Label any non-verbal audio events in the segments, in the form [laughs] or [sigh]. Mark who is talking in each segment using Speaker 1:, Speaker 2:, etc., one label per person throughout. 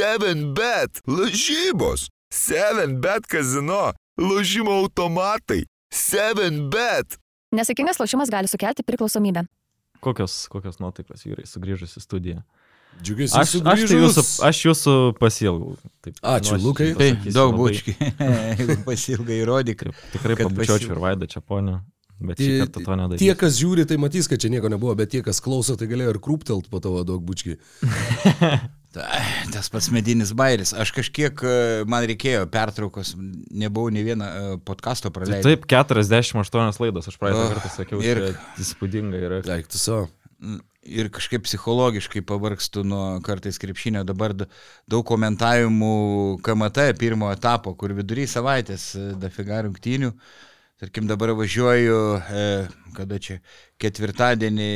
Speaker 1: 7bet, lažybos, 7bet kazino, lažymo automatai, 7bet.
Speaker 2: Nesėkmingas lošimas gali sukelti priklausomybę.
Speaker 3: Kokios, kokios nuotaikos vyrai sugrįžus į studiją?
Speaker 4: Džiugiai,
Speaker 3: Aš, aš, tai jūsų, aš jūsų pasilgau. Taip,
Speaker 4: Ačiū,
Speaker 3: nu,
Speaker 4: Lukai.
Speaker 5: Tai daug
Speaker 3: labai-
Speaker 5: bučki. [laughs] Jeigu pasilgai įrodyk.
Speaker 3: Tikrai pabučiuočiau ir Vaidą Čiaponį, bet šį
Speaker 4: Tie,
Speaker 3: kartą to nedarysiu.
Speaker 4: tie, kas žiūri, tai matys, kad čia nieko nebuvo, bet tie, kas klauso, tai galėjo ir krūptelt po tavo daug. [laughs]
Speaker 5: Ta, Tas pats medinis bairis. Aš kažkiek, e, man reikėjo pertraukos, nebuvau ne vieną e, podcast'o
Speaker 3: Tai
Speaker 5: praleidęs.
Speaker 3: taip, 48 laidos, aš praeitą
Speaker 5: Oh,
Speaker 3: kartą sakiau,
Speaker 5: ir-
Speaker 3: įspūdinga yra.
Speaker 4: Eik tu savo.
Speaker 5: Ir kažkaip psichologiškai pavargstu nuo kartais krepšinio. Dabar daug komentavimų KMT pirmo etapo, kur vidury savaitės e, dafiga rungtynių. Tarkim, dabar važiuoju, e, kada čia, ketvirtadienį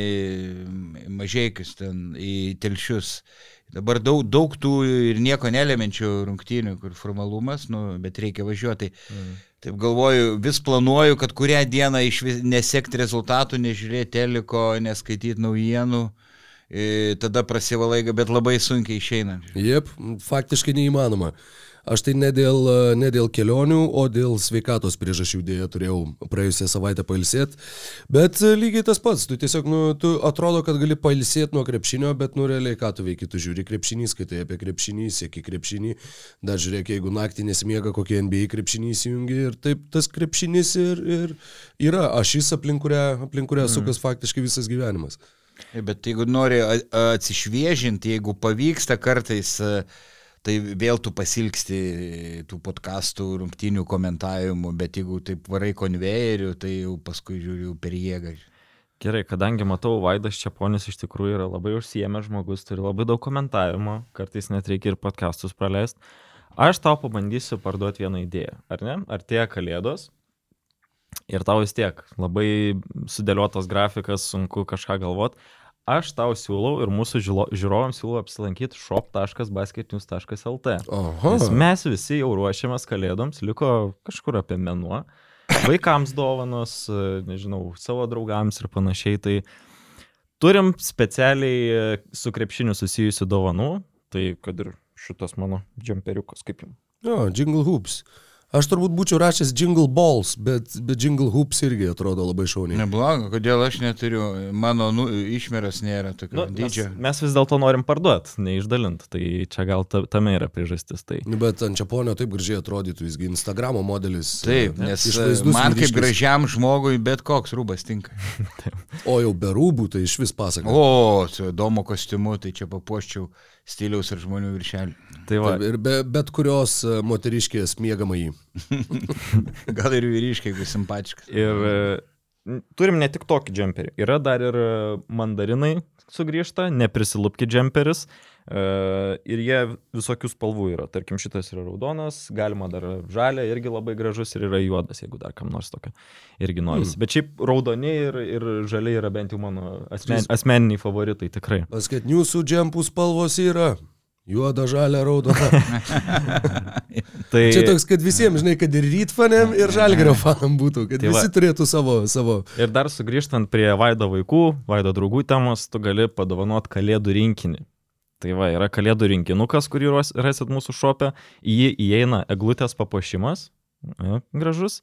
Speaker 5: mažiekius ten į telšius. Dabar daug, daug tų ir nieko nelemiančių rungtynių, kur formalumas, nu, bet reikia važiuoti.
Speaker 3: Mm.
Speaker 5: taip galvoju, vis planuoju, kad kurią dieną iš vis nesekti rezultatų, nežiūrėti teliko, neskaityti naujienų. E, tada prasivalai, bet labai sunkiai išeina.
Speaker 4: Jep, faktiškai neįmanoma. Aš tai ne dėl, ne dėl kelionių, o dėl sveikatos priežasčių dėja turėjau praėjusią savaitę pailsėti. Bet e, lygiai tas pats, tu tiesiog, nu, tu atrodo, kad gali pailsėti nuo krepšinio, bet, nu, realiai ką tu veiki, tu žiūri krepšinį, skaitai apie krepšinį, sėki krepšinį, dar žiūrėk, jeigu naktį nesimiega, kokį NBA krepšinį įsijungi ir taip tas krepšinis ir, ir yra ašys, aplink kurią, aplink kurią sukas faktiškai visas gyvenimas.
Speaker 5: Bet jeigu nori atsišviežinti, jeigu pavyksta kartais, e, tai vėl tu pasilgsti tų podkastų, rungtinių komentavimų, bet jeigu taip varai konvejeriu, tai jau paskui žiūriu per jėgą.
Speaker 3: Gerai, kadangi matau, Vaidas Čiaponis iš tikrųjų yra labai užsiemęs žmogus, turi labai daug komentavimo, kartais net reikia ir podcastus praleisti. Aš tau pabandysiu parduoti vieną idėją, ar ne? Artėja kalėdos ir tau vis tiek labai sudėliotas grafikas, sunku kažką galvot. Aš tau siūlau ir mūsų žiūrovams siūlau apsilankyti shop.basketnews.lt. Mes visi jau ruošiamės kalėdoms, liko kažkur apie menuo. Vaikams dovanos, nežinau, savo draugams ir panašiai. Tai turim specialiai e, su krepšiniu susijusių dovanų. Tai kad ir šitas mano džemperiukas kaip jums.
Speaker 4: Jo, Jingle Hoops. Aš turbūt būčiau rašęs Jingle Balls, bet, bet Jingle Hoops irgi atrodo labai šauniai.
Speaker 5: Nebloga, kodėl aš neturiu, mano nu, išmeras nėra tokio
Speaker 3: Nu,
Speaker 5: nu,
Speaker 3: mes,
Speaker 5: dydžio.
Speaker 3: mes vis dėlto norim parduoti, neišdalinti. Tai čia gal ta, tame yra priežastis. Tai.
Speaker 4: Nu, Bet ant Čiaponio taip gražiai atrodytų, jisgi Instagramo modelis.
Speaker 5: Taip,
Speaker 4: e,
Speaker 5: nes e, man kaip gražiam žmogui bet koks rūbas tinka. [laughs]
Speaker 4: O jau be rūbų, tai iš vis pasaka.
Speaker 5: O, su domo kostiumu, tai čia papuoščiau stiliaus ir žmonių viršelį.
Speaker 3: Tai va,
Speaker 4: Taip, ir be, bet kurios e, moteriškės mėgama jį. [laughs]
Speaker 5: Gal ir vyriškai, jeigu simpatiškas.
Speaker 3: Ir e, turim ne tik tokį džemperį. Yra dar ir e, mandarinai sugrįžta, neprisilupki džemperis. e, Ir jie visokių spalvų yra. Tarkim, šitas yra raudonas, galima dar žalia, irgi labai gražus ir yra juodas, jeigu dar kam nors tokio irgi norisi. Mm. Bet šiaip raudoni ir, ir žaliai yra bent jau mano asmen, asmeniniai favoritai, tikrai.
Speaker 4: Paskat, jūsų džempų spalvos yra. Juoda, žalia, raudona. [laughs]
Speaker 3: Tai,
Speaker 4: Čia toks, kad visiems, žinai, kad ir rytfanėm, ir žalgerio [laughs] fanam būtų, kad
Speaker 3: Tai va.
Speaker 4: visi turėtų savo, savo.
Speaker 3: Ir dar sugrįžtant prie Vaido vaikų, Vaido draugų temos, tu gali padovanoti kalėdų rinkinį. Tai va, yra kalėdų rinkinukas, kurį ras- rasit mūsų šopę, į jį įeina eglutės papuošimas, e, gražus,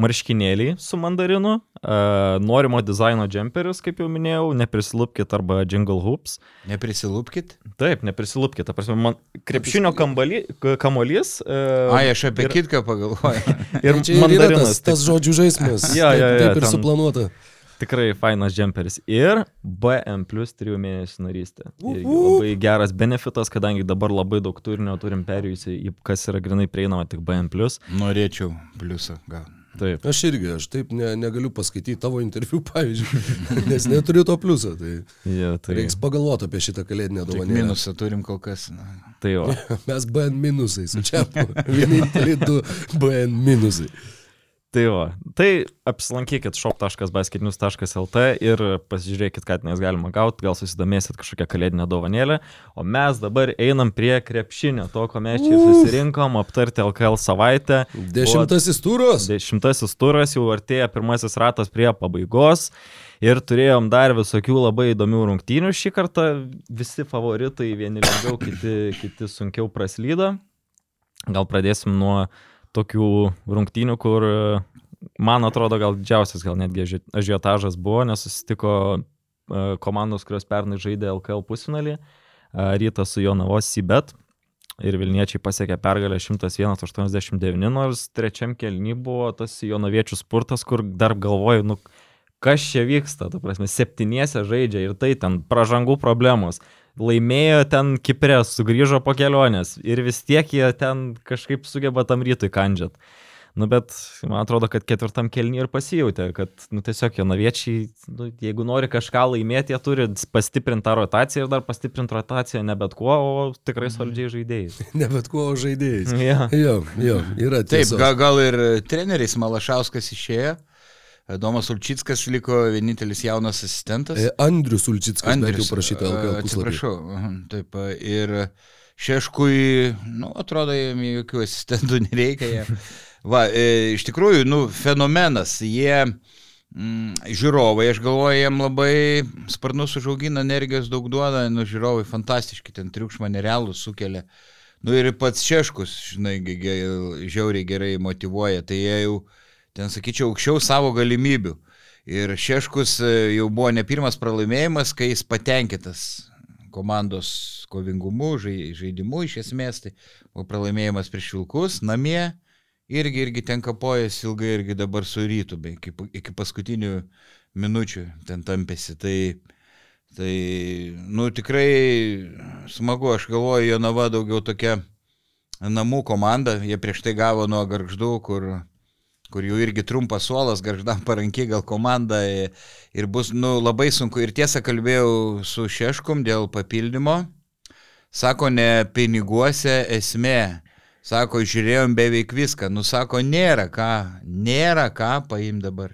Speaker 3: marškinėliai su mandarinu, e, norimo dizaino džemperis, kaip jau minėjau, neprisilupkit arba jingle hoops.
Speaker 5: Neprisilupkit.
Speaker 3: Taip, neprisilupkit, ta prasme, man krepšinio kambali, k- kamolys. e,
Speaker 5: Ai, aš apie
Speaker 3: ir-
Speaker 5: kitką pagalvoju. [laughs]
Speaker 3: Ir
Speaker 4: Čia ir yra
Speaker 3: mandarinas.
Speaker 4: tas, tas žodžių žaidimas. [laughs]
Speaker 3: Jo,
Speaker 4: taip,
Speaker 3: jo,
Speaker 4: taip ir
Speaker 3: ten-
Speaker 4: suplanuota.
Speaker 3: Tikrai fainas džemperis. Ir BM plus 3 mėnesių narystė. Irgi labai geras benefitas, kadangi dabar labai daug turinio turim perėjusi į kas yra grinai prieinama tik BM plus.
Speaker 5: Norėčiau pliusą gal.
Speaker 3: Taip.
Speaker 4: Aš irgi, aš taip ne, negaliu paskaityti tavo interviu, [laughs] pavyzdžiui, nes neturiu to pliuso. Tai
Speaker 3: Ja, tai,
Speaker 4: reiks pagalvoti apie šitą kalėdinę dovaną.
Speaker 5: minusą turim kol kas. Na.
Speaker 3: tai va. [laughs]
Speaker 4: Mes BN minusai, su čia vieninteliai du BN minusai.
Speaker 3: Tai va, tai apsilankykit shop.basketnews.lt ir pasižiūrėkit, ką tenais galima gauti, gal susidomėsit kažkokią kalėdinę dovanėlę. O mes dabar einam prie krepšinio, to, ko mes čia ir susirinkom, aptarti LKL savaitę.
Speaker 4: Dešimtasis turas.
Speaker 3: Dešimtasis turas jau artėja pirmasis ratas prie pabaigos. Ir turėjom dar visokių labai įdomių rungtynių šį kartą. Visi favoritai, vieni lengviau, kiti, kiti sunkiau praslydo. Gal pradėsim nuo tokių rungtynių, kur e, man atrodo gal didžiausias, gal netgi aži- ažiotažas buvo, nes susitiko e, komandos, kurios pernai žaidė LKL pusfinalį, e, rytas su Jonavos Sibet. Ir Vilniečiai pasiekė pergalę 101-89, nors trečiam kelny buvo tas Jonaviečių spurtas, kur dar galvoju, nu, kas čia vyksta, tu prasme, septyniese žaidžia ir tai ten pražangų problemos. Laimėjo ten Kiprė, sugrįžo po kelionės ir vis tiek jie ten kažkaip sugeba tam rytui kandžiat. Nu, bet man atrodo, kad ketvirtam kelniui ir pasijautė, kad, nu, tiesiog jonaviečiai, nu, jeigu nori kažką laimėti, jie turi pastiprinti tą rotaciją ir dar pastiprinti rotaciją ne bet kuo, o tikrai solidžiai žaidėjais. [laughs]
Speaker 4: Ne bet kuo o žaidėjais.
Speaker 3: Ja.
Speaker 4: Jo, jo, yra
Speaker 5: Taip,
Speaker 4: tiesa.
Speaker 5: gal, gal ir treneris Malašauskas išėjo, Domas Ulčickas liko vienintelis jaunas asistentas.
Speaker 4: Andrius Ulčickas, bent jau
Speaker 5: Andrius,
Speaker 4: parašyta LKL
Speaker 5: a,
Speaker 4: puslapyje.
Speaker 5: Atsiprašau. Taip, a, ir Šeškui, nu, atrodo, jam jokių asistentų nereikia. Jie. [laughs] Va, e, iš tikrųjų, nu, fenomenas. Jie, mm, žiūrovai, aš galvoju, jiem labai sparnus užaugina, energijos daug duoda, nu, žiūrovai fantastiški, ten triukšmą nerealų sukelia. Nu ir pats Šeškus, žinai, žiauriai gerai motivuoja, tai jie jau, ten sakyčiau, aukščiau savo galimybių. Ir Šeškus e, jau buvo ne pirmas pralaimėjimas, kai jis patenkintas komandos kovingumu, žai- žaidimu iš esmės, tai buvo pralaimėjimas prieš Vilkus, namie, irgi, irgi ten kapojas ilgai, irgi dabar su rytu, iki, iki paskutinių minučių ten tampėsi. Tai, tai, nu, tikrai smagu, aš galvoju, Jonava daugiau tokia namų komanda, jie prieš tai gavo nuo garždų, kur, kur jau irgi trumpas suolas, garždam parankiai gal komanda ir bus, nu, labai sunku. Ir tiesą kalbėjau su Šeškum dėl papildymo, sako, ne piniguose esmė. Sako, žiūrėjom beveik viską. Nu, sako, nėra ką, nėra ką paimti dabar.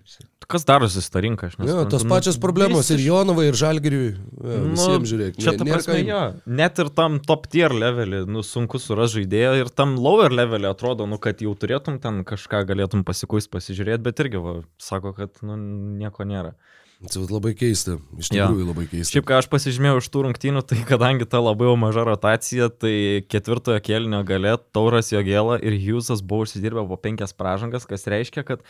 Speaker 3: Kas darosi su ta rinka? Aš
Speaker 4: Jo,
Speaker 3: nesuprantu.
Speaker 4: tos
Speaker 3: Nu,
Speaker 4: pačios problemos ir
Speaker 3: visiškai-
Speaker 4: Jonavai, ir Žalgiriui.
Speaker 3: Nu,
Speaker 4: Visiems žiūrėk.
Speaker 3: Čia ta prasme,
Speaker 4: ką imt.
Speaker 3: jo, net ir tam top tier levelį, nu, sunku surasti žaidėją ir tam lower levelį atrodo, nu, kad jau turėtum ten kažką galėtum pasikuist pasižiūrėti, bet irgi, va, sako, kad, nu, nieko nėra.
Speaker 4: Tai labai keista. Iš
Speaker 3: Jo.
Speaker 4: tikrųjų labai keista.
Speaker 3: Šiaip, ką aš pasižymėjau iš tų rungtynių, tai kadangi ta labai maža rotacija, tai ketvirtojo kelnio gale Tauras Jogėla ir Hughesas buvo užsidirbę po penkias pražangas, kas reiškia, kad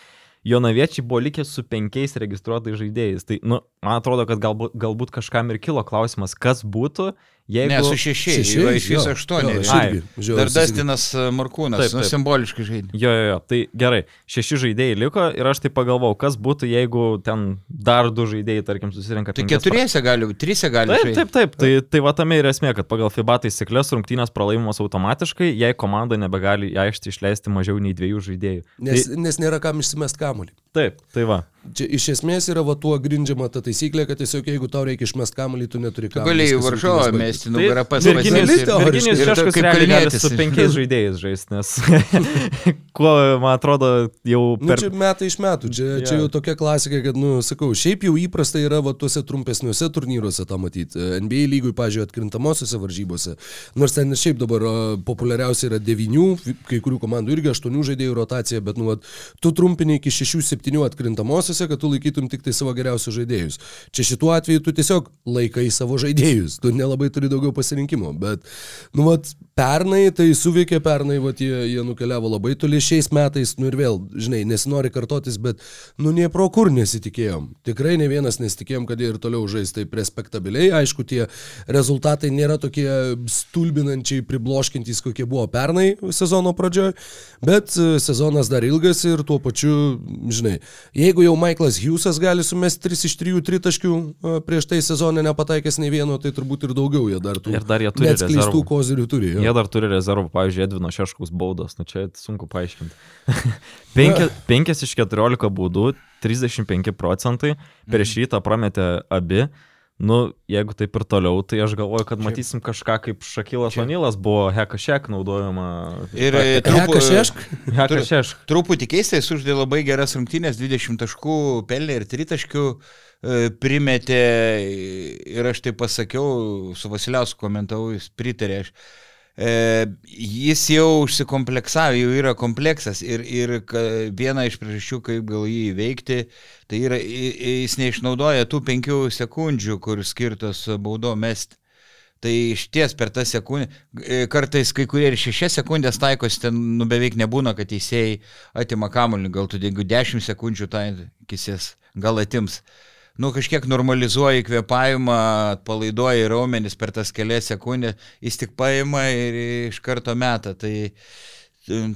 Speaker 3: Jonaviečiai buvo likę su penkiais registruotais žaidėjais. Tai, nu, man atrodo, kad galbūt, galbūt kažkam ir kilo klausimas, kas būtų, jeigu...
Speaker 5: Ne, su šešiais,
Speaker 4: Šešiais,
Speaker 5: šešiais iš viso
Speaker 4: jo,
Speaker 5: aštuoni.
Speaker 4: jo,
Speaker 5: Dar. Dastinas e, Markūnas,
Speaker 3: Taip,
Speaker 5: nu,
Speaker 3: taip.
Speaker 5: simboliškai žaidė.
Speaker 3: Jo, jo, jo, tai gerai, šeši žaidėjai liko ir aš tai pagalvojau, kas būtų, jeigu ten dar du žaidėjai, tarkim, susirenka
Speaker 5: Tai keturiese gali, trise gali
Speaker 3: Taip,
Speaker 5: žaisti.
Speaker 3: taip, taip. Tai, tai va tame ir esmė, kad pagal FIBA taisyklės rungtynės pralaimimos automatiškai, jei komanda nebegali į aikštę išleisti mažiau nei dviejų žaidėjų.
Speaker 4: Nes,
Speaker 3: Tai,
Speaker 4: nes nėra kam išsimest kamuolį.
Speaker 3: taip, tai va.
Speaker 4: Čia iš esmės yra va tuo grindžiama ta taisyklė, kad tiesiog jeigu tau reikia išmest kamuolį, tu neturi
Speaker 5: Tu
Speaker 4: kamuolį.
Speaker 5: galėjai varžovą
Speaker 4: rungtynės baigtos.
Speaker 5: mesti, nugarą pas
Speaker 3: Virginijus, Šeškus realiai gali su penkiais žaidėjais žaisti, nes [laughs] kuo, man atrodo, jau
Speaker 4: Nu,
Speaker 3: per...
Speaker 4: čia metai iš metų, čia,
Speaker 3: Jo.
Speaker 4: čia jau tokia klasika, kad, nu, sakau, šiaip jau įprasta yra va tuose trumpesniuose turnyruose tą matyti. NBA lygui, pažiūrėjau, atkrintamosiose varžybose. Nors ten ir šiaip dabar populiariausia yra devynių, kai kurių komandų irgi aštuonių žaidėjų rotacija, bet, nu, vat, tu trumpini iki šešių, septynių atkrintamosiose, kad tu laikytum tik tai savo geriausius žaidėjus. Čia šituo atveju tu tiesiog laikai savo žaidėjus, tu nelabai turi daugiau pasirinkimo, bet, nu, vat, pernai tai suveikė, pernai, vat, jie, jie nukeliavo labai toli šiais metais, nu ir vėl, žinai, nesinori kartotis, bet, nu, nie pro kur nesitikėjom. Tikrai ne vienas nesitikėjom, kad jie ir toliau žais taip respektabiliai. Aišku, tie rezultatai nėra tokie stulbinančiai pribloškintys, kokie buvo pernai sezono pradžioje, bet e, sezonas dar ilgas ir tuo pačiu, žinai, jeigu jau Michaelas Hughesas gali sumesti 3 iš 3 tritaškių e, prieš tai sezonę nepataikęs nei vieno, tai turbūt ir daugiau jie dar tų
Speaker 3: Ir dar jie turi rezervų.
Speaker 4: kozirių turi. jo.
Speaker 3: Jie dar turi rezervų, pavyzdžiui, Edvino Šeškaus baudos, nu čia sunku paaiškinti. [laughs] 5 [laughs] iš 14 baudų, 35 procentai, prieš rytą prametė abi. Nu, jeigu taip ir toliau, tai aš galvoju, kad matysim kažką kaip Šakilas Vanilas buvo Hekašek naudojama.
Speaker 5: Ir e,
Speaker 4: Heka
Speaker 5: trupu-
Speaker 4: Šešk?
Speaker 3: Hekašek.
Speaker 5: Truputį keistai, jis uždė labai geras rungtynės, 20 taškų pelnė ir 3 taškių e, primetė ir aš tai pasakiau, su Vasiliausku komentavau, jis pritarė. Aš, e, jis jau užsikompleksavo, jau yra kompleksas ir, ir viena iš priežasčių, kaip gal jį įveikti, tai yra jis neišnaudoja tų 5 sekundžių, kur skirtos baudo mest. Tai iš ties per tą sekundę, e, kartais kai kurie ir šešias sekundės taikosi, ten nu, beveik nebūna, kad teisėjai atima kamuolį, gal tu jeigu 10 sekundžių taikysės, gal atims. Nu, kažkiek normalizuoji kvėpavimą, atpalaiduoji raumenis per tas kelias sekundės, jis tik paima ir iš karto meta. Tai,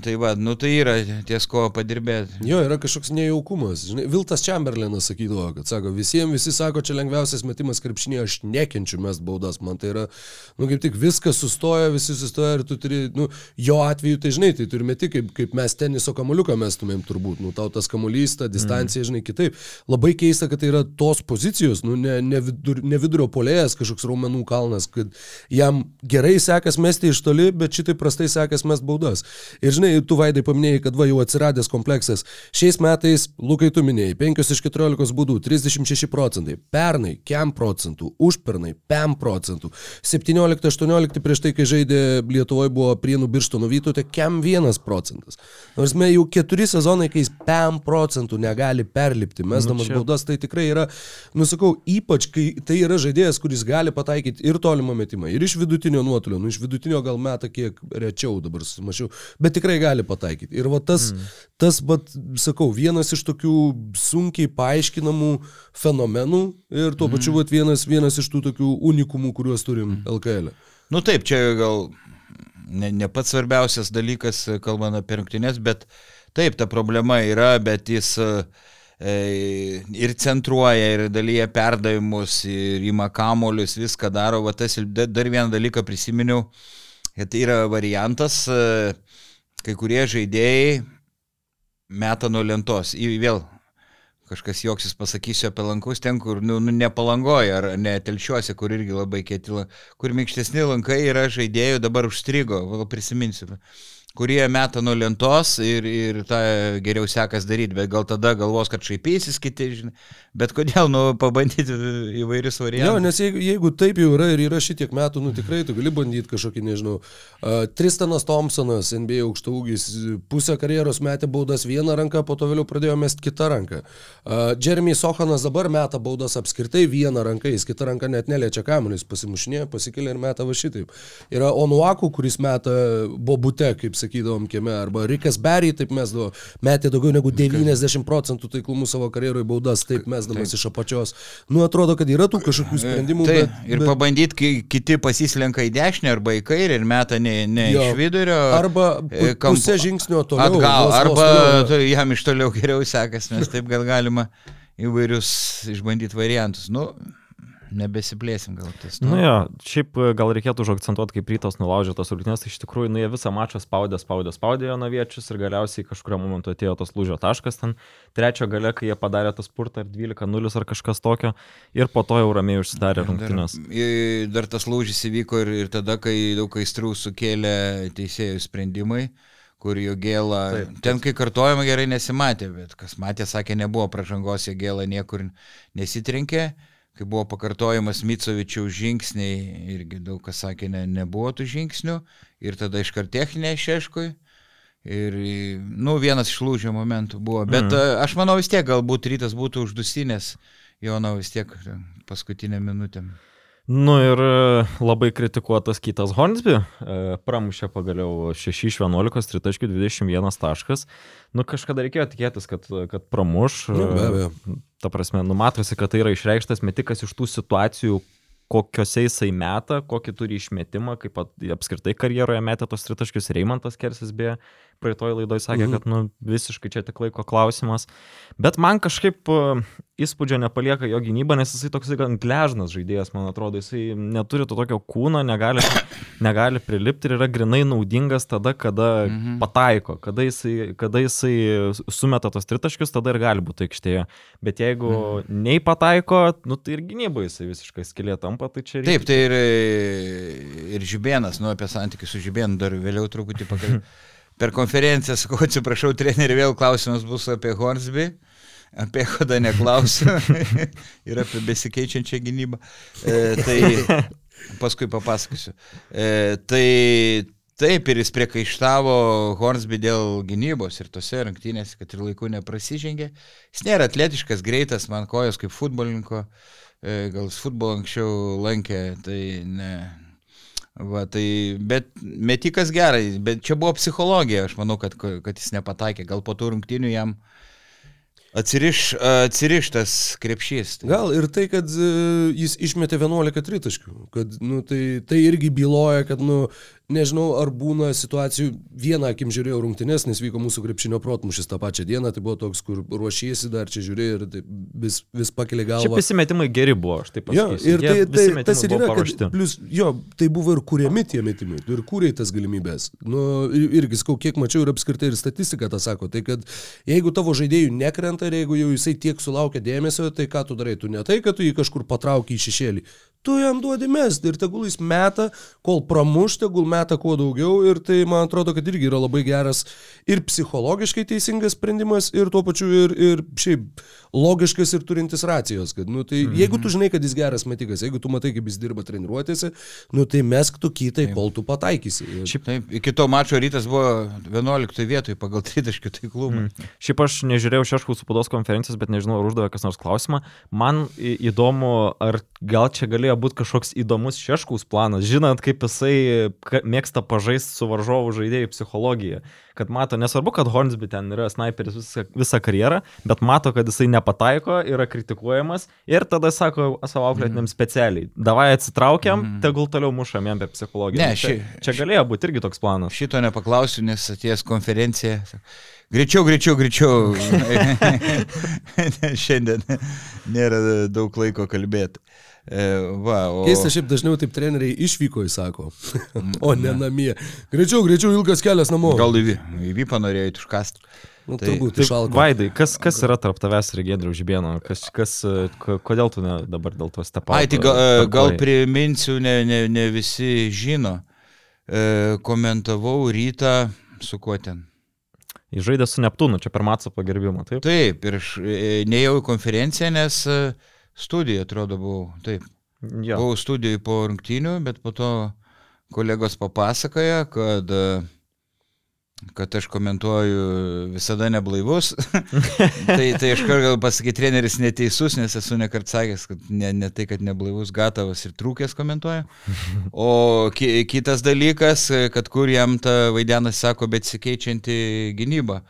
Speaker 5: tai va, nu tai yra ties ko padirbėti.
Speaker 4: Jo, yra kažkoks nejaukumas. Žinai, Viltas Chamberlainas sakydavo, kad sako, visiems visi sako, čia lengviausias metimas krepšinėje, aš nekenčiu mes baudas. Man tai yra, nu kaip tik viskas sustoja, visi sustoja ir tu turi, nu, jo atveju tai žinai, tai turime tik kaip, kaip mes teniso kamuoliuką mestumėm turbūt. Nu, tau tas kamuolys, ta distancija, mm. žinai, kitaip. Labai keista, kad tai yra tos pozicijos, nu, ne, ne, vidur, ne vidurio polėjas, kažkoks raumenų kalnas, kad jam gerai sekas mesti iš toli, bet šitai prastai sekas mest baudas. Ir žinai, tu vaidai paminėjai, kad va jau atsiradęs kompleksas. Šiais metais, Lukai, tu minėjai, 5 iš 14 būdų, 36 procentai. Pernai, kiam procentų, užpernai, 5 procentų. 17-18 prieš tai, kai žaidė Lietuvoje, buvo Prienų Birštono Vytutė, kiam 1 procentas. Nors mes jau keturi sezonai, kai jis 5 procentų negali perlipti, mesdamas nu, baudas, tai tikrai yra, nusakau, ypač kai tai yra žaidėjas, kuris gali pataikyti ir tolimą metimą, ir iš vidutinio nuotolio, nu iš vidutinio gal metą kiek rečiau dabar sumačiau, bet tikrai gali pataikyti. Ir va tas, mm. tas va, sakau, vienas iš tokių sunkiai paaiškinamų fenomenų ir tuo pačiu va, vienas, vienas iš tų tokių unikumų, kuriuos turim LKL. -e.
Speaker 5: Nu taip, čia gal ne, ne pats svarbiausias dalykas, kalbant apie rungtynės, bet taip, ta problema yra, bet jis e, ir centruoja, ir dalyja perdavimus, ir ima kamolius, viską daro. Va, tas, dar vieną dalyką prisiminiau, kad tai yra variantas, e, kai kurie žaidėjai meta nuo lentos. Į vėl kažkas joksis pasakysiu apie lankus ten, kur nu, nu, nepalangoja ar netelšiuose, kur irgi labai ketila, kur minkštesni lankai yra žaidėjų, dabar užstrigo, gal prisiminsiu, kurie meta nuo lentos ir, ir tą geriau sekas daryti, bet gal tada galvos, kad šaipysis kiti, žinai, bet kodėl, nu, pabandyti įvairius
Speaker 4: Jo,
Speaker 5: variantus.
Speaker 4: nes jeigu, jeigu taip jau yra ir yra šitiek metų, nu tikrai tu gali bandyti kažkokį, nežinau, uh, Tristanas Thompsonas, NBA aukštaūgis, pusę karjeros metė baudas vieną ranką, po to vėliau pradėjo mesti kitą ranką. Uh, Jeremy Sohanas dabar meta baudas apskritai vieną ranką, jis kitą ranką net neliečia kamuolį, jis pasimušinė, pasikelia ir meta va šitaip. Yra Onuaku, kuris meta bobute, kaip sakydavom kieme, arba Rikas Berry, taip mesdavo, metė daugiau negu 90 procentų taiklumų savo karjeroje baudas, taip mesdamas iš apačios. Nu, atrodo, kad yra tų kažkokių sprendimų.
Speaker 5: Tai
Speaker 4: bet,
Speaker 5: ir
Speaker 4: bet,
Speaker 5: pabandyti, kai kiti pasislenka į dešinę arba į kairę ir meta ne, ne
Speaker 4: Jo.
Speaker 5: iš vidurio.
Speaker 4: Arba
Speaker 5: e,
Speaker 4: pu- pusę žingsnio toliau,
Speaker 5: Atgal,
Speaker 4: vos- vos
Speaker 5: arba
Speaker 4: toliau.
Speaker 5: tai jam iš toliau geriau sekasi, nes taip gal galima įvairius išbandyti variantus. Nu, nebesiplėsim gal tas.
Speaker 3: Nu jo, šiaip e, gal reikėtų užakcentuoti, kaip rytas nulaužė tas rungtynes, tai iš tikrųjų, nu jie visą mačą spaudė, spaudė, spaudė jonaviečius ir galiausiai kažkurio momentu atėjo tas lūžio taškas ten, trečio gale, kai jie padarė tas spurtą ar 12-0 ar kažkas tokio ir po to jau ramiai užsidarė rungtynės.
Speaker 5: Dar, dar tas lūžis įvyko ir, ir tada, kai daug aistrų sukėlė teisėjų sprendimai, kur jo gėlą,
Speaker 3: Taip,
Speaker 5: ten kai kartojama gerai nesimatė, bet kas matė, sakė, nebuvo pražangos, jo gėlą niekur nesitrenkė. Kai buvo pakartojamas Micovičiaus žingsniai, irgi daug kas sakė, ne, nebuvo tų žingsnių. Ir tada iškart techninė išieškoj. Ir, nu, vienas iš lūžio momentų buvo. Bet mm. aš manau vis tiek, galbūt rytas būtų uždusinės, Jono vis tiek paskutinę minutę.
Speaker 3: Nu ir e, labai kritikuotas kitas Hornsby, e, pramušė pagaliau 6 iš 11, 3.21 taškas. Nu kažkada reikėjo tikėtis, kad, kad pramuš.
Speaker 4: Nu, be
Speaker 3: e,
Speaker 4: abejo.
Speaker 3: Ta prasme, numatosi, kad tai yra išreikštas metikas iš tų situacijų, kokiuose jisai meta, kokį turi išmetimą, kaip apskritai karjeroje metė tos tritaškius Reimantas Kersis beje, praeitoj laidoj sakė,
Speaker 4: Mhm.
Speaker 3: kad nu, visiškai čia tik laiko klausimas. Bet man kažkaip e, įspūdžio nepalieka jo gynyba, nes jisai toks gan gležnas žaidėjas, man atrodo, jisai neturi to tokio kūno, negali, negali prilipti ir yra grinai naudingas tada, kada mhm. pataiko, kada jisai, kada jisai sumeta tos tritaškius, tada ir gali būti aikštėje. Bet jeigu mhm. nei pataiko, nu, tai ir gynyba jisai visiškai skilė tampa, tai čia
Speaker 5: reikia. Taip, tai ir, ir Žibėnas, nu apie santykių su Žibėnu dar vėliau truputį pakalbėsiu. [laughs] Per konferenciją, sakau, atsiprašau, treneri, vėl klausimas bus apie Hornsby apie kodą neklausiu [laughs] ir apie besikeičiančią gynybą. E, tai [laughs] paskui papasakosiu. E, tai taip ir jis priekaištavo Hornsby dėl gynybos ir tose rungtynėse, kad ir laiku neprasižengė. Jis nėra atletiškas, greitas, man kojos kaip futbolininko, e, gal futbolą anksčiau lankė, tai ne. Va, tai, bet metikas gerai, bet čia buvo psichologija, aš manau, kad, kad jis nepataikė, gal po tų rungtynių jam Atsiriš, atsirištas krepšys.
Speaker 4: Tai. Gal ir tai, kad uh, jis išmetė 11 tritaškių, kad nu, tai, tai irgi byloja, kad nu, nežinau, ar būna situacijų, vieną akim žiūrėjau rungtynės, nes vyko mūsų krepšinio protmušis tą pačią dieną, tai buvo toks, kur ruošiesi dar čia žiūrėjai ir tai vis, vis pakeli galvą.
Speaker 3: Šiaip pasimetimai geri buvo, aš taip pasakysiu.
Speaker 4: Jo, ir tai, tai tas ir yra, kad plus, jo, tai buvo ir kūriami tie metimai, tu ir kūrėjai tas galimybės. Nu, irgi, skau, kiek mačiau ir apskritai ir statistika tą sako, tai kad jeigu tavo žaidėjų nekrenta ir jeigu jau jisai tiek sulaukia dėmesio, tai ką tu darai, tu ne tai, kad tu jį kažkur patrauki į šešėlį, tu jam duodi mest ir tegul jis meta, kol pramuš, tegul meta kuo daugiau ir tai man atrodo, kad irgi yra labai geras ir psichologiškai teisingas sprendimas ir tuo pačiu ir, ir šiaip logiškas ir turintis racijos, kad, nu, tai mhm. jeigu tu žinai, kad jis geras metikas, jeigu tu matai, kaip jis dirba treniruotėse, nu, tai mesk tu kitai, kol tu pataikysi.
Speaker 5: Ir... Šiaip taip, iki to mačo rytas buvo 11 vietoje pagal 30 taiklumą.
Speaker 3: Mm. Šiaip aš nežiūrėjau šeškų spaudos konferencijos, bet nežinau, ar uždavė kas nors klausimą. Man įdomu, ar gal čia galėjo galėjo būti kažkoks įdomus šeškaus planas, žinant, kaip jisai mėgsta pažaisti su varžovų žaidėjų psichologija. Kad mato, nesvarbu, kad Hornsby ten yra sniperis visą, visą karjerą, bet mato, kad jisai nepataiko, yra kritikuojamas ir tada sako savo auklėtiniam mm. specialiai, davai atsitraukiam, mm. tegul toliau mušam jam per psichologiją.
Speaker 5: Ne, ši,
Speaker 3: čia, čia galėjo būti irgi toks planas.
Speaker 5: Šito nepaklausiu, nes atėjęs konferencija. Greičiau, greičiau, greičiau. [laughs] [laughs] Šiandien nėra daug laiko kalbėti. E, va, o...
Speaker 4: Keista, šiaip dažniau taip treneriai išvyko, jis sako, [laughs] o ne namie. Greičiau, greičiau ilgas kelias namo.
Speaker 5: Gal į, į Vypą norėjai iškasti.
Speaker 4: Nu, tai, turbūt
Speaker 3: tai išalko. Vaidai, kas, kas yra tarp tavęs ir Gedrių Žibėno? Kas, kas, kodėl tu ne, dabar dėl to stepai?
Speaker 5: Ai, tai gal, e, gal priminsiu, ne, ne, ne visi žino. E, komentavau rytą su kuo ten.
Speaker 3: Jis žaidė su Neptūnu, čia per Matso pagerbimą, taip?
Speaker 5: Taip, ir aš e, nejau į konferenciją, nes uh, Studija, atrodo, buvau. Taip. Jo. Buvau studijai po rungtynių, bet po to kolegos papasakoja, kad, kad aš komentuoju visada neblaivus. [laughs] tai, tai aš kartą gal pasakyti, treneris neteisus, nes esu nekart sakęs, kad ne, ne tai, kad neblaivus, gatavas ir trūkęs komentuoja. [laughs] O ki, kitas dalykas, kad kur jam ta vaidenas sako, bet sikeičianti gynyba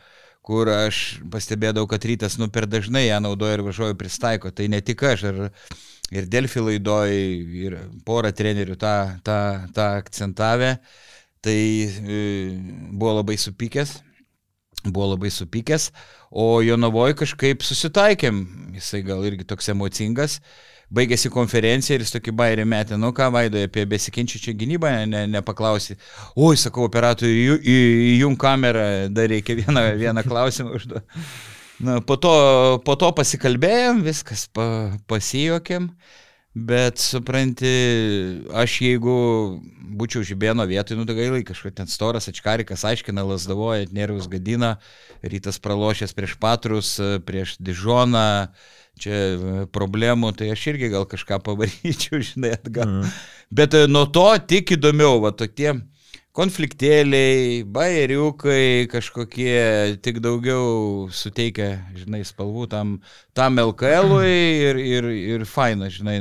Speaker 5: kur aš pastebėdavau, kad rytas nu per dažnai ją naudoja ir važiuoju pristaiko. Tai ne tik aš, ir, ir Delfi laidoj, ir pora trenerių tą, tą, tą akcentavę. Tai e, buvo labai supykęs, buvo labai supykęs, o Jonavoje kažkaip susitaikėm, jisai gal irgi toks emocingas baigėsi konferencija ir jis tokį bairį metė, nu ką vaidai apie besikinčią gynybą, ne, nepaklausy. Oi, sakau, operatoriui, įjung kamerą, dar reikia vieną, vieną klausimą užduoti. Na, po to, po to pasikalbėjom, viskas pa, pasijokėm, bet supranti, aš jeigu būčiau žibėno vietoj, nu tai gailai, kažkokia ten storas ačkarikas aiškina, lasdavoja, nervus gadina, rytas pralošęs prieš patrus, prieš dižoną, čia e, problemų, tai aš irgi gal kažką pavaryčiau, [laughs] žinai, atgal. Mm. Bet e, nuo to tik įdomiau, va tokie konfliktėliai, bairiukai kažkokie, tik daugiau suteikia, žinai, spalvų tam, tam LKL-ui ir, ir, ir faina, žinai,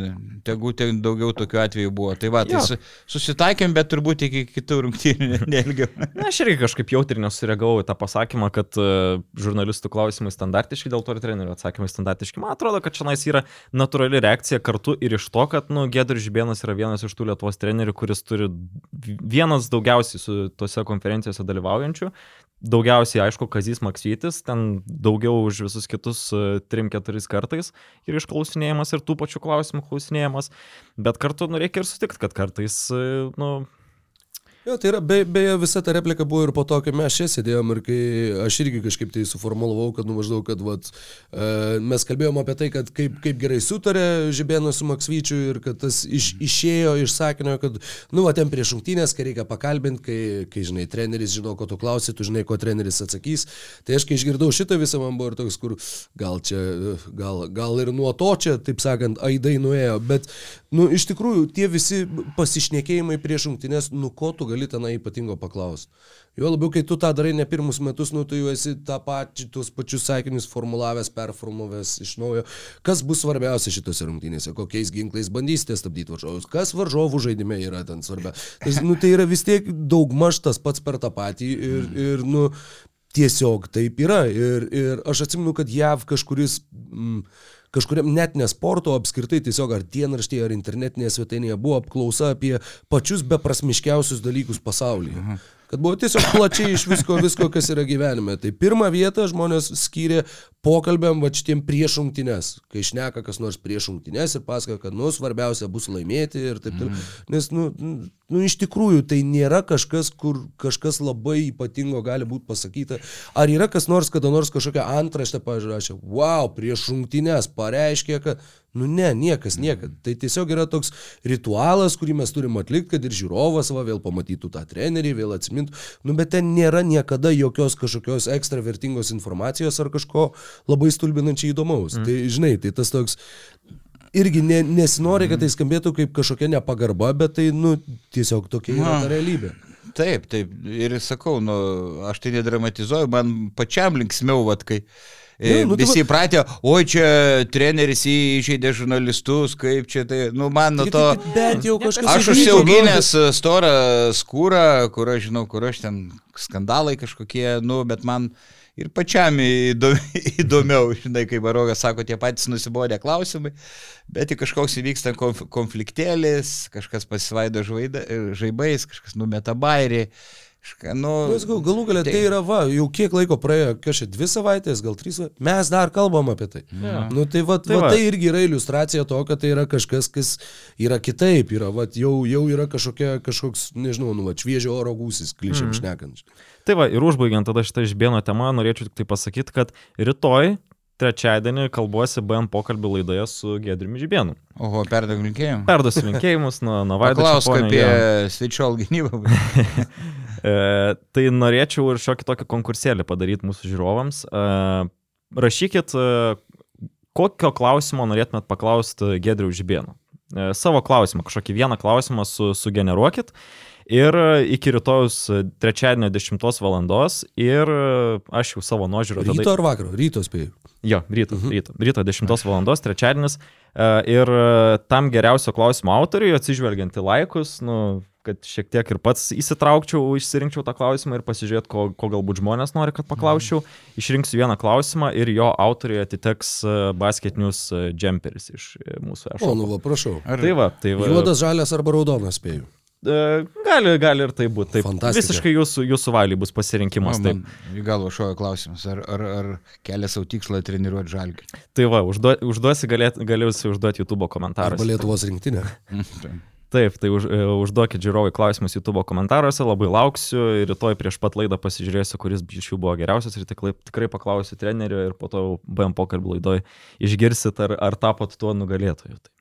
Speaker 5: tegu ten daugiau tokių atvejų buvo. Tai va, tai su, susitaikėm, bet turbūt iki kitų rungtynių nelgiau. [laughs]
Speaker 3: Na, aš irgi kažkaip jautri nesureagavau į tą pasakymą, kad uh, žurnalistų klausimai standartiški, dėl to ir trenerių atsakymai standartiški. Man atrodo, kad čia yra natūrali reakcija kartu ir iš to, kad, nu, Gedrius Žibėnas yra vienas iš tų Lietuvos trenerių, kuris turi vienas daugiausiai daugiausiai su tose konferencijose dalyvaujančių. daugiausiai, aišku, Kazys Maksytis, ten daugiau už visus kitus 3-4 kartais ir išklausinėjimas ir tų pačių klausimų klausinėjimas, bet kartu nu, reikia ir sutikti, kad kartais, e, nu,
Speaker 4: Jo, tai yra, be, beje, visa ta replika buvo ir po to, kai mes čia sėdėjom ir kai aš irgi kažkaip tai suformulavau, kad nu maždaug, kad vat, e, mes kalbėjom apie tai, kad kaip, kaip gerai sutarė Žibėnas su Maksvyčiu ir kad tas iš, išėjo iš sakinio, kad, nu, va, ten prieš šimtinės, kai reikia pakalbinti, kai, kai, žinai, treneris žino, ko tu klausi, tu žinai, ko treneris atsakys. Tai aš, kai išgirdau šitą visą, man buvo ir toks, kur gal čia, gal, gal ir nuo to čia, taip sakant, aidai nuėjo, bet, nu, iš tikrųjų, tie visi pasišnekėjimai prieš šimtinės, nu, ko tu gali tenai ypatingo paklausti. Jo labiau, kai tu tą darai ne pirmus metus, nu tu jau esi tą patį, tuos pačius sakinius formulavęs, performulavęs iš naujo. Kas bus svarbiausia šitose rungtynėse, kokiais ginklais bandysite stabdyti varžovus, kas varžovų žaidime yra ten svarbia. Tai, nu, tai yra vis tiek daugmaž tas pats per tą patį ir, ir nu, tiesiog taip yra. Ir, ir aš atsimenu, kad JAV kažkuris... Mm, kažkuriam net ne sporto, apskritai tiesiog ar dienraštėje, ar internetinėje svetainėje buvo apklausa apie pačius beprasmiškiausius dalykus pasaulyje. Mhm. Kad buvo tiesiog plačiai iš visko, visko, kas yra gyvenime. Tai pirmą vietą žmonės skyrė pokalbėm va šitiem prieš rungtynės. Kai šneka kas nors prieš rungtynės ir pasako, kad, nu, svarbiausia bus laimėti ir taip toliau. Mm. Nes, nu, nu, iš tikrųjų, tai nėra kažkas, kur kažkas labai ypatingo gali būti pasakyta. Ar yra kas nors, kada nors kažkokią antraštę pažiūrėjo, wow, prieš rungtynės pareiškė, kad Nu ne, niekas, niekad. Tai tiesiog yra toks ritualas, kurį mes turim atlikti, kad ir žiūrovas va, vėl pamatytų tą trenerį, vėl atsimintų. Nu bet ten nėra niekada jokios kažkokios ekstra vertingos informacijos ar kažko labai stulbinančiai įdomaus. Mm. Tai žinai, tai tas toks irgi ne, nesinori, kad tai skambėtų kaip kažkokia nepagarba, bet tai, nu, tiesiog tokia yra ta realybė.
Speaker 5: Taip, taip. Ir sakau, nu, aš tai nedramatizuoju, man pačiam linksmiau, vad, kai Ne, nu, tai Visi įpratę, oi čia treneris įžeidė žurnalistus, kaip čia tai, nu man nuo to...
Speaker 4: Bet jau kažkas...
Speaker 5: Aš užsiauginęs storą skūrą, kur aš žinau, kur aš ten skandalai kažkokie, nu, bet man ir pačiam [laughs] įdomiau, žinai, kaip Barogas sako, tie patys nusibodė klausimai, bet kažkoks įvyksta konfliktėlis, kažkas pasivaido žaibais, kažkas numeta bairį.
Speaker 4: Nu, nu, galų galę tai... tai yra, va, jau kiek laiko praėjo, kažkaip dvi savaitės, gal trys savaitės, mes dar kalbam apie tai. Ja. Nu, tai, va, tai, va, va. tai irgi yra iliustracija to, kad tai yra kažkas, kas yra kitaip, yra, va, jau, jau yra kažkokia, kažkoks, nežinau, nu, va, šviežio oro gūsis, klišiam mm. šnekant.
Speaker 3: Tai va, ir užbaigiant tada šitą išbėno temą, norėčiau tik tai pasakyti, kad rytoj trečiadienį kalbuosi BM pokalbių laidoje su Gedriumi Žibėnu.
Speaker 5: Oho, perduok linkėjimus.
Speaker 3: Perduosiu linkėjimus nuo, nuo Vaido.
Speaker 5: Klausk apie svečiol gynybą. [laughs]
Speaker 3: e, tai norėčiau ir šiokį tokį konkursėlį padaryti mūsų žiūrovams. E, rašykit, e, kokio klausimo norėtumėt paklausti Gedriui Žibėnu. E, savo klausimą, kažkokį vieną klausimą su, sugeneruokit. Ir iki rytojus trečiadienio 10 val. ir aš jau savo nuožiūrą.
Speaker 4: Ryto tada... ar vakaro? Ryto spėjau.
Speaker 3: Jo, ryto, mhm. ryto, ryto 10 val. trečiadienis. E, ir tam geriausio klausimo autoriui, atsižvelgiant į laikus, nu, kad šiek tiek ir pats įsitraukčiau, išsirinkčiau tą klausimą ir pasižiūrėt, ko, ko galbūt žmonės nori, kad paklausčiau. Mhm. Išrinksiu vieną klausimą ir jo autoriui atiteks e, Basket News jumperis iš mūsų ešo.
Speaker 4: O, nu va, prašau.
Speaker 3: Ar... Tai va, tai va.
Speaker 4: Juodas, žalias arba raudonas spėjau.
Speaker 3: E, gali, gali ir tai būti. Taip, visiškai jūsų, jūsų valiai bus pasirinkimas.
Speaker 5: O, į galvą šojo klausimas, ar, ar, ar kelia savo tikslą treniruoti žalgį.
Speaker 3: Tai va, užduo, užduosi, galėsi užduoti YouTube komentaruose.
Speaker 4: Arba Lietuvos rinktinė. [laughs]
Speaker 3: Taip, tai už, e, užduokit žiūrovai klausimus YouTube komentaruose, labai lauksiu ir rytoj prieš pat laidą pasižiūrėsiu, kuris iš jų buvo geriausias ir tikrai, tikrai paklausiu trenerio ir po to BM pokalbį laidoje išgirsit, ar, ar tapot tuo nugalėtoju. Tai.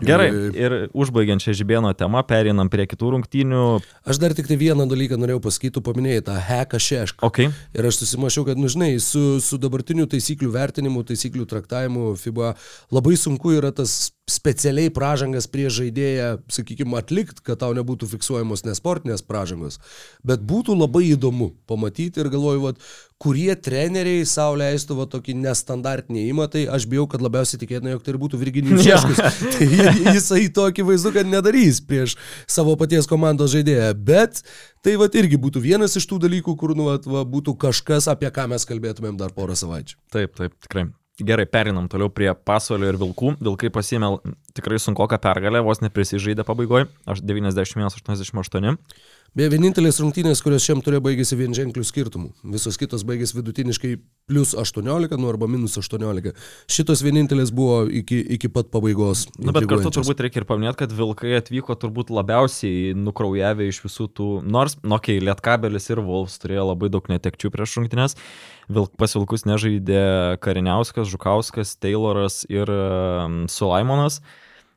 Speaker 3: Gerai, ir užbaigiant šią žibėno temą, pereinam prie kitų rungtynių.
Speaker 4: Aš dar tik tai vieną dalyką norėjau pasakyti, tu paminėjai tą heką šešką.
Speaker 3: Okay.
Speaker 4: Ir aš susimašiau, kad, nu žinai, su, su dabartiniu taisyklių vertinimu, taisyklių traktavimu FIBA labai sunku yra tas specialiai pražangas prie žaidėją, sakykime, atlikti, kad tau nebūtų fiksuojamos nesportinės pražangos. Bet būtų labai įdomu pamatyti ir galvoju, vat, kurie treneriai savo leistų va, tokį nestandartinį įmą, tai aš bijau, kad labiausiai tikėtina, jog tai ir būtų Virginijus Šeškus. [laughs] tai jisai tokį vaizdu, kad nedarys prieš savo paties komandos žaidėją. Bet tai va irgi būtų vienas iš tų dalykų, kur nu, va, būtų kažkas, apie ką mes kalbėtumėm dar porą savaičių.
Speaker 3: Taip, taip, tikrai. Gerai, perinam toliau prie pasvalio ir vilkų. Vilkai pasėmė tikrai sunkoką pergalę, vos neprisižaidė pabaigoje, 91-88.
Speaker 4: Beje, vienintelės rungtynės, kurios šiam turėjo baigėsi vienženklių skirtumų. Visos kitos baigėsi vidutiniškai plus 18, nu arba minus 18. Šitos vienintelės buvo iki, iki pat pabaigos.
Speaker 3: Na, bet kartu turbūt reikia ir paminėti, kad Vilkai atvyko turbūt labiausiai nukraujavę iš visų tų, nors, nu, okei, okay, Lietkabelis ir Wolfs turėjo labai daug netekčių prieš rungtynės. Vilk, pas Vilkus nežaidė Kariniauskas, Žukauskas, Tayloras ir um, Sulaimonas.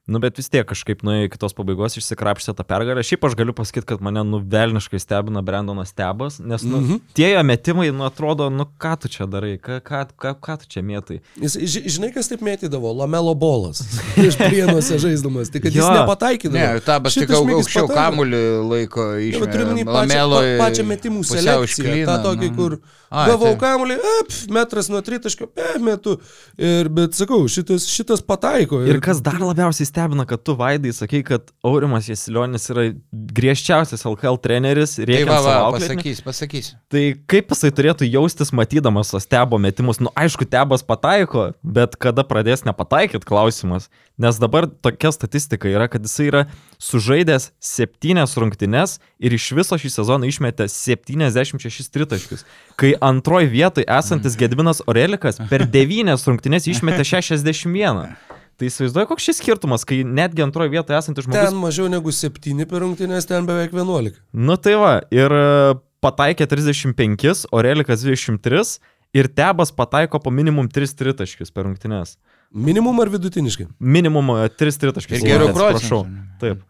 Speaker 3: Nu, bet vis tiek kažkaip nuo iki tos pabaigos išsikrapštė tą pergalę. Šiaip aš galiu pasakyti, kad mane nuvelniškai stebina Brendonas Stebas, nes nu, mm -hmm. tie jo metimai, nu, atrodo, nu, ką tu čia darai, ką, ką, ką, ką tu čia mėtai.
Speaker 4: Jis, ži- žinai, kas taip mėtydavo? Lamelo bolas. [laughs] Iš prienuose žaisdamas. Tik, kad jis
Speaker 3: Jo.
Speaker 4: nepataikydavo.
Speaker 5: Ne, tabas tik aukščiau kamuolį laiko iš
Speaker 4: Ja, minį pačią, pa, pačią metimų selekciją. Ta tokia, kur
Speaker 5: Ai,
Speaker 4: gavau
Speaker 5: tai-
Speaker 4: kamuolį, ep, metras nuo tritaškio, e, metu. Ir, bet sakau, šitas, šitas pataiko.
Speaker 3: Ir kas dar labiausiai stebina, kad tu vaidai sakai, kad Aurimas Jesilionis yra griežčiausias LKL treneris ir
Speaker 5: Tai
Speaker 3: reikia
Speaker 5: va, va,
Speaker 3: pasakyti.
Speaker 5: pasakys, pasakys.
Speaker 3: Tai kaip jisai turėtų jaustis matydamas tos tebo metimus? Nu, aišku, tebas pataiko, bet kada pradės nepataikyt klausimas. Nes dabar tokia statistika yra, kad jisai yra sužaidęs septynias rungtynes ir iš viso šį sezoną išmetė 76 tritaškius. Kai antroji vietoje esantis Gedvinas Orelikas per [laughs] devynias rungtynes išmetė 61. Tai įsivaizduoju, koks šis skirtumas, kai netgi antroje vietoje esantis žmogus
Speaker 4: Ten mažiau negu 7 per rungtynės, ten beveik 11.
Speaker 3: Nu tai va, ir e, pataikė 35, Orelikas 23 ir Tebas pataiko po minimum 3 tritaškius per rungtynes.
Speaker 4: Minimum ar vidutiniškai?
Speaker 3: Minimum 3 tritaškius.
Speaker 5: Ir
Speaker 3: Atsiprašau.
Speaker 5: procentų.
Speaker 3: Taip.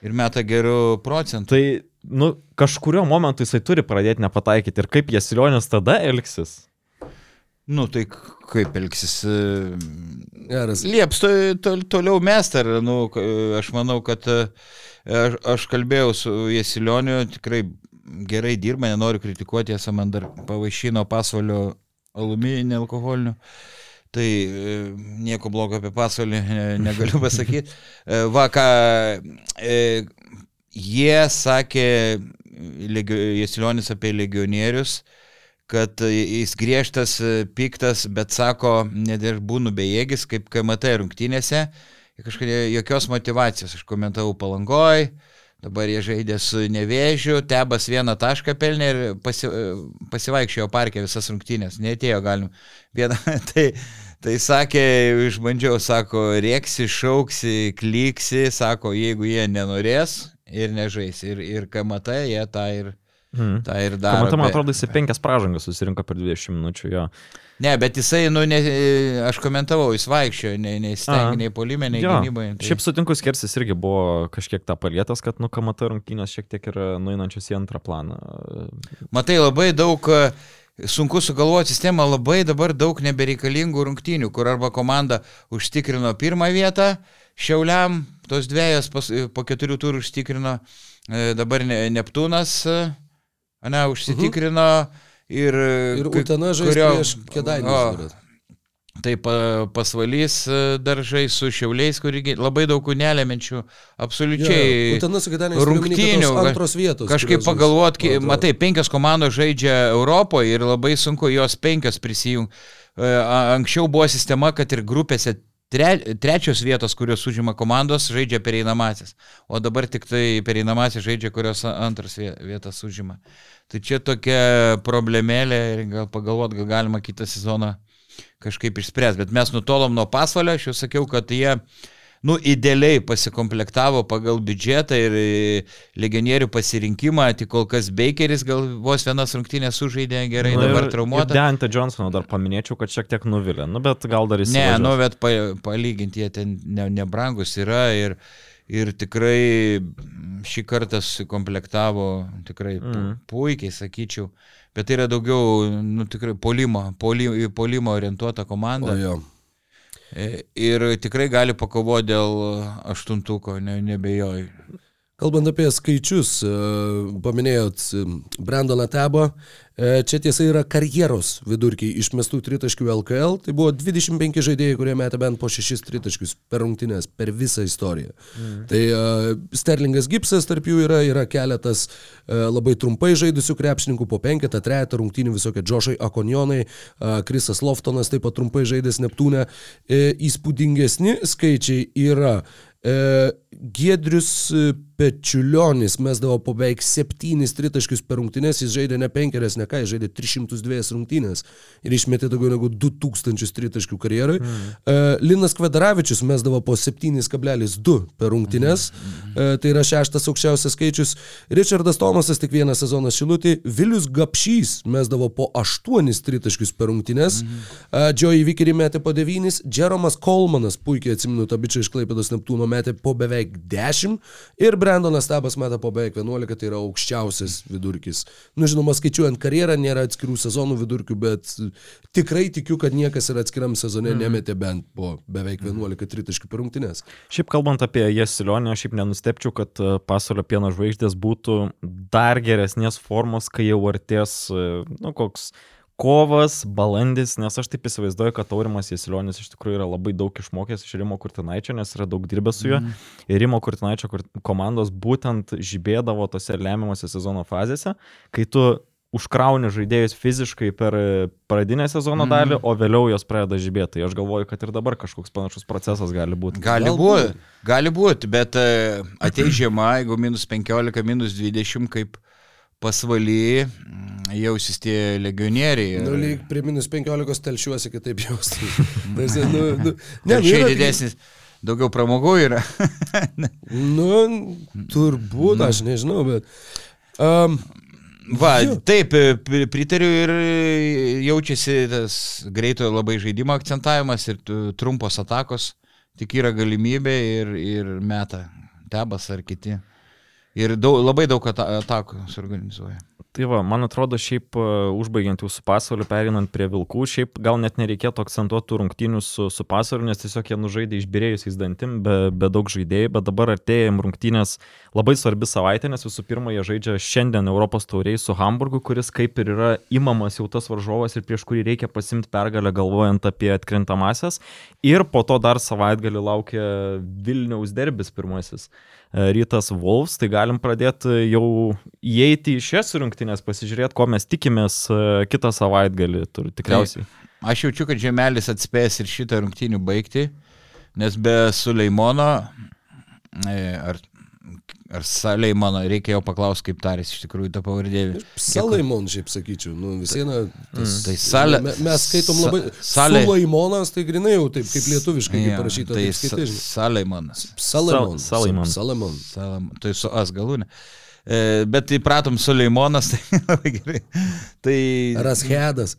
Speaker 5: Ir meta gerų procentų.
Speaker 3: Tai, nu, kažkurio momentu jisai turi pradėti nepataikyti ir kaip Jasilionis tada elgsis.
Speaker 5: Nu, tai kaip elgsis. e,
Speaker 4: Geras.
Speaker 5: Lieps to, to, toliau mest, ar, nu, aš manau, kad e, aš, aš kalbėjau su Jesilioniu, tikrai gerai dirba, nenoriu kritikuoti, esą man dar pavaišino pasvalio alumi nealkoholiniu. Tai e, nieko blogo apie pasaulį e, negaliu [laughs] pasakyti. E, Va, ką e, jie sakė, Jesilionis apie legionierius, kad jis griežtas, e, piktas, bet sako, net ir būnu bejėgis, kaip KMT rungtynėse, kažkokia jokios motivacijos. Aš komentavau palangoj, dabar jie žaidė su nevėžiu, tebas vieną tašką pelnė ir pasi, pasivaikščiojo parke visas rungtynės, netėjo galim. Vieną, [laughs] tai, tai sakė, išbandžiau, sako, rėksi, šauksi, kliksi, sako, jeigu jie nenorės ir nežais. Ir, ir KMT jie tą ir,
Speaker 3: Hmm.
Speaker 5: tą ir daro.
Speaker 3: Man, man
Speaker 5: bet-
Speaker 3: atrodo, jisai penkias pražangas susirinko per 20 minučių jo.
Speaker 5: Ne, bet jisai, nu, ne, aš komentavau, jis vaikščiojo, nei, nei
Speaker 3: Aha.
Speaker 5: stengi, nei polime, nei
Speaker 3: Jo.
Speaker 5: gynyboje. Tai...
Speaker 3: Šiaip sutinku, skersis irgi buvo kažkiek tą palietęs, kad, nu, kamata rungtynės šiek tiek yra nueinančios į antrą planą.
Speaker 5: Matai, labai daug, sunku sugalvoti sistemą, labai dabar daug nebereikalingų rungtynių, kur arba komanda užtikrino pirmą vietą, šiauliam, tos dviejas pas, po keturių turų užtikrino, e, dabar ne, Neptūnas, e, ne, užsitikrino ir...
Speaker 4: Ir
Speaker 5: kai-
Speaker 4: Utena žais
Speaker 5: kurio-
Speaker 4: prieš Kedainius.
Speaker 5: Tai pa- pasvalys daržai su šiauliais, kur irgi labai daug nelemenčių, absoliučiai
Speaker 4: Kedainiais
Speaker 5: rungtynių. Kažkaip pagalvot, matai, penkios komandos žaidžia Europoje ir labai sunku jos penkios prisijungti. Anksčiau buvo sistema, kad ir grupėse tre, trečios vietos, kurios užima komandos, žaidžia pereinamasis. O dabar tik tai pereinamasis žaidžia, kurios antras vie- vietas užima. Tai čia tokia problemėlė ir gal pagalvot, gal galima kitą sezoną kažkaip išspręs. Bet mes nutolom nuo pasvalio, aš jau sakiau, kad jie, nu, idealiai pasikomplektavo pagal biudžetą ir e, legionierių pasirinkimą, tik kol kas Bakeris gal vos vienas rungtynės sužaidė gerai,
Speaker 3: Nu,
Speaker 5: dabar
Speaker 3: ir-
Speaker 5: traumuota.
Speaker 3: ir Deante Johnsono dar paminėčiau, kad šiek tiek nuvilė. Nu, bet gal dar jis.
Speaker 5: Ne, nu, bet pa, palyginti jie ten ne, nebrangus yra ir, ir tikrai šį kartą sukomplektavo tikrai
Speaker 3: Mhm.
Speaker 5: puikiai, sakyčiau. Bet tai yra daugiau, nu, tikrai polimo, poli, į polimo orientuota komanda.
Speaker 4: O jo.
Speaker 5: E, Ir tikrai gali pakovoti dėl aštuntuko, ne, nebejoju.
Speaker 4: Kalbant apie skaičius, e, paminėjot e, Brandoną Tebą, e, čia tiesa yra karjeros vidurkiai išmestų tritaškių LKL, tai buvo 25 žaidėjai, kurie metė bent po 6 tritaškius per rungtynės, per visą istoriją. Mm. Tai Sterlingas Gipsas tarp jų yra, yra keletas labai trumpai žaidusių krepšininkų po penketą, trejetą rungtynių visokie Džošai Akonionai, uh, Krisas Loftonas taip pat trumpai žaidęs Neptūne. Įspūdingesni skaičiai yra E, Giedrius e, Pečiulionis mesdavo po beveik 7 tritaškius per rungtynės, jis žaidė ne 5, ne ką, jis žaidė 302 rungtynės ir išmetė daugiau negu 2000 tritaškių karjerai. Mm. Uh, Linas Kvedaravičius mesdavo po 7,2 per rungtynės, mm. tai yra šeštas aukščiausias skaičius. Richardas Tomasas tik vieną sezoną šilutį, Vilius Gapšys mesdavo po 8 tritaškius per rungtynės, mm. Joey Vikerį metė po 9, Jeromas Kolmanas, puikiai atsimenu tą bičią iš Klaipėdos Neptūno, metė po beveik 10 ir Brandonas Tabas metė po beveik 11, tai yra aukščiausias vidurkis. Nu, žinoma, skaičiuojant karjerą, nėra atskirų sezonų vidurkių, bet tikrai tikiu, kad niekas ir atskiram sezone
Speaker 3: Mhm.
Speaker 4: nemetė bent po beveik 11 tritaškių per rungtynės.
Speaker 3: Šiaip kalbant apie Jesilionį, aš šiaip nenustepčiau, kad e, pasaulio pieno žvaigždės būtų dar geresnės formos, kai jau artės, e, nu, koks kovas, balandis, nes aš taip įsivaizduoju, kad Taurimas Jesilionis iš tikrųjų yra labai daug išmokęs iš Rimo Kurtinaičio, nes yra daug dirbęs su juo. Mm. Ir Rimo Kurtinaičio kur- komandos būtent žibėdavo tose lemiamose sezono fazėse, kai tu užkrauni žaidėjus fiziškai per pradinę sezono
Speaker 5: Mhm.
Speaker 3: dalį, o vėliau jos pradeda žibėti. Tai aš galvoju, kad ir dabar kažkoks panašus procesas gali būti.
Speaker 5: Gali būti, gali būti, bet e, ateis žiema, jeigu minus 15, minus 20, kaip pasvaly, mm, jausis tie legionieriai.
Speaker 4: Nu, lyg prie minus 15 telšiuosi kitaip jaustų. [laughs] Tarsi, nu, nu,
Speaker 5: Ne,
Speaker 4: nu, yra-
Speaker 5: didesnis, daugiau pramogų yra. [laughs]
Speaker 4: Nu, turbūt, aš nežinau, bet... Um,
Speaker 5: Va,
Speaker 4: Jo.
Speaker 5: taip, e, pri- pritariu ir jaučiasi tas greitojo labai žaidimo akcentavimas ir trumpos atakos, tik yra galimybė ir, ir meta tebas ar kiti. Ir daug, labai daug ata atakų suorganizuoja.
Speaker 3: Tai va, man atrodo, šiaip e, užbaigiant su pasauliu, perinant prie vilkų, šiaip gal net nereikėtų akcentuoti rungtynių su, su pasauliu, nes tiesiog jie nužaidė išbirėjusiais dantim, be, be daug žaidėjų, bet dabar artėjim rungtynės labai svarbi savaitė, nes visų pirma, jie žaidžia šiandien Europos tauriai su Hamburgu, kuris kaip ir yra imamas jau tas varžovas ir prieš kurį reikia pasimti pergalę galvojant apie atkrintamasias. Ir po to dar savaitgalį laukia Vilniaus derbis pirmasis. E, Rytas Wolfs, tai galim pradėti jau įeiti į šias rungtynės, pasižiūrėti, ko mes tikimės e, kitą savaitgalį. Tur, tikriausiai.
Speaker 5: Aš jaučiu, kad Žemelis atspės ir šitą rungtynių baigti, nes be Suleimono e, ar, ar Saleimono reikia jau paklausti, kaip tarės iš tikrųjų tą pavardė.
Speaker 4: Salaimon, šiaip sakyčiau. Nu, vis viena. Tas,
Speaker 5: Tai Sale-
Speaker 4: me, mes skaitom labai.
Speaker 5: Salė-
Speaker 4: Salaimonas, tai grinai jau taip, kaip lietuviškai
Speaker 5: Jo,
Speaker 4: kaip parašyta.
Speaker 5: Tai
Speaker 4: skaitai, žinai.
Speaker 5: Saleimonas.
Speaker 4: Salaimon.
Speaker 3: Sal- Salaimon.
Speaker 4: Salaimon.
Speaker 5: Salam, tai su as galūnė. E, bet įpratom Suleimonas, [laughs] tai labai gerai. Tai
Speaker 4: Rashedas.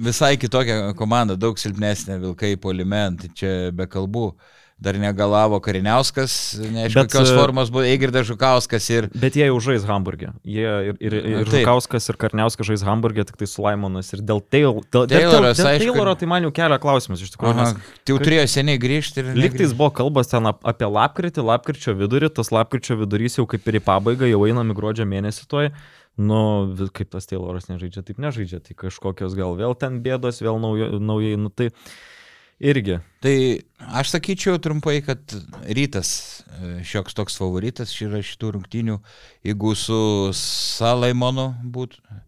Speaker 5: visai kitokia komanda, daug silpnesnė Vilkai poliment, čia be kalbų. Dar negalavo Kariniauskas, neaišku, kokios
Speaker 3: e,
Speaker 5: formos buvo Eigirdas Žukauskas ir
Speaker 3: Bet jie jau žais Hamburgė. Jie ir, ir, ir
Speaker 5: taip.
Speaker 3: Žukauskas, ir Karniauskas žais Hamburgė, tik tai su Laimonas. Ir dėl, Tail, dėl, dėl, dėl,
Speaker 5: Tayloras,
Speaker 3: dėl
Speaker 5: aišku.
Speaker 3: Tayloro tai man jau kelia klausimus iš tikrųjų.
Speaker 5: Aha,
Speaker 3: nes
Speaker 5: tai jau turėjo seniai grįžti ir...
Speaker 3: Lygtais buvo kalbas ten ap- apie lapkritį, lapkričio vidurį, tas lapkričio vidurys jau kaip ir į pabaigą, jau einam į gruodžio mėnesį toj. Nu, kaip tas Tayloras nežaidžia, taip nežaidžia, tai kažkokios gal vėl ten bėdos, vėl naujo, naujai, nu tai irgi.
Speaker 5: Tai aš sakyčiau trumpai, kad rytas e, šioks toks favoritas yra šitų rungtynių, jeigu su Salaimonu būtų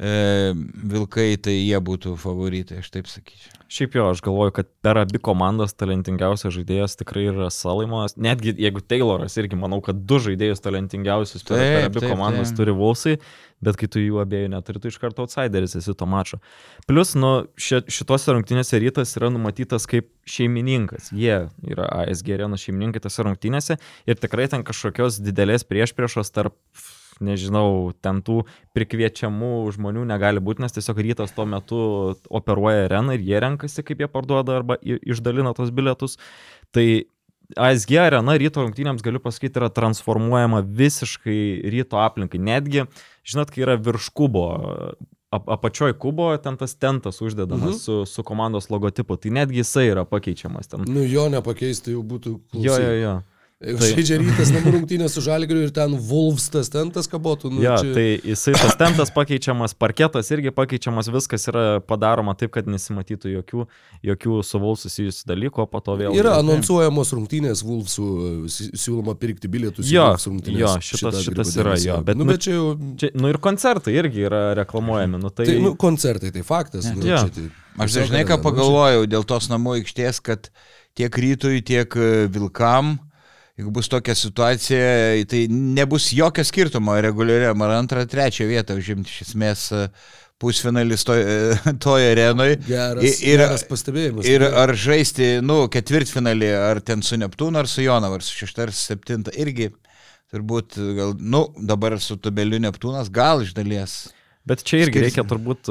Speaker 5: e, Vilkai, tai jie būtų favoritai, aš taip sakyčiau.
Speaker 3: Šiaip jo, aš galvoju, kad per abi komandas talentingiausias žaidėjas tikrai yra Salaimonas. Netgi jeigu Tayloras irgi manau, kad du žaidėjus talentingiausius per, per
Speaker 5: Taip,
Speaker 3: abi
Speaker 5: taip,
Speaker 3: komandas
Speaker 5: taip.
Speaker 3: turi Volsai, bet kai tu jų abiejų neturi, tu iš karto outsideris esi to mačo. Plus, nu, ši, šitose rungtynėse rytas yra numatytas kaip šeimininkas. Jie yra ASG arena šeimininkai tose rungtynėse ir tikrai ten kažkokios didelės priešpriešos tarp nežinau, ten tų prikviečiamų žmonių negali būti, nes tiesiog rytas tuo metu operuoja areną ir jie renkasi, kaip jie parduoda arba išdalina tos bilietus. Tai ASG arena ryto rungtynėms, galiu pasakyti, yra transformuojama visiškai ryto aplinkai. Netgi, žinot, kai yra virš kubo, ap apačioj kubo, ten tas tentas uždedamas mhm. su, su komandos logotipu, tai netgi jisai yra pakeičiamas ten.
Speaker 4: Nu jo nepakeisti jau būtų.
Speaker 3: Jo, jo, jo. Tai-
Speaker 4: žaidžia rytas namų rungtynės su žalgiriu ir ten Wolfs tas tentas kabotų. Nu,
Speaker 3: Jo,
Speaker 4: čia...
Speaker 3: tai jisai tas tentas pakeičiamas, parketas irgi pakeičiamas, viskas yra padaroma taip, kad nesimatytų jokių, jokių su Vol susijusių dalykų, o po to vėl.
Speaker 4: Yra anonsuojamos rungtynės Wolfsų, si- siūloma pirkti bilietus. į
Speaker 3: Jo,
Speaker 4: Wolves rungtynes.
Speaker 3: jo, šitas-
Speaker 4: Šitą
Speaker 3: šitas yra, jo, bet
Speaker 4: nu,
Speaker 3: nu-
Speaker 4: bet čia jau...
Speaker 3: Čia, nu ir koncertai irgi yra reklamuojami. Nu, tai,
Speaker 4: Tai, nu, koncertai, tai faktas. Nu, čia tai,
Speaker 5: Aš dažnai ką
Speaker 4: nu,
Speaker 5: pagalvojau dėl tos namų aikštės, kad tiek rytui, tiek e, vilkam jeigu bus tokia situacija, tai nebus jokio skirtumo reguliariam ar antrą, trečią vietą užimti iš esmės e, pusfinalis to, e, [laughs] toje arenoje.
Speaker 4: Geras,
Speaker 5: ir,
Speaker 4: geras pastebėjimas.
Speaker 5: Ir ar žaisti, nu, ketvirtfinalį, ar ten su Neptūnu, ar su Jonavu, ar su šeštą, ar su septintą, irgi turbūt, gal, nu, dabar su Tubeliu Neptūnas, gal iš dalies.
Speaker 3: Bet čia irgi
Speaker 5: Skiriasi.
Speaker 3: reikia turbūt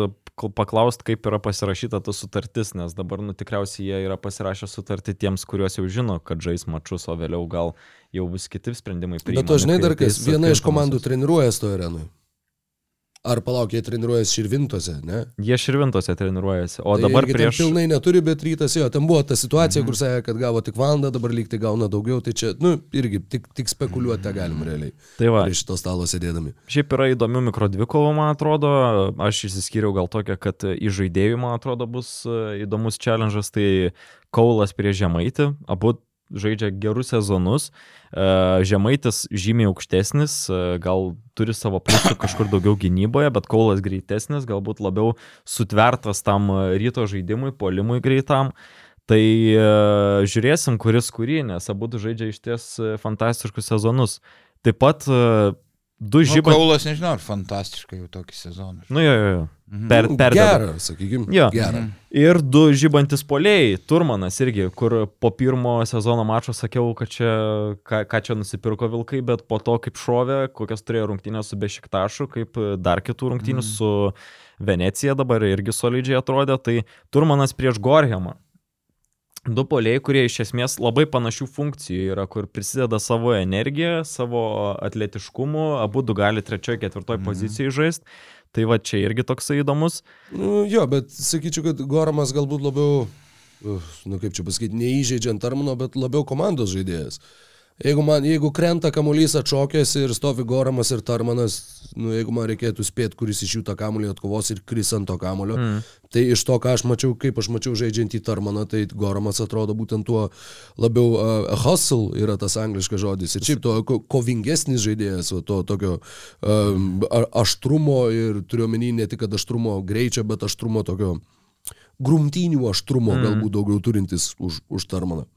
Speaker 3: paklausti, kaip yra pasirašyta ta sutartis, nes dabar, nu, tikriausiai jie yra pasirašę sutartį tiems, kuriuos jau žino, kad žais mačius, o vėliau gal jau bus kiti sprendimai.
Speaker 4: Bet to žinai dar kas,
Speaker 3: priimami,
Speaker 4: viena iš komandų treniruojas toje arenoje. Ar palauk, jie treniruojas Širvintose, ne?
Speaker 3: Jie širvintose treniruojasi, o
Speaker 4: Tai
Speaker 3: dabar prieš...
Speaker 4: Pilnai neturi, bet rytas jo, ten buvo ta situacija, mhm. kur sakė, kad gavo tik valandą, dabar lyg tai gauna daugiau, tai čia, nu, irgi tik, tik spekuliuoti tą galim realiai.
Speaker 3: Tai va,
Speaker 4: Prie šito stalo sėdėdami.
Speaker 3: Šiaip yra įdomių mikrodvikovų, man atrodo. Aš išsiskyriau gal tokią, kad į žaidėjų, man atrodo, bus e, įdomus challenge'as. Tai Kaulas prie Žemaitį. Abu žaidžia gerus sezonus. E, Žemaitis žymiai aukštesnis, e, gal turi savo pliusų kažkur daugiau gynyboje, bet Kaulas greitesnis, galbūt labiau sutvertas tam ryto žaidimui, polimui greitam. Tai e, žiūrėsim, kuris kurį, nes abu žaidžia iš ties fantastiškus sezonus. Taip pat du
Speaker 5: Nu,
Speaker 3: žyba.
Speaker 5: Kaulas, nežinau, ar fantastiškai jau tokį sezoną.
Speaker 3: Nu jo, jo, jo.
Speaker 5: Mhm.
Speaker 3: Per, per
Speaker 4: Gerą, sakykime.
Speaker 3: Jo.
Speaker 4: Gerą.
Speaker 3: Ir du žybantis poliai, Turmanas irgi, kur po pirmo sezono mačo sakiau, kad čia, ką, ką čia nusipirko Vilkai, bet po to kaip šovė, kokias turėjo rungtynės su Bešiktašu, kaip dar kitų rungtynių mm. su Venecija dabar irgi solidžiai atrodė, tai Turmanas prieš Gorhemą. Du poliai, kurie iš esmės labai panašių funkcijų yra, kur prisideda savo energiją, savo atletiškumu, abu du gali trečioje, ketvirtoje mm. pozicijoje žaisti. Tai va čia irgi toksai įdomus.
Speaker 4: Nu, jo, bet sakyčiau, kad Goramas galbūt labiau, uh, nu kaip čia pasakyti, neįžeidžiant Armano, bet labiau komandos žaidėjas. Jeigu, man, jeigu krenta kamuolys atšokęs ir stovi Goramas ir Tarmanas, nu, jeigu man reikėtų spėti, kuris iš jų tą kamuolį atkovos ir kris ant to kamulio, mm. tai iš to, ką aš mačiau, kaip aš mačiau žaidžiant į Tarmaną, tai Goramas atrodo būtent tuo labiau uh, hustle yra tas angliškas žodis. Ir šiaip to ko- kovingesnis žaidėjas, to tokio um, aštrumo ir turiuomenį ne tik, aštrumo greičio, bet aštrumo tokio grumtynių aštrumo mm. galbūt daugiau turintis už, už Tarmaną.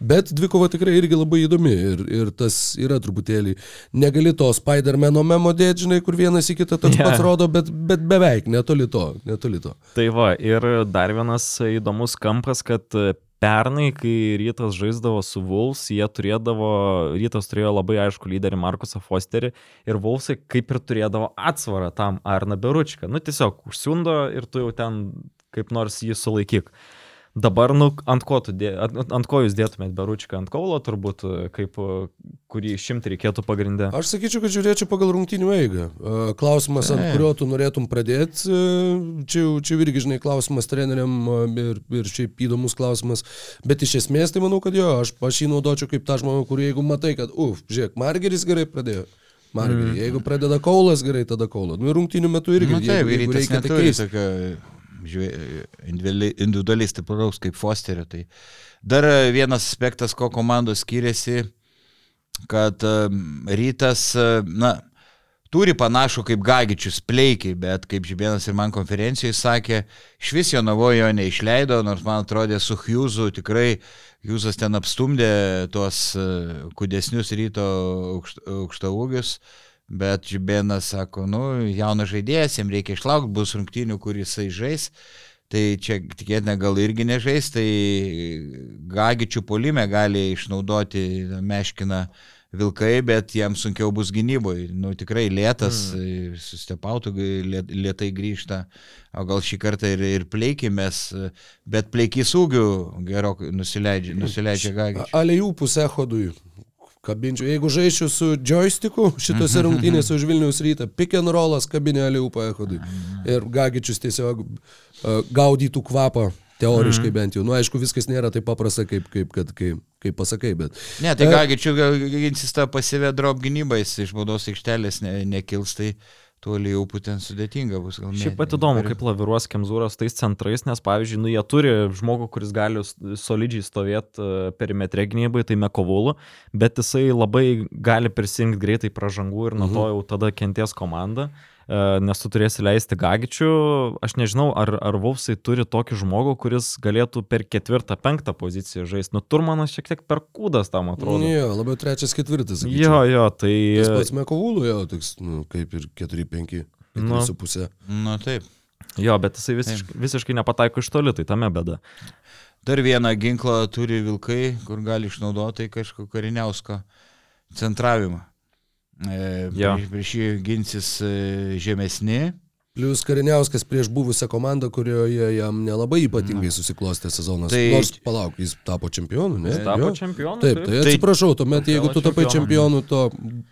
Speaker 4: Bet dvikova tikrai irgi labai įdomi ir, ir tas yra truputėlį, negali to Spider-Mano memo dėti, žinai, kur vienas į kitą toks yeah. pats rodo, bet, bet beveik netoli to, netoli to.
Speaker 3: Tai va, ir dar vienas įdomus kampas, kad pernai, kai rytas žaisdavo su Wolves, jie turėdavo, rytas turėjo labai aišku lyderį Markusą Fosterį ir Wolvesai kaip ir turėdavo atsvarą tam Arna Beručką. Nu tiesiog užsiundo ir tu jau ten kaip nors jį sulaikyk. Dabar, nu, ant ko, dė, ant, ant ko jūs dėtumėt Beručką? Ant kaulo turbūt, kaip kurį išimti reikėtų pagrindę.
Speaker 4: Aš sakyčiau, kad žiūrėčiau pagal rungtynių eigą. Klausimas, ant kurio tu norėtum pradėti, čia, čia irgi, žinai, klausimas treneriam ir, ir šiaip įdomus klausimas. Bet iš esmės, tai manau, kad jo, aš, aš jį naudočiau kaip tą žmogų, kurį jeigu matai, kad, uf, žiūrėk, Margeris gerai pradėjo. Margerį. Mm. Jeigu pradeda kaulas gerai, tada kaulas. Nu, ir rungtynių metu irgi.
Speaker 5: Na taip,
Speaker 4: jeigu, jeigu reikia, tai keisti.
Speaker 5: Individualiai stipraus kaip Fosterio. Tai dar vienas aspektas, ko komandos skiriasi, kad rytas, na, turi panašų kaip Gagičius pleikiai, bet kaip Žibėnas ir man konferencijoje sakė, iš vis jo navojo neišleido, nors man atrodė su Hughesu tikrai Hughesas ten apstumdė tuos e, kudesnius ryto aukšt, aukštaūgius. Bet Žibėnas sako, nu, jaunas žaidėjas, jam reikia išlaukti, bus rungtynių, kur jisai žais. Tai čia tikėtina gal irgi nežais, tai Gagičių polime gali išnaudoti Meškiną Vilkai, bet jam sunkiau bus gynyboje. Nu, tikrai lėtas, mm. sustepautų, lietai grįžta, o gal šį kartą ir, ir pleikimės, bet pleikys ūgių gerokai nusileidžia, nusileidžia Gagičių.
Speaker 4: Alejų pusę hodui. Kabinčiau, jeigu žaisčiau su joysticku šitose [laughs] rungtynėse už Vilnius rytą, pick and rollas kabinė Alejų paechodui. Ir Gagičius tiesiog uh, gaudytų kvapą, teoriškai bent jau. Nu, aišku, viskas nėra taip paprasta, kaip, kaip, kad, kaip, kaip pasakai, bet...
Speaker 5: Ne, tai
Speaker 4: E,
Speaker 5: Gagičių ginsis tą pasivę drop gynybą, jis iš baudos aikštelės ne, nekils, tai toli jau būtent sudėtinga bus gal.
Speaker 3: Šiaip pat įdomu, kaip laviruos Kemzūras tais centrais, nes pavyzdžiui, nu, jie turi žmogų, kuris gali solidžiai stovėti perimetre gynybai, tai Mekovulu, bet jisai labai gali prisijungti greitai pražangų ir nuo to jau tada kenties komanda. Nes tu turėsi leisti Gagičių. Aš nežinau, ar, ar Vulfsai turi tokį žmogų, kuris galėtų per ketvirtą, penktą poziciją žaisti. Nu, Turmanas šiek tiek per kūdas tam atrodo.
Speaker 4: Jo, labiau trečias, ketvirtas.
Speaker 3: Jo,
Speaker 4: sakyčiau.
Speaker 3: jo, tai...
Speaker 4: Tas pats Mekovulų jau toks, nu, kaip ir 4-5,
Speaker 3: Nu.
Speaker 4: 4,5.
Speaker 5: Nu taip.
Speaker 3: Jo, bet jisai visiškai, visiškai nepataiko iš toli, tai tame bėda.
Speaker 5: Dar vieną ginklą turi vilkai, kur gali išnaudoti kažkokio kariniausko centravimą. E,
Speaker 3: Jo.
Speaker 5: prieš, prieš jį ginsis e, žemesni.
Speaker 4: Plius Kariniauskas prieš buvusią komandą, kurioje jam nelabai ypatingai susiklostė sezonas.
Speaker 5: Tai-
Speaker 4: Tai... Nors, palauk, jis tapo čempionu, ne?
Speaker 3: Jis tapo
Speaker 4: Jo.
Speaker 3: čempionu.
Speaker 4: Taip, tai atsiprašau, tuomet jeigu tu tapai
Speaker 3: čempionu.
Speaker 4: to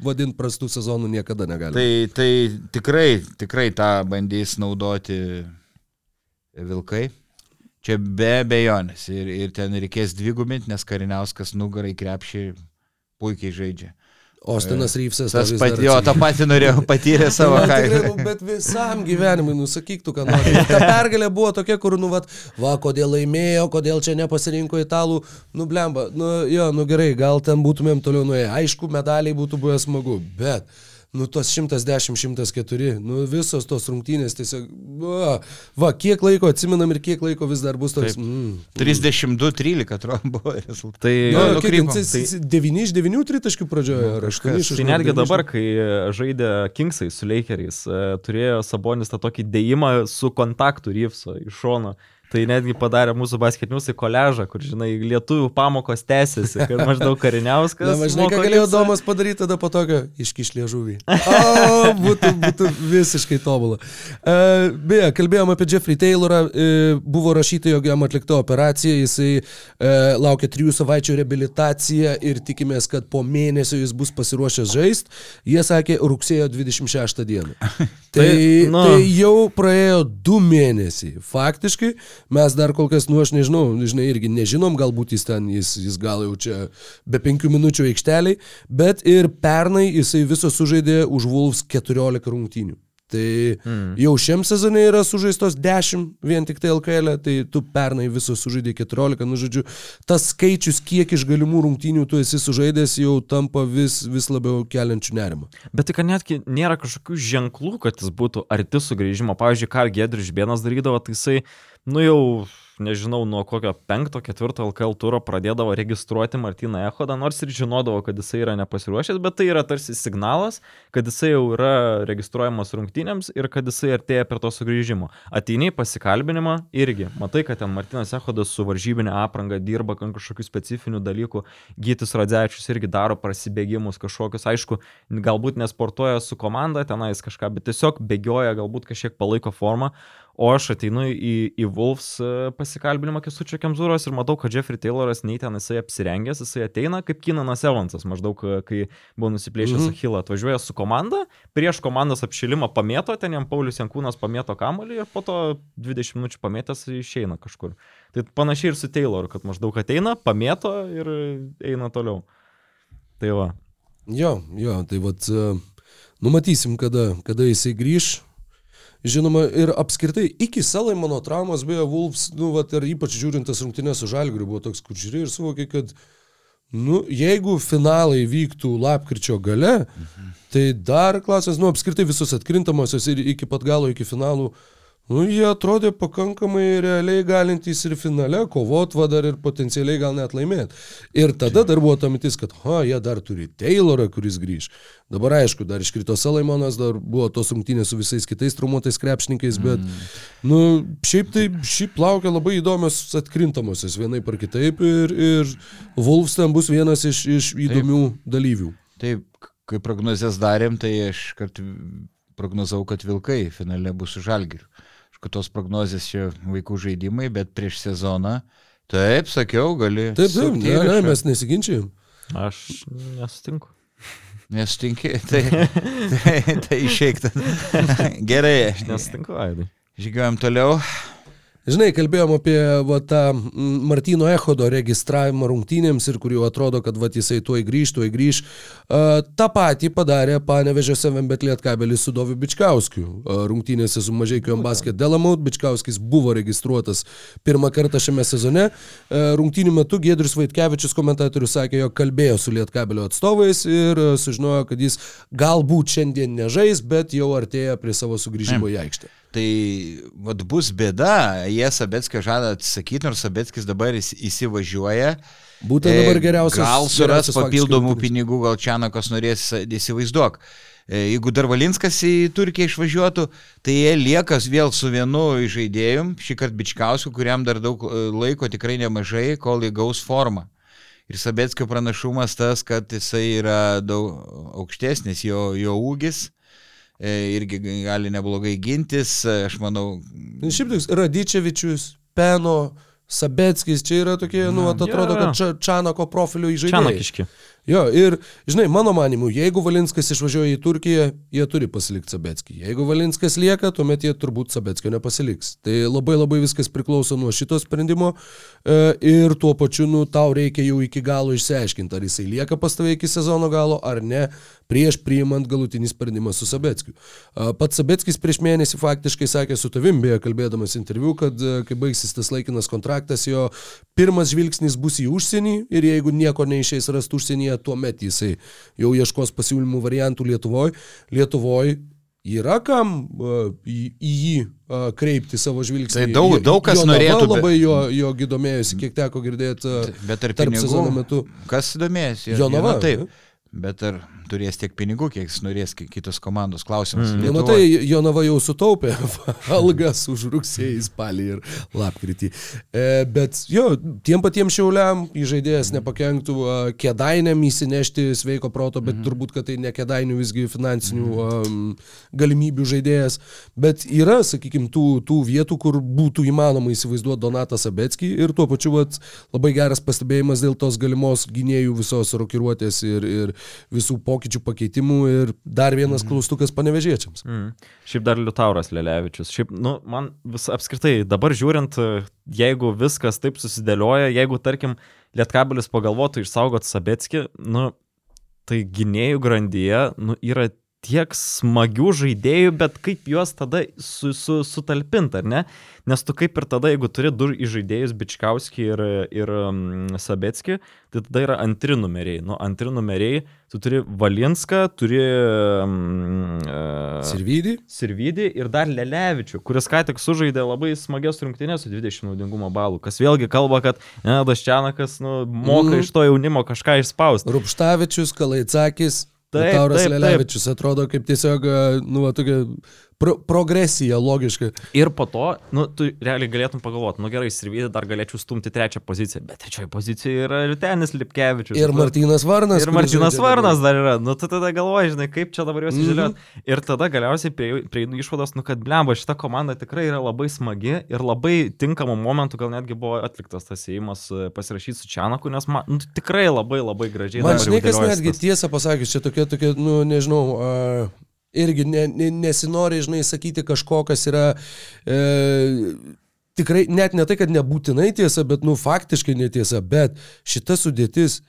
Speaker 4: vadinti prastų sezonų niekada negali.
Speaker 5: Tai, tai tikrai, tikrai tą bandys naudoti vilkai. Čia be bejonės. Ir, ir ten reikės dvigubinti, nes kariniauskas nugarai krepšį puikiai žaidžia.
Speaker 4: Ostinas Ryfsas.
Speaker 5: Tas
Speaker 4: vis
Speaker 5: pat, jo, tą patį norėjau patyrę savo
Speaker 4: Man tikrai,
Speaker 5: kailį.
Speaker 4: nu, bet visam gyvenimui, nusakyk tu, ką nori. Ir Ta pergalė buvo tokia, kur, nu, vat, va, kodėl laimėjo, kodėl čia nepasirinko italų, nu, blemba, nu, jo, nu gerai, gal ten būtumėm toliau nuėję. Aišku, medaliai būtų buvę smagu, bet, nu, tos 110-104, nu, visos tos rungtynės tiesiog, va, va, kiek laiko atsimenam ir kiek laiko vis dar bus toks. Mm,
Speaker 5: 32-13 atrodo [laughs] buvo rezultatas.
Speaker 3: Tai,
Speaker 4: Nu,
Speaker 5: nukrypom.
Speaker 4: kiek, 9 iš 9 tritaškių pradžioje, ar 8 iš
Speaker 3: Tai netgi dabar, kai žaidė Kingsai su Lakeriais, e, turėjo Sabonis tą tokį dėjimą su kontaktu Ryfso iš šono. Tai netgi padarė mūsų basketiniusai koležą, kur, žinai, lietuvių pamokos tęsiasi, kad maždaug kariniauskas. [laughs]
Speaker 4: Na, žinai, ką galėjo. Domas padaryti tada po tokio iškišlė žuvį. O, būtų, būtų visiškai tobulą. Uh, beje, kalbėjom apie Jeffrey Taylorą, uh, buvo rašyta, jog jam atlikta operacija, jisai uh, laukia trijų savaičių reabilitaciją ir tikimės, kad po mėnesio jis bus pasiruošęs žaisti. Jie sakė rugsėjo 26 dieną. Tai, [laughs]
Speaker 3: Tai,
Speaker 4: tai,
Speaker 3: nu.
Speaker 4: tai jau praėjo du mėnesiai. Faktiškai mes dar kol kas, nu aš nežinau, žinai, irgi nežinom, galbūt jis ten, jis, jis gal jau čia be penkių minučių aikšteliai, bet ir pernai jisai viso sužaidė už Wolves 14 rungtynių. Tai mm. jau šiam sezonui yra sužaistos 10 vien tik tai LKL, tai tu pernai viso sužaidė 14, nu žodžiu, tas skaičius, kiek iš galimų rungtynių tu esi sužaidęs, jau tampa vis, vis labiau keliančių nerimą.
Speaker 3: Bet tai, kad netgi nėra kažkokių ženklų, kad jis būtų arti sugrįžimo. Pavyzdžiui, ką Gedrius Bienas darydavo, tai jisai, nu jau, nežinau, nuo kokio penkto, ketvirto LKL turo pradėdavo registruoti Martyną Ehodą, nors ir žinodavo, kad jisai yra nepasiruošęs, bet tai yra tarsi signalas, kad jisai jau yra registruojamas rungtynėms ir kad jisai artėja prie to sugrįžimo. Ateini į pasikalbinimą irgi, matai, kad ten Martynas Ehodas su varžybinė apranga dirba kažkokių specifinių dalykų, Gytis Radzevičius irgi daro prasibėgimus kažkokius, aišku, galbūt nesportuoja su komanda tenais kažką, bet tiesiog bėgioja, galbūt kažkiek palaiko formą. O aš ateinu į, į Wolves e, pasikalbinimą Kesučio Kemzūros ir matau, kad Jeffrey Tayloras nei ten jisai apsirengęs, jisai ateina kaip Kinanas Evansas, maždaug e, kai buvo nusiplėšęs
Speaker 4: Mhm.
Speaker 3: Achilą, atvažiuoja su komanda, prieš komandos apšilimą pamėto, ten jam Paulius Jankūnas pamėto kamuolį ir po to 20 minučių pamėtęs išeina kažkur. Tai panašiai ir su Tayloru, kad maždaug ateina, pamėto ir eina toliau. Tai va.
Speaker 4: Jo, jo, tai vad, e, numatysim, kada, kada jisai grįž. Žinoma, ir apskritai iki Salaimono traumos, beje, Wolves, nu, vat, ir ypač žiūrint tas rungtynės su Žalgiriu, buvo toks, kur žiūrėjai ir suvokiai, kad, nu, jeigu finalai vyktų lapkričio gale, mhm. tai dar klasės, nu, apskritai visos atkrintamosios ir iki pat galo, iki finalų, nu, jie atrodė pakankamai realiai galintys ir finale kovot, va dar ir potencialiai gal net laimėti. Ir tada dar buvo ta mintis, kad, ha, jie dar turi Taylorą, kuris grįž. Dabar aišku, dar iškrito Salaimonas, dar buvo tos rungtynės su visais kitais traumuotais krepšininkais, bet, mm. nu, šiaip tai, šiaip laukia labai įdomios atkrintamosios vienai par kitaip ir, ir Wolves ten bus vienas iš, iš įdomių Taip. dalyvių.
Speaker 5: Taip, kai prognozes darėm, tai aš kart prognozavau, kad Vilkai finale bus su Žalgiriu. Aišku, tos prognozės čia vaikų žaidimai, bet prieš sezoną, taip, sakiau, gali.
Speaker 4: Taip, taip, ne, ne,
Speaker 5: įrašą.
Speaker 4: mes nesiginčiam.
Speaker 3: Aš nesutinku.
Speaker 5: Nesutinki, [laughs] tai, tai, tai išeik tada. [laughs] Gerai.
Speaker 3: Nesutinku, Aidai.
Speaker 5: Žygiuojam toliau.
Speaker 4: Žinai, kalbėjom apie va, tą Martino Echodo registravimą rungtynėms ir kur jau atrodo, kad va, jisai tuoj grįž, tuoj grįž. Uh, tą patį padarė Panevežė 7bet Lietkabelis su Doviu Bičkauskiu. Uh, rungtynėse su Mažiekiu Ambasket Delamaut Bičkauskis buvo registruotas pirmą kartą šiame sezone. Uh, rungtynių metu Gedrius Vaitkevičius komentatorius sakė, jog kalbėjo su Lietkabelio atstovais ir sužinojo, kad jis galbūt šiandien nežais, bet jau artėja prie savo sugrįžimo į aikštę.
Speaker 5: Tai vad bus bėda, jie Sabetskio žada atsisakyti, nors Sabetskis dabar įs- įsivažiuoja.
Speaker 4: Būtent dabar geriausias.
Speaker 5: Gal suras papildomų pinigų, gal Čianakas norės įsivaizduok. E, Jeigu dar Valinskas į Turkiją išvažiuotų, tai jie liekas vėl su vienu iš žaidėjų, šį kartą Bičkausku, kuriam dar daug e, laiko tikrai nemažai, kol įgaus formą. Ir Sabetskio pranašumas tas, kad jisai yra daug aukštesnis, jo, jo ūgis e, irgi gali neblogai gintis, e, aš manau.
Speaker 4: Nu, Šiaip toks Radičevičius, Peno, Sabetskis, čia yra tokie, nu, atrodo,
Speaker 3: jo, jo.
Speaker 4: kad Ča- Čanako profilio įžaidėjai.
Speaker 3: Čianakiški.
Speaker 4: Jo, ir, žinai, mano manimu, jeigu Valinskas išvažiuoja į Turkiją, jie turi pasilikti Sabetskį. Jeigu Valinskas lieka, tuomet jie turbūt Sabetskio nepasiliks. Tai labai labai viskas priklauso nuo šito sprendimo e, ir tuo pačiu, nu, tau reikia jau iki galo išsiaiškinti, ar jisai lieka pas tave iki sezono galo, ar ne, prieš priimant galutinį sprendimą su Sabetskiu. E, Pats Sabetskis prieš mėnesį faktiškai sakė su tavim, beje, kalbėdamas interviu, kad e, kai baigsis tas laikinas kontraktas, jo pirmas žvilgsnis bus į užsienį ir jeigu nieko neišeis rasti užsienyje, tuomet jisai jau ieškos pasiūlymų variantų Lietuvoje. Lietuvoje yra kam uh, į, į jį uh, kreipti savo žvilgsnį.
Speaker 5: Tai daug-
Speaker 4: Jo-
Speaker 5: daug kas
Speaker 4: Jonava
Speaker 5: norėtų, bet-
Speaker 4: labai jo, jo gidomėjosi, kiek teko girdėti uh,
Speaker 5: Bet ar
Speaker 4: tarp
Speaker 5: pinigų?
Speaker 4: sezono metu.
Speaker 5: Kas domėjasi?
Speaker 4: Jonava,
Speaker 5: Taip.
Speaker 4: ne?
Speaker 5: Bet ar turės tiek pinigų, kiek jis norės ki- kitos komandos? Klausimas.
Speaker 4: Na,
Speaker 5: Lietuvoj.
Speaker 4: matai, Jonava jau sutaupė [laughs] algas už rugsėjį, spalį ir lapkritį. E, bet jo, tiem patiems šiauliam įžaidėjas nepakenktų a, kėdainėm įsinešti sveiko proto, bet turbūt, kad tai ne kėdainių visgi finansinių um, galimybių žaidėjas. Bet yra, sakykime, tų, tų vietų, kur būtų įmanoma įsivaizduoti Donatą Sabetskį ir tuo pačiu vat, labai geras pastebėjimas dėl tos galimos gynėjų visos rokiruotės ir, ir visų pokyčių pakeitimų ir dar vienas klaustukas panevežiečiams.
Speaker 3: Mm. Šiaip dar Liutauras Lelevičius. Šiaip, nu, man vis apskritai, dabar žiūrint, jeigu viskas taip susidėlioja, jeigu, tarkim, Lietkabelis pagalvotų išsaugot Sabetskį, nu, tai gynėjų grandyje, nu, yra tiek smagių žaidėjų, bet kaip juos tada su, su, sutalpint, ar ne? Nes tu kaip ir tada, jeigu turi du žaidėjus, Bičkauskį ir, ir um, Sabetskį, tai tada yra antri numeriai. Nu, antri numeriai, tu turi Valinską, turi... Uh,
Speaker 4: Sirvydį?
Speaker 3: Sirvidį ir dar Lelevičių, kuris ką tik sužaidė labai smagias rungtynės su 20 naudingumo balų, kas vėlgi kalba, kad ne, Daščianakas nu, moka mm. iš to jaunimo kažką išspausti.
Speaker 4: Rupštavičius, Kalaitsakis,
Speaker 3: Taip,
Speaker 4: Tauras. Lelevičius atrodo kaip tiesiog, a, nu, va, tokia pro progresija logiška.
Speaker 3: Ir po to, nu, tu realiai galėtum pagalvoti, nu gerai, Sirvidį dar galėčiau stumti trečią poziciją, bet trečioje pozicijoje yra Liutenis Lipkevičius.
Speaker 4: Ir
Speaker 3: Nu,
Speaker 4: Martynas Varnas.
Speaker 3: Ir Martinas
Speaker 4: žaidžia
Speaker 3: Varnas dar yra. Nu, tu tada galvoji, žinai, kaip čia dabar juos
Speaker 4: Mhm.
Speaker 3: išdėliot. Ir tada galiausiai prieinu prie išvados, nu, kad blemba, šita komanda tikrai yra labai smagi ir labai tinkamų momentų gal netgi buvo atliktas tas įėjimas e, pasirašyti su Čianaku, nes man nu, tikrai labai labai gražiai
Speaker 4: Man žinai, kas netgi tiesą pasakius, čia tokia, tokia nu, nežinau, a, irgi ne, ne, nesinori, žinai, sakyti kažko, kas yra e, tikrai, net ne tai, kad nebūtinai tiesa, bet, nu, faktiškai netiesa, bet šita sudėtis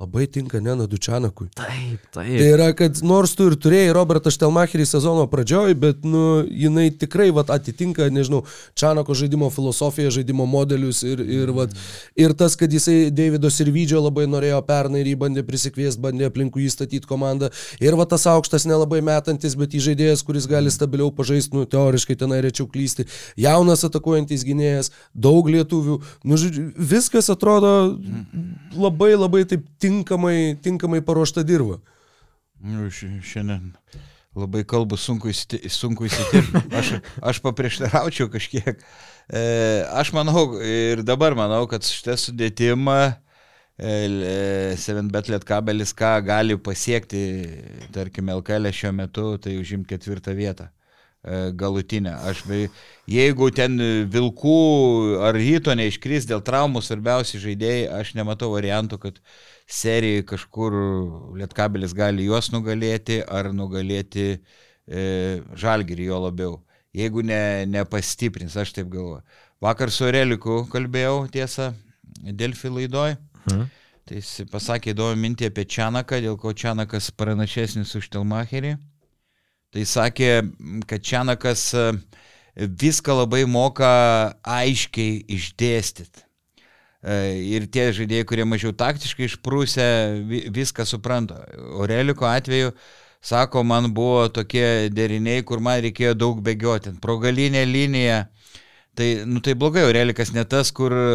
Speaker 4: labai tinka Nenadu Čianakui.
Speaker 3: Taip,
Speaker 4: Tai
Speaker 3: taip.
Speaker 4: yra, kad nors tu ir turėjai Robertą Štelmacherį sezono pradžioj, bet, nu, jinai tikrai, vat, atitinka, nežinau, Čanako žaidimo filosofiją, žaidimo modelius ir, ir, vat, ir tas, kad jisai Davido Sirvidžio labai norėjo pernai ir jį bandė prisikviesti, bandė aplinkui jį statyti komandą. Ir va tas aukštas nelabai metantis, bet įžaidėjas, kuris gali stabiliau pažaisti, nu, teoriškai tenai rečiau klysti. Jaunas atakuojantis gynėjas, daug lietuvių. Nu, žodžiu, viskas atrodo labai labai taip tinkamai, tinkamai paruošta dirba.
Speaker 5: Nu, ši- Šiandien labai kalbu sunku, įsiti, sunku įsitirti. [laughs] Aš, aš paprieštaraučiau kažkiek. E, aš manau ir dabar manau, kad šitą sudėtimą e, 7bet lietkabelis ką gali pasiekti, tarkim, LKL šiuo metu, tai užimti ketvirtą vietą e, galutinę. Aš jeigu ten vilkų ar ryto neiškris dėl traumų svarbiausi žaidėjai, aš nematau variantų, kad serijai kažkur Lietkabelis gali juos nugalėti ar nugalėti e, Žalgirį jo labiau. jeigu ne, nepastiprins, aš taip galvoju. Vakar su Reliku kalbėjau, tiesą, Delfi laidoj.
Speaker 3: Mhm.
Speaker 5: Tai jis pasakė įdomią mintį apie Čianaką, dėl ko Čianakas pranašesnis už Telmacherį. Tai sakė, kad Čianakas e, viską labai moka aiškiai išdėstyti. E, Ir tie žaidėjai, kurie mažiau taktiškai išprūsę, vi- viską supranta. Oreliko atveju, sako, man buvo tokie deriniai, kur man reikėjo daug bėgioti. Pro galinę liniją. Tai, nu, tai blogai, Aurelikas ne tas, kur e,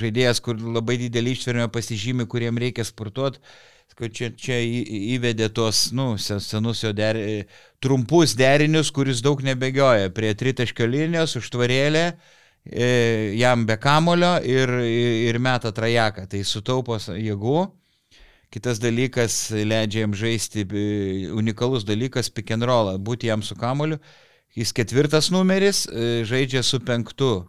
Speaker 5: žaidėjas, kur labai didelį ištvermę pasižymi, kuriem reikia sportuoti. Čia, čia įvedė tuos, nu, se- senus jo der, trumpus derinius, kuris daug nebegioja. Prie tritaškio linijos, užtvarėlė, e, jam be kamulio ir, ir meta trajeką. Tai sutaupo jėgų. Kitas dalykas, leidžia jam žaisti, e, unikalus dalykas, pick and roll, būti jam su kamuliu. Jis ketvirtas numeris, e, žaidžia su penktu.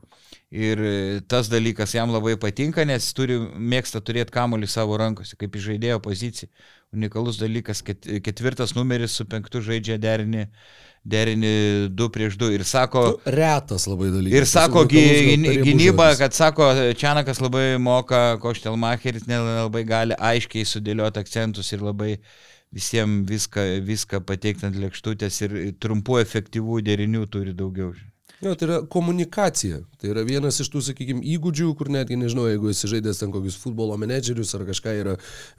Speaker 5: Ir e, tas dalykas jam labai patinka, nes turi, mėgsta turėti kamuolį savo rankose, kaip iš žaidėjo pozicija. Unikalus dalykas, ket, ketvirtas numeris su penktu žaidžia derinį, derinį 2 prieš 2. Ir sako,
Speaker 4: Nu, Retas labai dalykas.
Speaker 5: Ir sako, gynyba, kad sako, Čianakas labai moka, Koštelmacheris nelabai gali aiškiai sudėlioti akcentus ir labai visiems viską, viską pateikti ant lėkštutės ir trumpų efektyvų derinių turi daugiau.
Speaker 4: Jo, tai yra komunikacija. Tai yra vienas iš tų, sakykime, įgūdžių, kur netgi nežinau, jeigu esi žaidęs ten kokius futbolo menedžerius ar kažką, yra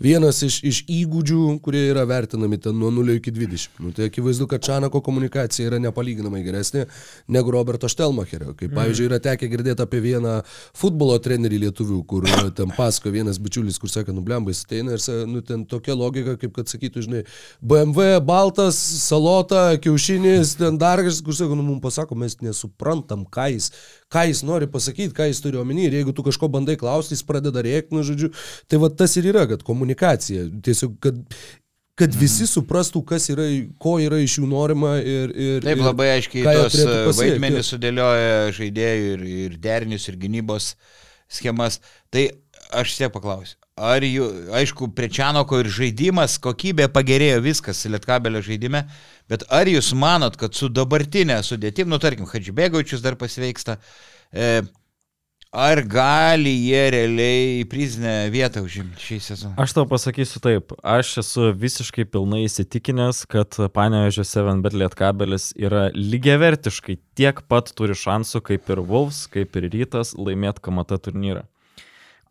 Speaker 4: vienas iš, iš įgūdžių, kurie yra vertinami ten nuo 0 iki 20. Nu, tai akivaizdu, kad Čanako komunikacija yra nepalyginamai geresnė negu Roberto Štelmacherio. Kaip pavyzdžiui, yra tekę girdėti apie vieną futbolo trenerį lietuvių, kur e, ten pasako vienas bičiulis, kur sako, nublembais ateina ir nu, ten tokia logika, kaip kad sakytų, žinai, BMW, baltas, salota, kiaušinis, ten dar kažkas, kur sako, nu, mums pasako, mes nesuprantam, ką jis, ką jis nori pasakyti, ką jis turi omeny. Ir jeigu tu kažko bandai klausti, jis pradeda rėkti, nu, žodžiu, tai va tas ir yra, kad komunikacija. Tiesiog, kad kad visi suprastų, kas yra, ko yra iš jų norima ir... ir
Speaker 5: Taip labai aiškiai tos e, vaidmenys sudėlioja žaidėjų ir, ir derinius, ir gynybos schemas. Tai aš tiek paklausiu. Ar jų, aišku, prie Čianoko ir žaidimas, kokybė pagerėjo viskas Lietkabelio žaidime, bet ar jūs manot, kad su dabartinė sudėtim, nu tarkim, Hadžibėgaučius dar pasveiksta, e, ar gali jie realiai prizinę vietą užimti šį sezoną?
Speaker 3: Aš tau pasakysiu taip, aš esu visiškai pilnai įsitikinęs, kad Panevežio 7bet lietkabelis yra lygiavertiškai tiek pat turi šansų kaip ir Wolves, kaip ir Rytas laimėti KMT turnyrą.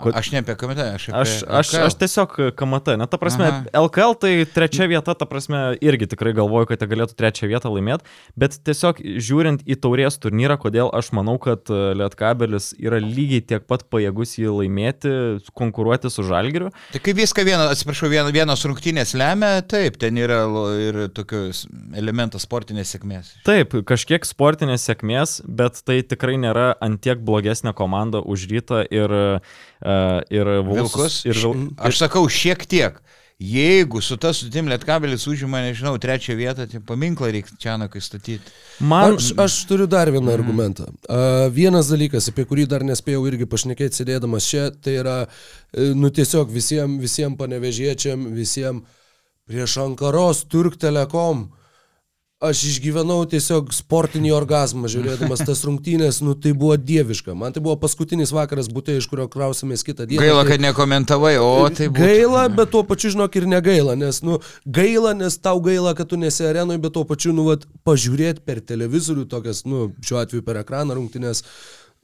Speaker 3: Kod-
Speaker 5: Aš ne apie komentarą, aš apie...
Speaker 3: Aš, aš,
Speaker 5: LKL.
Speaker 3: aš tiesiog KMT, net ta prasme,
Speaker 5: Aha.
Speaker 3: LKL tai trečia vieta, ta prasme, irgi tikrai galvoju, kad jie galėtų trečią vietą laimėti, bet tiesiog žiūrint į taurės turnyrą, kodėl aš manau, kad e, Lietkabelis yra lygiai tiek pat pajėgus jį laimėti, konkuruoti su Žalgiriu.
Speaker 5: Tai kai viską vieną, atsiprašau, vieną, vienos rungtynės lemia, taip, ten yra ir tokius elementas sportinės sėkmės.
Speaker 3: Taip, kažkiek sportinės sėkmės, bet tai tikrai nėra antiek blogesnė komanda už rytą ir, ir
Speaker 5: Vilkus.
Speaker 3: Ir, Vil-
Speaker 5: Aš sakau, šiek tiek. Jeigu su ta sudim Lietkabelis užima, nežinau, trečią vietą, tai paminklą reikia Čianakai statyti.
Speaker 3: man,
Speaker 4: Aš, aš turiu dar vieną argumentą. Uh, vienas dalykas, apie kurį dar nespėjau irgi pašnekėti sėdėdamas čia, tai yra, e, nu tiesiog visiems visiem panevežiečiam, visiems prieš Ankaros Turk Telekom. Aš išgyvenau tiesiog sportinį orgasmą, žiūrėdamas tas rungtynės, nu tai buvo dieviška. Man tai buvo paskutinis vakaras būtė, iš kurio krausimės kitą dieną.
Speaker 5: Gaila,
Speaker 4: tai...
Speaker 5: kad nekomentavai, o tai buvo.
Speaker 4: Gaila, bet tuo pačiu žinok ir negaila, nes, nu, gaila, nes tau gaila, kad tu nesi arenoje, bet tuo pačiu, nu, vat, pažiūrėti per televizorių tokias, nu, šiuo atveju per ekraną rungtynės,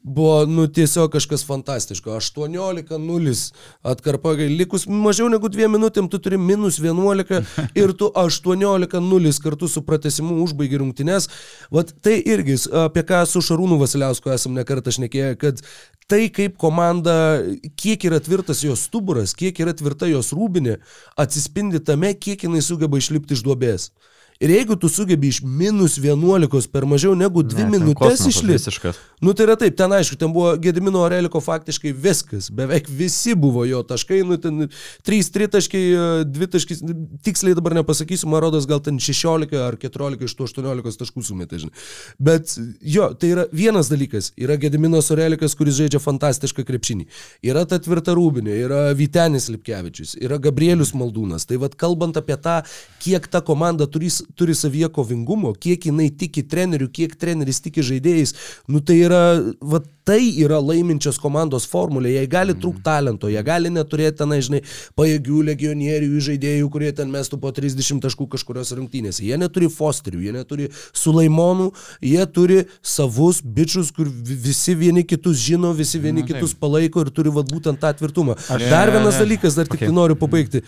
Speaker 4: buvo, nu, tiesiog kažkas fantastiško. 18-0 atkarpa, likus mažiau negu 2 minutėm, tu turi minus 11 [laughs] ir tu 18-0 kartu su pratesimu užbaigi rungtynės. Vat tai irgi, apie ką su Šarūnu Vasiliausku esam nekartą šnekėję, kad tai kaip komanda, kiek yra tvirtas jos stuburas, kiek yra tvirta jos rūbinė, atsispindi tame, kiek jinai sugeba išlipti iš duobės. Ir jeigu tu sugebi iš minus 11 per mažiau negu 2
Speaker 3: Ne,
Speaker 4: minutės išlipti. Nu tai yra taip, ten aišku, ten buvo Gedimino Oreliko faktiškai viskas, beveik visi buvo jo taškai, nu ten 3 tritaškai, 2 taškai, tiksliai dabar nepasakysiu, man rodos gal ten 16 ar 14 iš tų 18 taškų sumetė, žinai. Bet jo, tai yra vienas dalykas, yra Gediminas Orelikas, kuris žaidžia fantastišką krepšinį, yra ta tvirta rūbinė, yra Vitenis Lipkevičius, yra Gabrielius Maldūnas. Tai vad kalbant apie tą, kiek ta komanda turi, turi savyje kovingumo, kiek jinai tiki treneriu, kiek treneris tiki žaidėjais, nu tai yra, va, tai yra laiminčios komandos formulė, jie gali
Speaker 5: Mhm.
Speaker 4: trūkti talento, jie gali neturėti ten, žinai, pajėgių legionierių žaidėjų, kurie ten mestų po 30 taškų kažkurios rungtynėse. Jie neturi Fosterių, jie neturi Sulaimonų, jie turi savus bičius, kur vi- visi vieni kitus žino, visi vieni
Speaker 5: Na,
Speaker 4: kitus palaiko ir turi va, būtent tą tvirtumą.
Speaker 5: Aš-
Speaker 4: Dar vienas dalykas, dar tik
Speaker 3: okay.
Speaker 4: noriu pabaigti.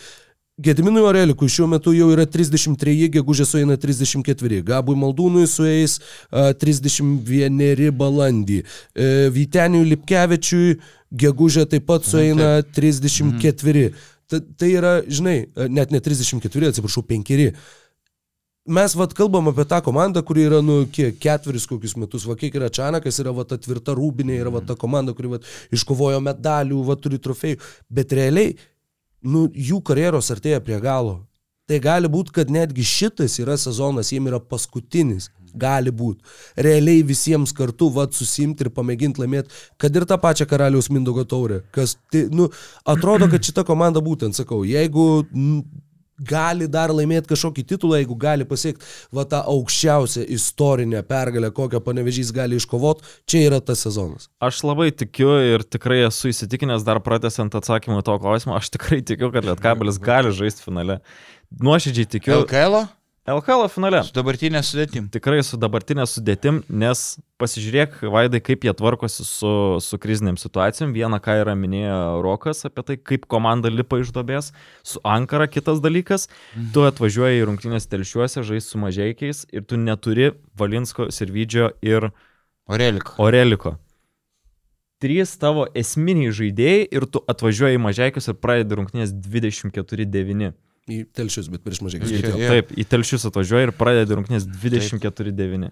Speaker 4: Gediminui Orelikui šiuo metu jau yra 33, gegužė sueina 34, Gabui Maldūnui sueis a, 31 balandį, E, Vyteniui Lipkevičiui gegužė taip pat sueina 34. Ta, tai yra, žinai, e, net ne 34, atsiprašau, 5. Mes vad kalbam apie tą komandą, kuri yra, nu, kiek ketveris kokius metus, va kiek yra Čanakas, yra va ta tvirta rūbinė, yra va ta komanda, kuri va iškovojo medalių, va turi trofėjų, bet realiai, nu, jų karjeros artėja prie galo. Tai gali būti, kad netgi šitas yra sezonas, jiem yra paskutinis. Gali būti. Realiai visiems kartu vad susimti ir pamėginti laimėti, kad ir tą pačią karaliaus Mindogo taurę. Kas, tai, nu, atrodo, kad šita komanda būtent, sakau, jeigu mm, gali dar laimėti kažkokį titulą, jeigu gali pasiekti va tą aukščiausią istorinę pergalę, kokią panevežys gali iškovoti, čia yra tas sezonas.
Speaker 3: Aš labai tikiu ir tikrai esu įsitikinęs, dar pratęsiant atsakymą į to klausimą, aš tikrai tikiu, kad Lietkabelis gali žaisti finale. Nuoširdžiai tikiu.
Speaker 5: LKL
Speaker 3: LKL finale.
Speaker 5: su dabartinė sudėtim.
Speaker 3: Tikrai su dabartinė sudėtim, nes pasižiūrėk, Vaidai, kaip jie tvarkosi su, su kriziniam situacijom. Vieną, ką yra minėjo Rokas apie tai, kaip komanda lipa iš dobės. Su Ankara kitas dalykas. Tu atvažiuoji į rungtynės telšiuose, žais su mažiekiais ir tu neturi Valinsko, Sirvidžio ir
Speaker 5: Oreliko.
Speaker 3: Oreliko. Trys tavo esminiai žaidėjai ir tu atvažiuoji į mažiekius ir pradedi rungtynės 24-9.
Speaker 4: Į telšius, bet prieš mažai.
Speaker 5: Jo.
Speaker 3: Taip, į telšius atvažiuoji ir pradedi rungtynės 24-9.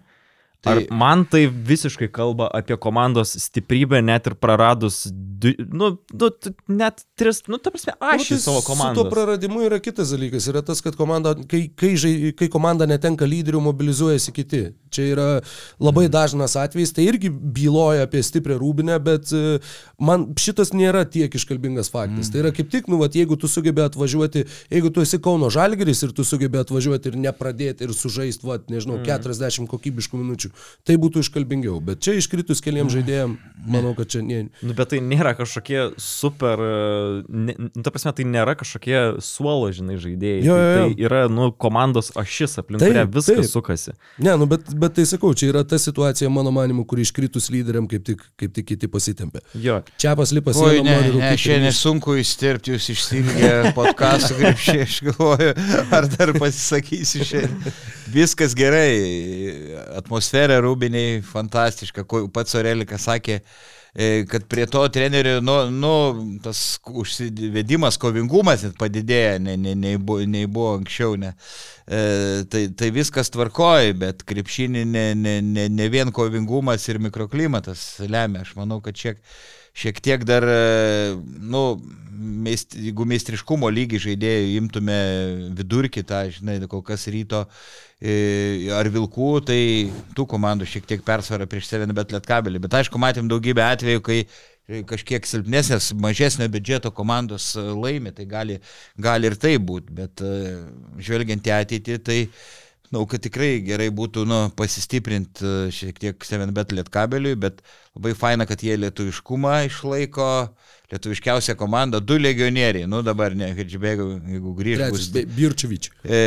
Speaker 3: Ar
Speaker 5: Tai-
Speaker 3: man tai visiškai kalba apie komandos stiprybę, net ir praradus, du, nu, nu, t- net tris, nu, ta prasme, aš savo
Speaker 4: Nu, tai Su to
Speaker 3: komandą.
Speaker 4: praradimu yra kitas dalykas. Yra tas, kad komanda, kai, kai, žai, kai komanda netenka lyderių, mobilizuojasi kiti. Čia yra labai dažnas atvejis, tai irgi byloja apie stiprią rūbinę, bet e, man šitas nėra tiek iškalbingas faktas. Mm. Tai yra kaip tik, nu, vat, jeigu tu sugebė atvažiuoti, jeigu tu esi Kauno Žalgeris ir tu sugebė atvažiuoti ir nepradėti ir sužaisti, vat, nežinau, mm. 40 kokybiškų minučių, tai būtų iškalbingiau. Bet čia iškritus keliam žaidėjim, manau, kad čia ne.
Speaker 3: Nu, bet tai nėra kažkokie super, ne, nu, ta prasme, tai nėra kažkokie suolo, žinai, žaidėjai.
Speaker 4: Jo,
Speaker 3: tai,
Speaker 4: jo, jo.
Speaker 3: tai yra, nu, komandos ašis, aplink
Speaker 4: Taip,
Speaker 3: kurią viskas
Speaker 4: taip.
Speaker 3: sukasi.
Speaker 4: Ne, nu, bet, bet tai sakau, čia yra ta situacija, mano manimu, kur iškritus lyderiam kaip tik, kaip tik kiti pasitempė.
Speaker 3: Jo,
Speaker 4: Čiapas lipas
Speaker 5: Oi,
Speaker 4: sienom,
Speaker 5: ne,
Speaker 4: nori ir
Speaker 5: šiandien
Speaker 4: vis-
Speaker 5: sunku įstirpti, jūs išsilgė [laughs] podcastų grįžčiai, aš galvoju, ar dar pasisakysiu šiandien. Viskas gerai, atmosfera rūbiniai fantastiška, pats Orelikas sakė, e, kad prie to trenerio, nu, nu tas užsivedimas, kovingumas net padidėja, nei, nei, nei, buvo, nei buvo anksčiau. Ne. E, tai, tai viskas tvarkoja, bet krepšinį ne, ne, ne, ne vien kovingumas ir mikroklimatas lemia. Aš manau, kad šiek, šiek tiek dar, e, nu, meist, jeigu meistriškumo lygį žaidėjų imtume vidurkį, tą, žinai, kol kas ryto e, ar vilkų, tai tų komandų šiek tiek persvara prieš Seven Bet Lietkabelį. Bet aišku, matėm daugybę atvejų, kai kažkiek silpnesnės, mažesnio biudžeto komandos e, laimi, tai gali, gali ir tai būti, bet e, žvelgiant į ateitį, tai Manau, kad tikrai gerai būtų nu, pasistiprinti e, šiek tiek 7bet lietkabeliui, bet labai faina, kad jie lietuviškumą išlaiko, lietuviškiausia komanda, du legionieriai, nu dabar ne, Hedžbėgų, jeigu grįžtų.
Speaker 4: Be- Birčevič.
Speaker 5: E,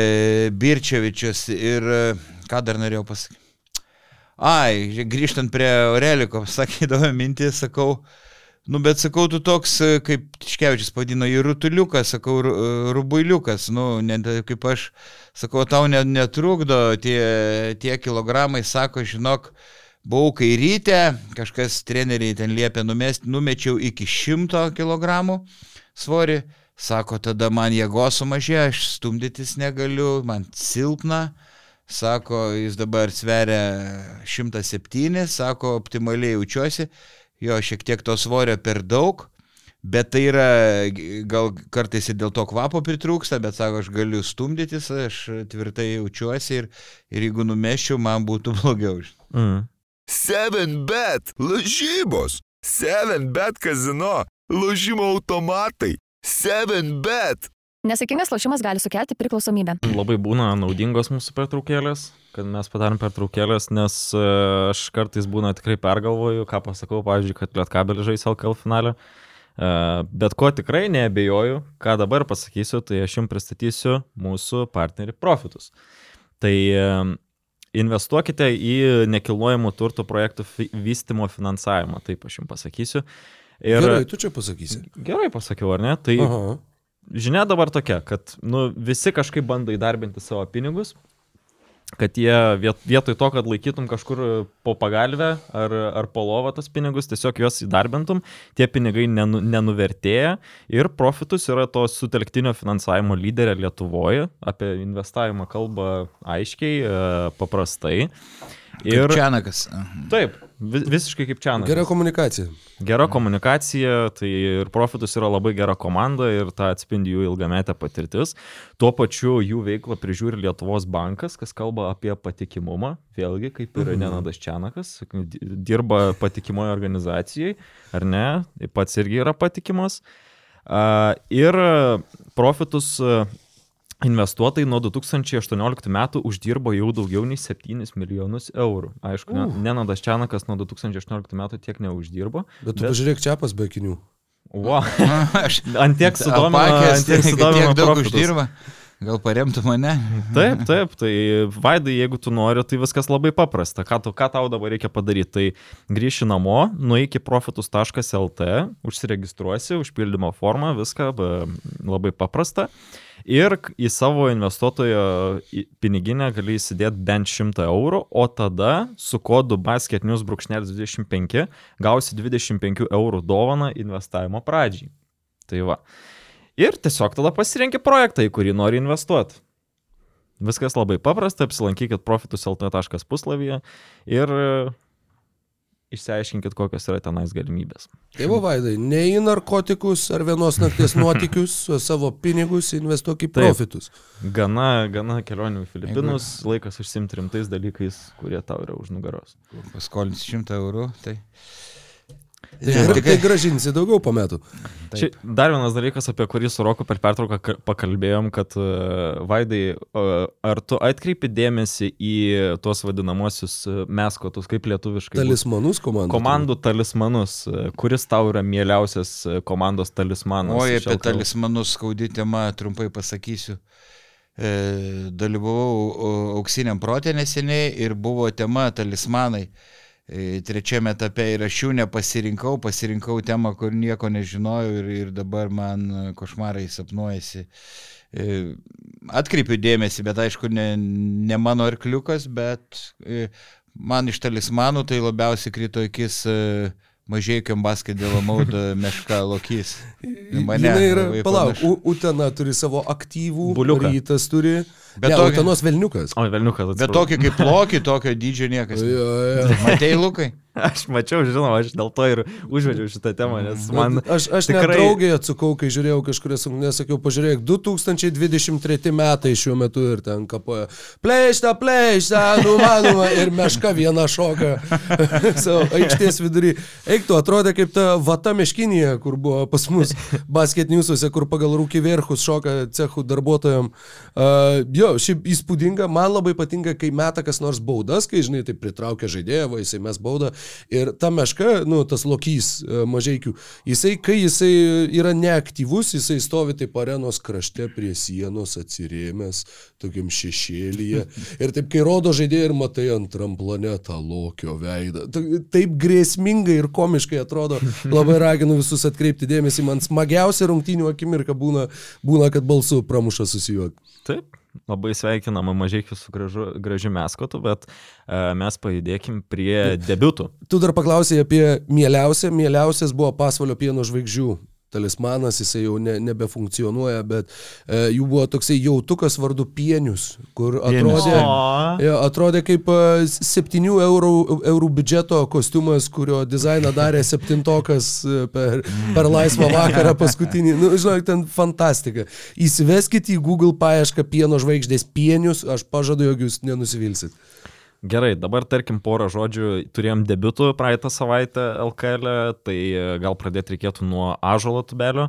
Speaker 5: Birčevičius ir e, ką dar norėjau pasakyti. Ai, grįžtant prie Aureliko, sakydavo mintį, sakau, nu bet sakau, tu toks, e, kaip Tiškevičius padino į rutuliuką, sakau, e, rubuiliukas, nu, ne, kaip aš, sakau, tau ne, netrukdo tie, tie kilogramai, sako, žinok, buvau kairytė, kažkas treneriai ten liepė numesti, numečiau iki 100 kg svorį, sako, tada man jėgos sumažėjo, aš stumdytis negaliu, man silpna. sako, jis dabar sveria 107, sako, optimaliai jaučiuosi, jo šiek tiek to svorio per daug, bet tai yra, gal kartais ir dėl to kvapo pritrūksta, bet sako, aš galiu stumdytis, aš tvirtai jaučiuosi ir, ir jeigu numeščiau, man būtų [laughs] blogiau.
Speaker 3: Mm.
Speaker 1: 7bet lažybos. 7bet kazino. Lošimo automatai. 7bet.
Speaker 2: Nesėkmingas lošimas gali sukelti priklausomybę.
Speaker 3: Labai būna naudingos mūsų pertraukėlės, kad mes padarėm pertraukėlės, nes e, aš kartais būna tikrai pergalvoju, ką pasakau, pavyzdžiui, kad Lietkabelį žais LKL finale. E, Bet ko tikrai neabejoju, ką dabar pasakysiu, tai aš jums pristatysiu mūsų partnerį Profitus. Tai e, investuokite į nekilnojamų turto projektų vystimo finansavimą, taip aš jums pasakysiu. Ir
Speaker 4: Gerai, tu čia pasakysi.
Speaker 3: gerai pasakiau, ar ne? Tai
Speaker 4: Aha.
Speaker 3: žinia dabar tokia, kad nu, visi kažkaip bando įdarbinti savo pinigus, kad jie viet- vietoj to, kad laikytum kažkur po pagalbę ar, ar po lovą tas pinigus, tiesiog juos įdarbintum, tie pinigai nenu, nenuvertėja ir profitus yra to sutelktinio finansavimo lyderė Lietuvoje, apie investavimą kalba aiškiai, e, paprastai.
Speaker 5: Ir
Speaker 3: Ir
Speaker 5: Čianakas.
Speaker 3: taip, vi- visiškai kaip čia.
Speaker 4: Gera komunikacija.
Speaker 3: Gera komunikacija, tai ir Profitus yra labai gera komanda ir tą atspindi jų ilgametę patirtis. Tuo pačiu jų veiklą prižiūri Lietuvos bankas, kas kalba apie patikimumą. Vėlgi, kaip ir Nenadas Čianakas, di- dirba patikimoje organizacijai, ar ne, pats irgi yra patikimas. Ir Profitus Investuotojai nuo 2018 metų uždirbo jau daugiau nei 7 milijonus eurų. Aišku, ne, Nenadas Čianakas nuo 2018 metų tiek neuždirbo.
Speaker 4: Bet tu
Speaker 3: Bet-
Speaker 4: pažiūrėk čia pas be akinių.
Speaker 3: Wow. [laughs]
Speaker 5: Aš
Speaker 3: Ant tiek [laughs] sudomino,
Speaker 5: apakęs,
Speaker 3: ant tiek
Speaker 5: kad
Speaker 3: sudomino
Speaker 5: tiek daug
Speaker 3: profitus.
Speaker 5: uždirba. Gal paremtų mane?
Speaker 3: Taip, taip, tai Vaidai, jeigu tu nori, tai viskas labai paprasta. Ką, tu, ką tau dabar reikia padaryti? Tai grįši namo, nueik į profitus.lt, užsiregistruosi, užpildymo formą, viską ba, labai paprasta. Ir į savo investuotojo piniginę gali įsidėti bent 100 eurų, o tada su kodu basketnews brūkšnelis 25 gausi 25 eurų dovaną investavimo pradžiai. Tai va. Ir tiesiog tada pasirenki projektą, į kurį nori investuoti. Viskas labai paprasta, apsilankykit profitus.lt puslapyje ir e, išsiaiškinkit, kokios yra tenais galimybės.
Speaker 4: Tai va, Vaidai, ne į narkotikus ar vienos nakties nuotykius, o savo pinigus investuok į
Speaker 3: Taip.
Speaker 4: profitus.
Speaker 3: Gana, gana kelionių į Filipinus, laikas užsimti rimtais dalykais, kurie tau yra už nugaros.
Speaker 5: Paskolins 100 eurų, tai...
Speaker 4: Tai, ir tai gražinsi daugiau po metų.
Speaker 3: Čia dar vienas dalykas, apie kurį su Roku per pertrauką ka- pakalbėjom, kad uh, Vaidai, uh, ar tu atkreipi dėmesį į tuos vadinamosius uh, meskotus, kaip lietuviškai?
Speaker 4: Talismanus komandų.
Speaker 3: Komandų talismanus, kuris tau yra mieliausias komandos talismanas? Iš
Speaker 5: apie talismanus skaudi tema, trumpai pasakysiu. E, dalyvavau o, auksiniam protė neseniai ir buvo tema talismanai. E, trečiame etape ir aš jų nepasirinkau, pasirinkau temą, kur nieko nežinojau ir, ir dabar man e, košmarai sapnuojasi. E, atkreipiu dėmesį, bet aišku, ne, ne mano arkliukas, bet e, man iš talismanų tai labiausiai krito akis e, mažiekiam basketbolo maudą meška lokys. Mane
Speaker 4: Mane yra, palauk,
Speaker 5: panašu.
Speaker 4: U- Utena turi savo aktyvų,
Speaker 3: Buliuką.
Speaker 4: rytas turi.
Speaker 5: Bet
Speaker 4: ne,
Speaker 5: tokį-
Speaker 4: Utenos Velniukas.
Speaker 3: O, velniukas,
Speaker 5: Bet tokį kaip lokį, tokio dydžio niekas.
Speaker 4: Jo, jo.
Speaker 5: Matei, Lukai? [laughs]
Speaker 3: Aš mačiau, žinoma, aš dėl to ir užvedžiau šitą temą, nes man...
Speaker 4: Bet Aš, aš tikrai... draugė atsukau, kai žiūrėjau kažkurias rungtynes, sakiau, pažiūrėk, 2023 metai šiuo metu ir ten kapoja. Pleišta, pleišta, numanoma ir meška viena šoka [laughs] savo aikštės vidury. Eik tu, atrodė kaip ta vata meškinėje, kur buvo pas mus basketniusuose, kur pagal rūkį verhus šoka cechų darbuotojams. Uh, jo, šiaip įspūdinga, man labai patinka, kai meta kas nors baudas, kai, žinai, tai pritraukia žaidėją, va, jisai mes baudą. Ir ta meška, nu, tas lokys uh, mažaikių, jisai, kai jisai yra neaktyvus, jisai stovi taip arenos krašte prie sienos atsirėmęs, tokiam šešėlyje. [laughs] Ir taip, kai rodo žaidėją ir matai antram plane tą lokio veidą. Ta- Taip grėsmingai ir komiškai atrodo. [laughs] Labai raginu visus atkreipti dėmesį. Man smagiausia rungtynių akimirka būna, būna kad balsu pramuša susijuok.
Speaker 3: Taip, labai sveikinama mažiekiu su gražu, gražiu meskotu, bet uh, mes pajudėkim prie debiutų.
Speaker 4: Tu dar paklausai apie mieliausią. Mieliausias buvo pasvalio pieno žvaigždžių talismanas, jisai jau ne, nebefunkcionuoja, bet e, jų buvo toksai jautukas vardu Pienius, kur atrodė, jo, atrodė kaip e, 7 eurų, eurų biudžeto kostiumas, kurio dizainą darė septintokas e, per, per laisvą vakarą paskutinį. Nu, žinok, ten fantastika. Įsiveskite į Google paiešką pieno žvaigždės Pienius, aš pažadu, jog jūs nenusivilsit.
Speaker 3: Gerai, dabar tarkim porą žodžių. Turėjom debiutų praeitą savaitę LKL, tai e, gal pradėti reikėtų nuo Ažalo tubelio.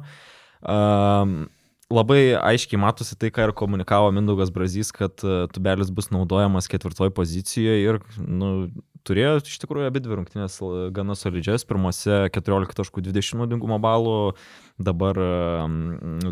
Speaker 3: Um, labai aiškiai matosi tai, ką ir komunikavo Mindaugas Brazys, kad e, tubelis bus naudojamas ketvirtoj pozicijoje ir nu, turėjo iš tikrųjų abi dvi rungtynės l- gana solidžias. Pirmose 14.20 naudingumo balų, dabar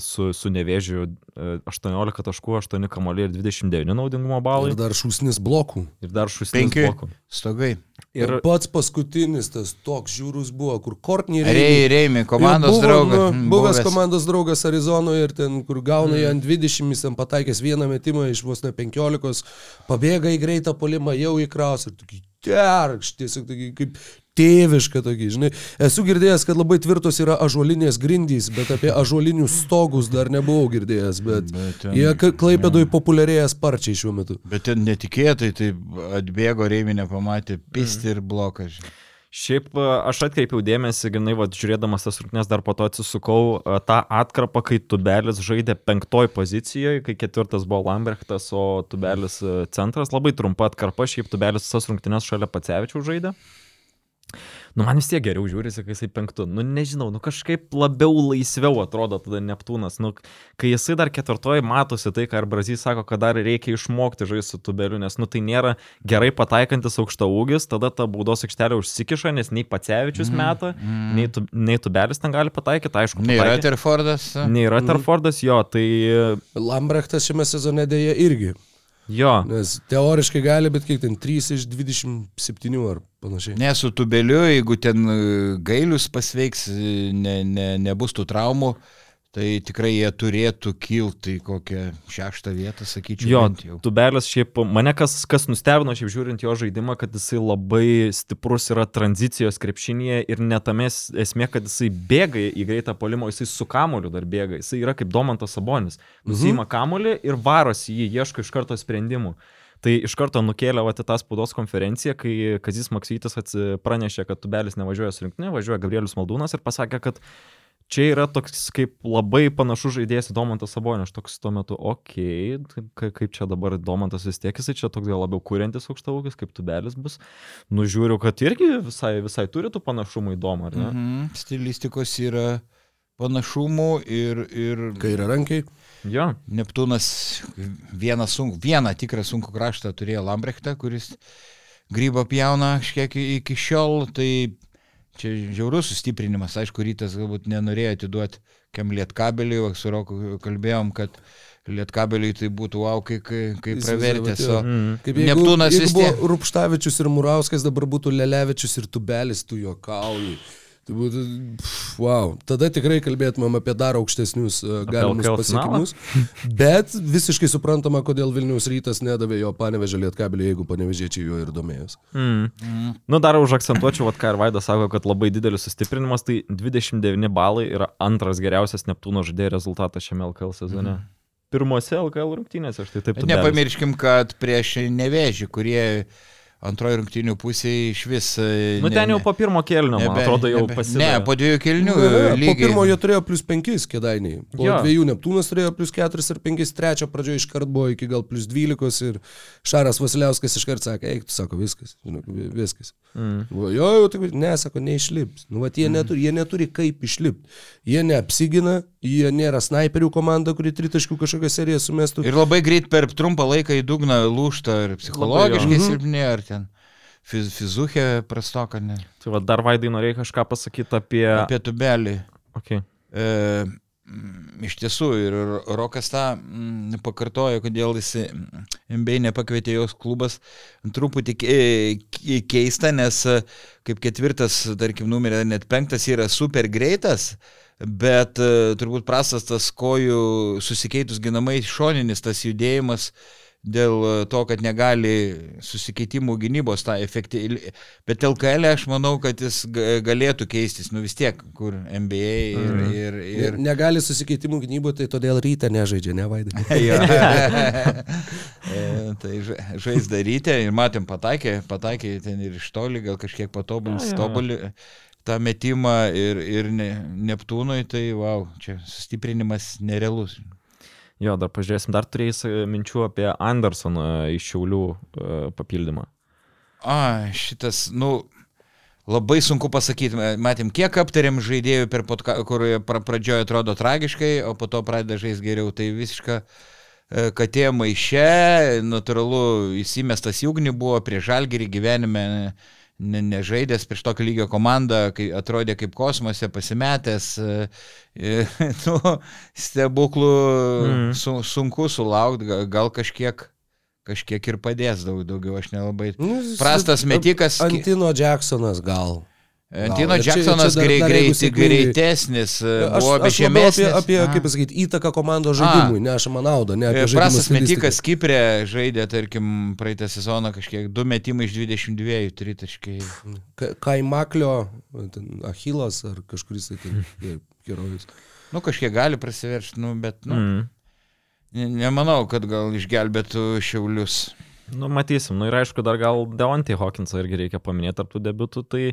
Speaker 3: su, su nevėžiu e, 18 taškų, 8 kamoliai ir 29 naudingumo balai.
Speaker 4: Ir dar šūsnis blokų.
Speaker 3: Ir dar šusnis
Speaker 5: Penki
Speaker 3: blokų.
Speaker 5: stogai.
Speaker 4: Ir
Speaker 3: Ir
Speaker 4: pats paskutinis tas toks žiūrus buvo, kur Kortney
Speaker 5: Rei, Reimi, komandos
Speaker 4: buvo,
Speaker 5: draugas.
Speaker 4: Nu, buvęs
Speaker 5: buvęs.
Speaker 4: komandos draugas Arizonoje ir ten, kur gauna mm. ant 20, jis ten pataikęs vieną metimą iš vos ne 15, pabėga į greitą polimą, jau įkraus ir tokį terkš, tiesiog tokį kaip tėvišką tokį, žinai. Esu girdėjęs, kad labai tvirtos yra ažuolinės grindys, bet apie ažuolinius stogus dar nebuvau girdėjęs, bet,
Speaker 5: Bet ten-
Speaker 4: jie klaipėdoj populiarėja sparčiai šiuo metu.
Speaker 5: Bet ten netikėtai, tai atbėgo Reimi, nepamatė, pisti ir blokas. žinai.
Speaker 3: Šiaip aš atkreipiau dėmesį, grinai, va, žiūrėdamas tas rungtynes dar po to atsisukau tą atkarpą, kai Tubelis žaidė penktoj pozicijoje, kai ketvirtas buvo Lambrechtas, o Tubelis centras. Labai trumpa atkarpa, šiaip Tubelis visas rungtynes šalia Pacevičių žaidė. Nu, man vis tiek geriau žiūrisi, kai jisai penktu. Nu, nežinau, nu kažkaip labiau laisviau atrodo tada Neptūnas. Nu, kai jisai dar ketvirtoji matosi tai, ką ir Brazys sako, kad dar reikia išmokti žaisti su tubeliu, nes, nu, tai nėra gerai pataikantis aukšta ūgis, tada ta baudos aikštelė užsikiša, nes nei Pacevičius meta, mm. nei, tu, nei tubelis ten gali pataikyti, aišku.
Speaker 5: Nei. Rutherfordas.
Speaker 3: Nei Rutherfordas, jo, tai
Speaker 4: Lambrechtas šiame sezone dėja irgi.
Speaker 3: jo.
Speaker 4: Nes teoriškai gali, bet kiek ten 3 iš 27 ar panašiai.
Speaker 5: Ne su tubeliu, jeigu ten e, gailius pasveiks, e, ne, ne, nebus tų traumų, tai tikrai jie turėtų kilti į kokią šeštą vietą, sakyčiau.
Speaker 3: Jo, tubelis šiaip, mane kas, kas nustebino, šiaip žiūrint jo žaidimą, kad jisai labai stiprus yra tranzicijos krepšinėje ir netame es- esmė, kad jisai bėga į greitą polimą, jisai su kamoliu dar bėga, jisai yra kaip Domantas Sabonis. Nusima mhm. kamolį ir varosi jį, ieško iš karto sprendimų. Tai iš karto nukėlė va, į tą spaudos konferenciją, kai Kazis Maksytis pranešė, kad tubelis nevažiuoja su rinktinė, važiuoja Gabrielius Maldūnas ir pasakė, kad čia yra toks kaip labai panašus žaidėjas į Domantas Sabonį. Aš toks tuo metu, okei, okay, kaip čia dabar Domantas vis tiek jisai čia toks gal labiau kūrintis aukštaugis, kaip tubelis bus. Nužiūriu, kad irgi visai, visai turi tų panašumų įdomu, ar ne?
Speaker 5: Mhm. Stilistikos yra panašumų ir, ir
Speaker 4: Kairė rankiai.
Speaker 3: Jo,
Speaker 5: Neptūnas vieną, sunk, vieną tikrą sunkų kraštą turėjo Lambrechtą, kuris grybą pjauna kažkiek iki šiol, tai čia žiaurus sustiprinimas, aišku, rytas galbūt nenorėjo atiduoti kem lietkabelį, o su Roku kalbėjom, kad lietkabeliui tai būtų wow, kai, kai, kai
Speaker 4: Įsivaizduoju,
Speaker 5: pravertės,
Speaker 4: vat jo.
Speaker 5: o
Speaker 3: mm.
Speaker 4: Kaip jeigu,
Speaker 5: Neptūnas
Speaker 4: jeigu
Speaker 5: vis tiek.
Speaker 4: Rupštavičius ir Murauskas, dabar būtų Lelevičius ir Tubelis, tu jo kaulai. Tai būtų, wow, tada tikrai kalbėtumėm apie dar aukštesnius uh, galimus pasiekimus. Bet visiškai suprantama, kodėl Vilniaus rytas nedavė jo panevežė lietkabelį, jeigu panevežėčiai juo ir domėjus.
Speaker 3: Mm. Mm. Nu, dar užakcentuočiau, vat, ką ir Vaidas sako, kad labai didelis sustiprinimas, tai 29 balai yra antras geriausias Neptūno žaidėjo rezultatas šiame LKL sezone. Mm. Pirmose LKL rungtynėse, aš tai taip Tubelis.
Speaker 5: nepamirškim, kad prieš nevėžį, kurie antroji rungtinių pusėje iš vis... e,
Speaker 3: Nu, ten jau po pirmo kėlinio, man
Speaker 5: nebe-
Speaker 3: atrodo, jau
Speaker 5: nebe-
Speaker 3: pasidavė.
Speaker 5: Ne, po dviejų kelnių
Speaker 4: Ne, ne, po
Speaker 5: lygiai.
Speaker 4: pirmo jie turėjo plus 5 kėdainiai. Po
Speaker 3: Jo.
Speaker 4: dviejų Neptūnas turėjo plus 4 ir 5, trečio pradžioje iškart buvo iki gal plus 12 ir Šaras Vasiliauskas iškart sakė, eik, tu sako, viskas, žinok, vi- viskas.
Speaker 3: Mm.
Speaker 4: Buvo, jo, jau tik, ne, sako, neišlips. Nu, vat, jie, neturi, jie neturi kaip išlipti. Jie neapsigina, jie nėra snaiperių komanda, kuri tritaškių kažkokią seriją sumestų.
Speaker 5: Ir labai greit per trumpą laiką į dugną lūšta ir psichologiškai ar ten fiz, fizuchė prastoka, ne.
Speaker 3: Tai va, dar Vaidai norėjai kažką pasakyti apie...
Speaker 5: Apie tubelį.
Speaker 3: Okay.
Speaker 5: E, mm, iš tiesų, ir Rokas tą mm, pakartojo, kodėl jis mm, MBA nepakvietė jos klubas. Truputį ke- keista, nes e, kaip ketvirtas, tarkim, numeris, net penktas yra super greitas. Bet e, turbūt prastas tas kojų susikeitus ginamai šoninis tas judėjimas dėl to, kad negali susikeitimų gynybos tą efektyviai. Bet LKL aš manau, kad jis ga- galėtų keistis, nu vis tiek, kur NBA ir...
Speaker 3: Mhm.
Speaker 5: ir,
Speaker 4: Ir
Speaker 5: ir
Speaker 4: negali susikeitimų gynybų, tai todėl ryte nežaidžia, nevaidai. [laughs] [laughs]
Speaker 5: E, tai ža- žaizdą ryte ir matėm pataikė, pataikė ten ir iš toli, gal kažkiek patobulins, tobulį tą metimą ir, ir ne, Neptūnui, tai wow, čia sustiprinimas nerealus.
Speaker 3: Jo, dar pažiūrėsim, dar turėjai minčių apie Andersoną iš Šiaulių e, papildymą.
Speaker 5: A, šitas, nu, labai sunku pasakyti. Matėm, kiek aptarėm žaidėjų, podka, kur pra, pradžioje atrodo tragiškai, o po to pradeda žaisti geriau. Tai visiška e, katė maiše, natūralu, įsimestas į ugnį buvo prie žalgerį gyvenime. Ne- Nežaidęs prieš tokio lygio komandą, kai atrodė kaip kosmose, pasimetęs, e, e, [laughs] nu, stebuklų
Speaker 3: Mhm.
Speaker 5: su, sunku sulaukti, gal, gal kažkiek, kažkiek ir padės daug, daugiau, aš nelabai.
Speaker 4: Nu,
Speaker 5: Prastas metikas.
Speaker 4: Antino Jacksonas gal.
Speaker 5: Antino Jacksonas grei,
Speaker 4: dar jeigu
Speaker 5: greit,
Speaker 4: sėkmingai-
Speaker 5: greitesnis, e,
Speaker 4: Aš,
Speaker 5: buvo
Speaker 4: aš apie,
Speaker 5: bežemesnis.
Speaker 4: apie
Speaker 5: A.
Speaker 4: kaip pasakyti, įtaką komandos žaidimui, nešama naudą, ne apie
Speaker 5: E,
Speaker 4: žaidimą
Speaker 5: Prastas metikas Kiprė žaidė, tarkim, praeitą sezoną kažkiek du metimai iš 22, tritaškai.
Speaker 4: Ka- Kaimaklio, Achilas ar kažkuris tai [laughs] herojus.
Speaker 5: Nu, kažkiek gali prasiveršti, nu, bet, nu,
Speaker 3: Mm.
Speaker 5: ne- nemanau, kad gal išgelbėtų šiaulius.
Speaker 3: Nu, matysim. Nu ir aišku, dar gal Deontay Hawkinsą irgi reikia paminėti tarp tų debiutų. Tai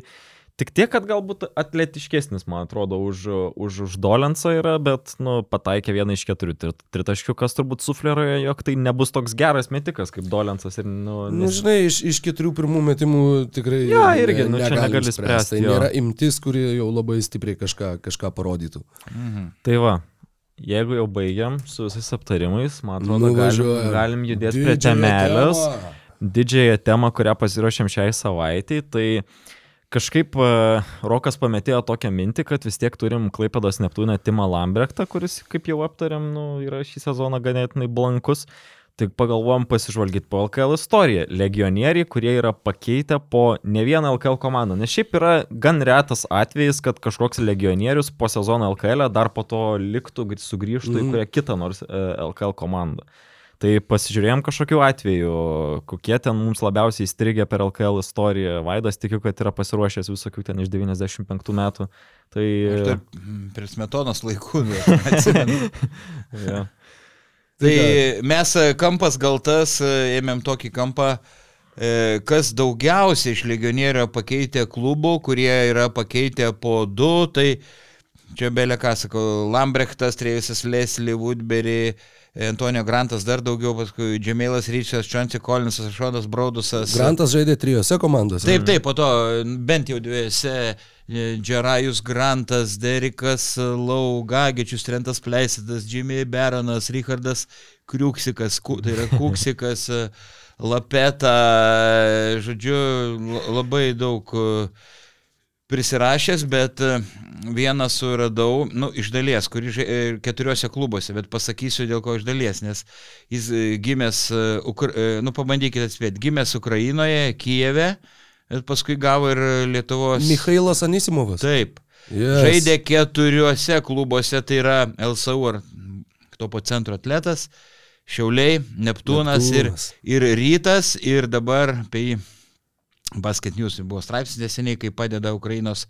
Speaker 3: tik tiek, kad galbūt atletiškesnis, man atrodo, už, už, už Dolensą yra, bet, nu, pataikė vieną iš keturių trit- tritaškių, kas turbūt sufleruoja, jog tai nebus toks geras metikas kaip Dolensas. Ir, nu,
Speaker 4: Nu,
Speaker 3: nes...
Speaker 4: žinai, iš, iš keturių pirmų metimų tikrai ne-
Speaker 3: irgi, nu, čia negali spręst,
Speaker 4: Tai nėra imtis, kuri jau labai stipriai kažką, kažką parodytų.
Speaker 5: Mhm.
Speaker 3: Tai va. Jeigu jau baigiam su visais aptarimais, man atrodo, galim,
Speaker 4: Nuvažiuojam.
Speaker 3: galim judėti prie temelės.
Speaker 4: temą.
Speaker 3: didžiąją temą, kurią pasiruošėm šiai savaitėjai, tai kažkaip e, Rokas pametėjo tokią mintį, kad vis tiek turim Klaipėdos Neptūnę Timą Lambrechtą, kuris, kaip jau aptarėm, nu, yra šį sezoną ganėtinai blankus. Tik pagalvojom pasižvalgyti po LKL istoriją. Legionieriai, kurie yra pakeitę po ne vieną LKL komandą. Nes šiaip yra gan retas atvejis, kad kažkoks legionierius po sezono LKL dar po to liktų, gr- sugrįžtų mm. į
Speaker 4: Mhm.
Speaker 3: kurią kitą nors e, LKL komandą. Tai pasižiūrėjom kažkokiu atveju, kokie ten mums labiausiai įstrigę per LKL istoriją. Vaidas tikiu, kad yra pasiruošęs visokių ten iš 95 metų. Tai...
Speaker 5: Mm, prie smetonos laikų nu, atsimenu. [laughs]
Speaker 3: ja.
Speaker 5: Tai mes e, kampas gal tas, e, ėmėm tokį kampą, e, kas daugiausiai iš legionierių pakeitė klubų, kurie yra pakeitę po du, tai čia belė ką sakau, Lambrechtas, Trevisas Leslie, Woodbury, Antonio Grantas dar daugiau, paskui Džemėlas Ryčias, Čansi Kolinsas, Šonas Braudusas.
Speaker 4: Grantas žaidė trijose komandose.
Speaker 5: Taip, taip, po to bent jau dviejose e, Džerajus Grantas, Derikas Lau, Gagičius, Trentas Pleisitas, Jimmy Baronas, Richardas Kriuksikas, tai yra Kuksikas, e, Lapeta, e, žodžiu, la- labai daug e, prisirašęs, bet e, vieną suradau, nu, iš dalies, kurį e, keturiuose klubuose, bet pasakysiu dėl ko iš dalies, nes jis e, gimęs, nu, pabandykite atspėti, gimęs Ukrainoje, Kijeve, bet paskui gavo ir Lietuvos.
Speaker 4: Mikhailas Anisimovas.
Speaker 5: Taip.
Speaker 4: Yes.
Speaker 5: Žaidė keturiuose klubuose, tai yra LSU ar topo centro atletas, Šiauliai, Neptūnas,
Speaker 4: Neptūnas.
Speaker 5: Ir, ir Rytas ir dabar apie jį Basket News buvo straipsnis neseniai, kai padeda Ukrainos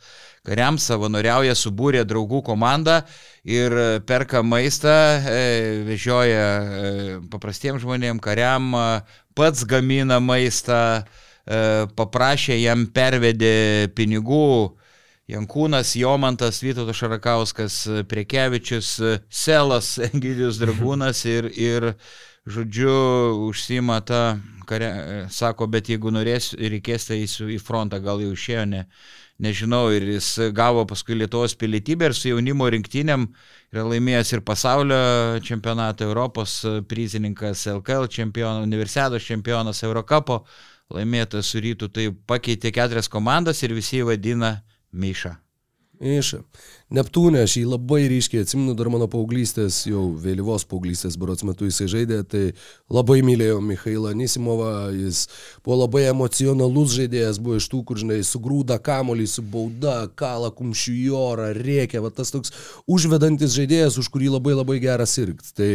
Speaker 5: kariams, savanoriauja, subūrė draugų komandą ir e, perka maistą, e, vežioja e, paprastiems žmonėms, kariam, pats gamina maistą, paprašė jam pervedė pinigų. Jankūnas, Jomantas, Vytautas Šarakauskas, Priekevičius, Selas, [laughs] Egidijus Dragūnas ir, ir žodžiu, užsima tą, kare, sako, bet jeigu norės reikės, tai eisiu į frontą, gal jau išėjo, ne, nežinau, ir jis gavo paskui Lietuvos pilietybę ir su jaunimo rinktiniam yra laimėjęs ir pasaulio čempionatą, Europos prizininkas, LKL čempionas, Universiados čempionas, Eurocapo laimėtas su rytų, tai pakeitė keturias komandas ir visi jį vadina Miša.
Speaker 4: Iša. Neptūnė, aš jį labai ryškiai atsimenu, dar mano paauglystės, jau vėlyvos paauglystės berots metu jisai žaidė, tai labai mylėjau Mikhailą Nisimovą, jis buvo labai emocionalus žaidėjas, buvo iš tų, kur, žinai, sugrūda kamolį, su bauda, kala kumščių į orą, rėkia, va tas toks užvedantis žaidėjas, už kurį labai labai geras sirgti. Tai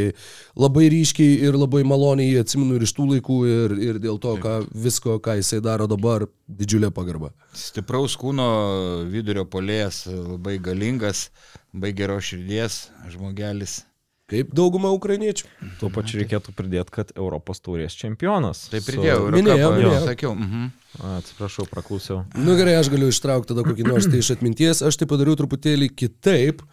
Speaker 4: labai ryškiai ir labai maloniai jį atsimenu ir iš tų laikų ir, ir dėl to, ką, visko, ką jisai daro dabar, didžiulė pagarba.
Speaker 5: Stipraus kūno vidurio polėjas, labai galingas, labai geros širdies žmogelis.
Speaker 4: Kaip dauguma ukrainiečių.
Speaker 3: Tuo pačiu reikėtų pridėti, kad Europos taurės čempionas.
Speaker 5: Tai
Speaker 3: Su-
Speaker 5: pridėjau,
Speaker 4: Minėjau,
Speaker 5: Eurocupą,
Speaker 4: minėjau.
Speaker 5: sakiau. Mhm.
Speaker 3: Atsiprašau, praklausiau.
Speaker 4: Nu gerai, aš galiu ištraukti tada kokį nors tai iš atminties, aš tai padariau truputėlį kitaip.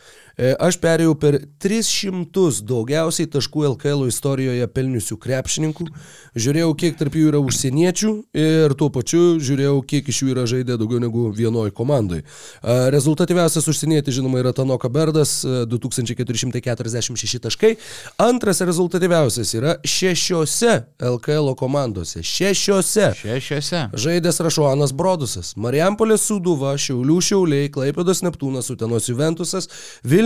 Speaker 4: E, Aš perėjau per 300 daugiausiai taškų LKL istorijoje pelniusių krepšininkų, žiūrėjau, kiek tarp jų yra užsieniečių ir tuo pačiu žiūrėjau, kiek iš jų yra žaidę daugiau negu vienoj komandai. E, Rezultatyviausias užsienietis, žinoma, yra Tanoka Berdas, e, 2446 taškai. Antras rezultatyviausias yra šešiose LKL komandose. Šešiose.
Speaker 5: Šešiose.
Speaker 4: Žaidęs Rašuanas Brodusas, Marijampolės Suduva, Šiaulių Šiauliai, Klaipėdos Neptūnas, Utenos Juventusas,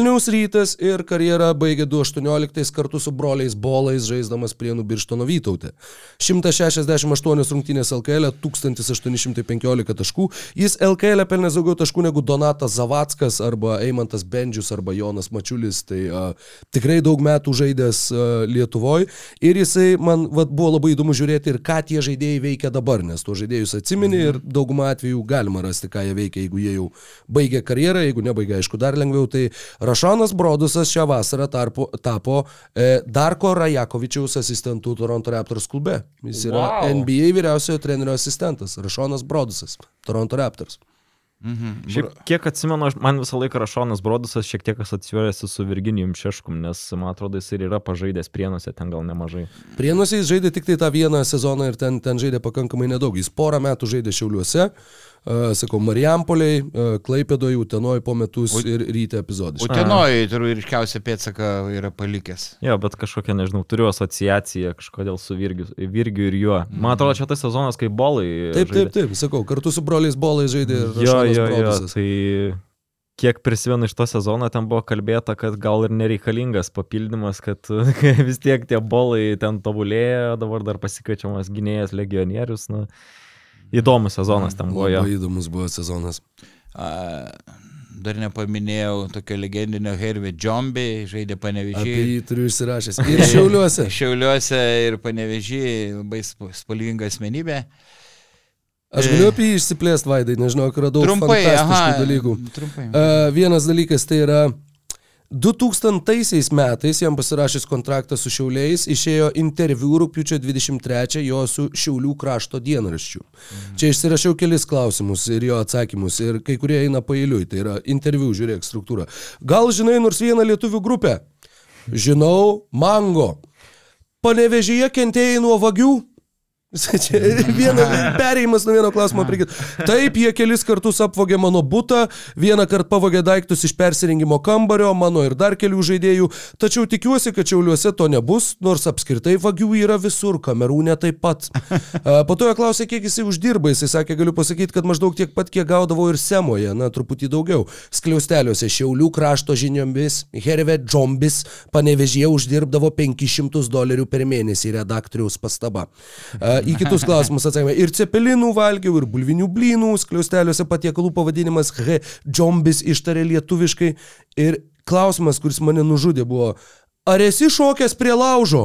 Speaker 4: Vilniaus Rytas ir karjerą baigė 2018 kartu su broliais Bolais, žaisdamas Prienų Birštono Vytautė. 168 rungtynės LKL, 1815 taškų. Jis LKL pelnė daugiau taškų negu Donatas Zavackas arba Eimantas Bendžius arba Jonas Mačiulis. Tai a, tikrai daug metų žaidęs Lietuvoje ir jisai man vat, buvo labai įdomu žiūrėti ir ką tie žaidėjai veikia dabar, nes tuos žaidėjus atsimeni ir daugumą atvejų galima rasti, ką jie veikia, jeigu jie jau baigė karjerą, jeigu nebaigė, aišku, dar lengviau. Tai Rašanas Brodusas šią vasarą tarpo, tapo e, Darko Rajakovičiaus asistentų Toronto Raptors klube. Jis yra
Speaker 3: Wow.
Speaker 4: NBA vyriausiojo trenerio asistentas, Rašanas Brodusas, Toronto Raptors.
Speaker 3: Šiaip, kiek atsimenu, man visą laiką Rašonas Brodusas šiek tiek asocijuojasi su Virginijum Šeškum, nes man atrodo jis ir yra pažaidęs prienuose ten gal nemažai.
Speaker 4: Prienuose jis žaidė tik tai tą vieną sezoną ir ten, ten žaidė pakankamai nedaug. Jis porą metų žaidė Šiauliuose, uh, sakau, Marijampoliai, Klaipėdoje, Utenoje po metus ir ryte epizodai.
Speaker 5: Utenoje turbūt ryškiausia pėdsaka yra palikęs.
Speaker 3: Jo, bet kažkokia, nežinau, turiu asociaciją kažkodėl su Virgiu, Virgiu ir juo. Man atrodo, čia tas sezonas, kai bolai.
Speaker 4: Taip,
Speaker 3: žaidė.
Speaker 4: taip, taip, sakau, kartu su broliais Bolais žaidė ir
Speaker 3: Jo, jo, jo,
Speaker 4: Brodusas.
Speaker 3: tai kiek prisimenu iš to sezono, ten buvo kalbėta, kad gal ir nereikalingas papildymas, kad [laughs] vis tiek tie bolai ten tobulėjo, dabar dar pasikviečiamas gynėjas legionierius. Nu, įdomus sezonas ten buvo jo.
Speaker 4: Labai įdomus buvo sezonas.
Speaker 5: A, Dar nepaminėjau tokio legendinio Hervė Džombi, žaidė panevežį.
Speaker 4: jį turiu išsirašęs. [laughs] Ir Šiauliuose.
Speaker 5: Šiauliuose ir panevežį, labai sp- spalvinga asmenybė.
Speaker 4: Aš galiu apie jį išsiplėsti, Vaidai, nežinau, ar radau
Speaker 5: Trumpai, aha,
Speaker 4: dalykų.
Speaker 5: Trumpai.
Speaker 4: Uh, vienas dalykas tai yra 2000 metais jam pasirašęs kontraktą su Šiauliais išėjo interviu rūpiučio 23 jo su Šiaulių krašto dienraščiu. Mhm. Čia išsirašiau kelis klausimus ir jo atsakymus ir kai kurie eina pailiui, tai yra interviu, žiūrėk struktūrą. Gal žinai nors vieną lietuvių grupę? Žinau, Mango. Panevežyje kentėjai nuo vagių? [laughs] Viena, perėjimas nuo vieno klausimo prie kito. Taip, jie kelis kartus apvogė mano būtą, vieną kartą pavogė daiktus iš persirengimo kambario, mano ir dar kelių žaidėjų, tačiau tikiuosi, kad šiauliuose to nebus, nors apskritai vagių yra visur, kamerūne taip pat. [laughs] Po to jo klausė, kiek jisai uždirba, jisai sakė, galiu pasakyti, kad maždaug tiek pat, kiek gaudavo ir Semoje, na, truputį daugiau. Skliausteliuose šiaulių krašto žiniomis, Herve Džombis panevežėje uždirbdavo 500 dolerių per mėnesį, redaktoriaus pastaba. Į kitus [laughs] klausimus atsakymai. Ir cepelinų valgiau, ir bulvinių blynų, skliausteliuose patiekalų pavadinimas H. Džombis ištarė lietuviškai. Ir klausimas, kuris mane nužudė, buvo. Ar esi šokęs prie laužo?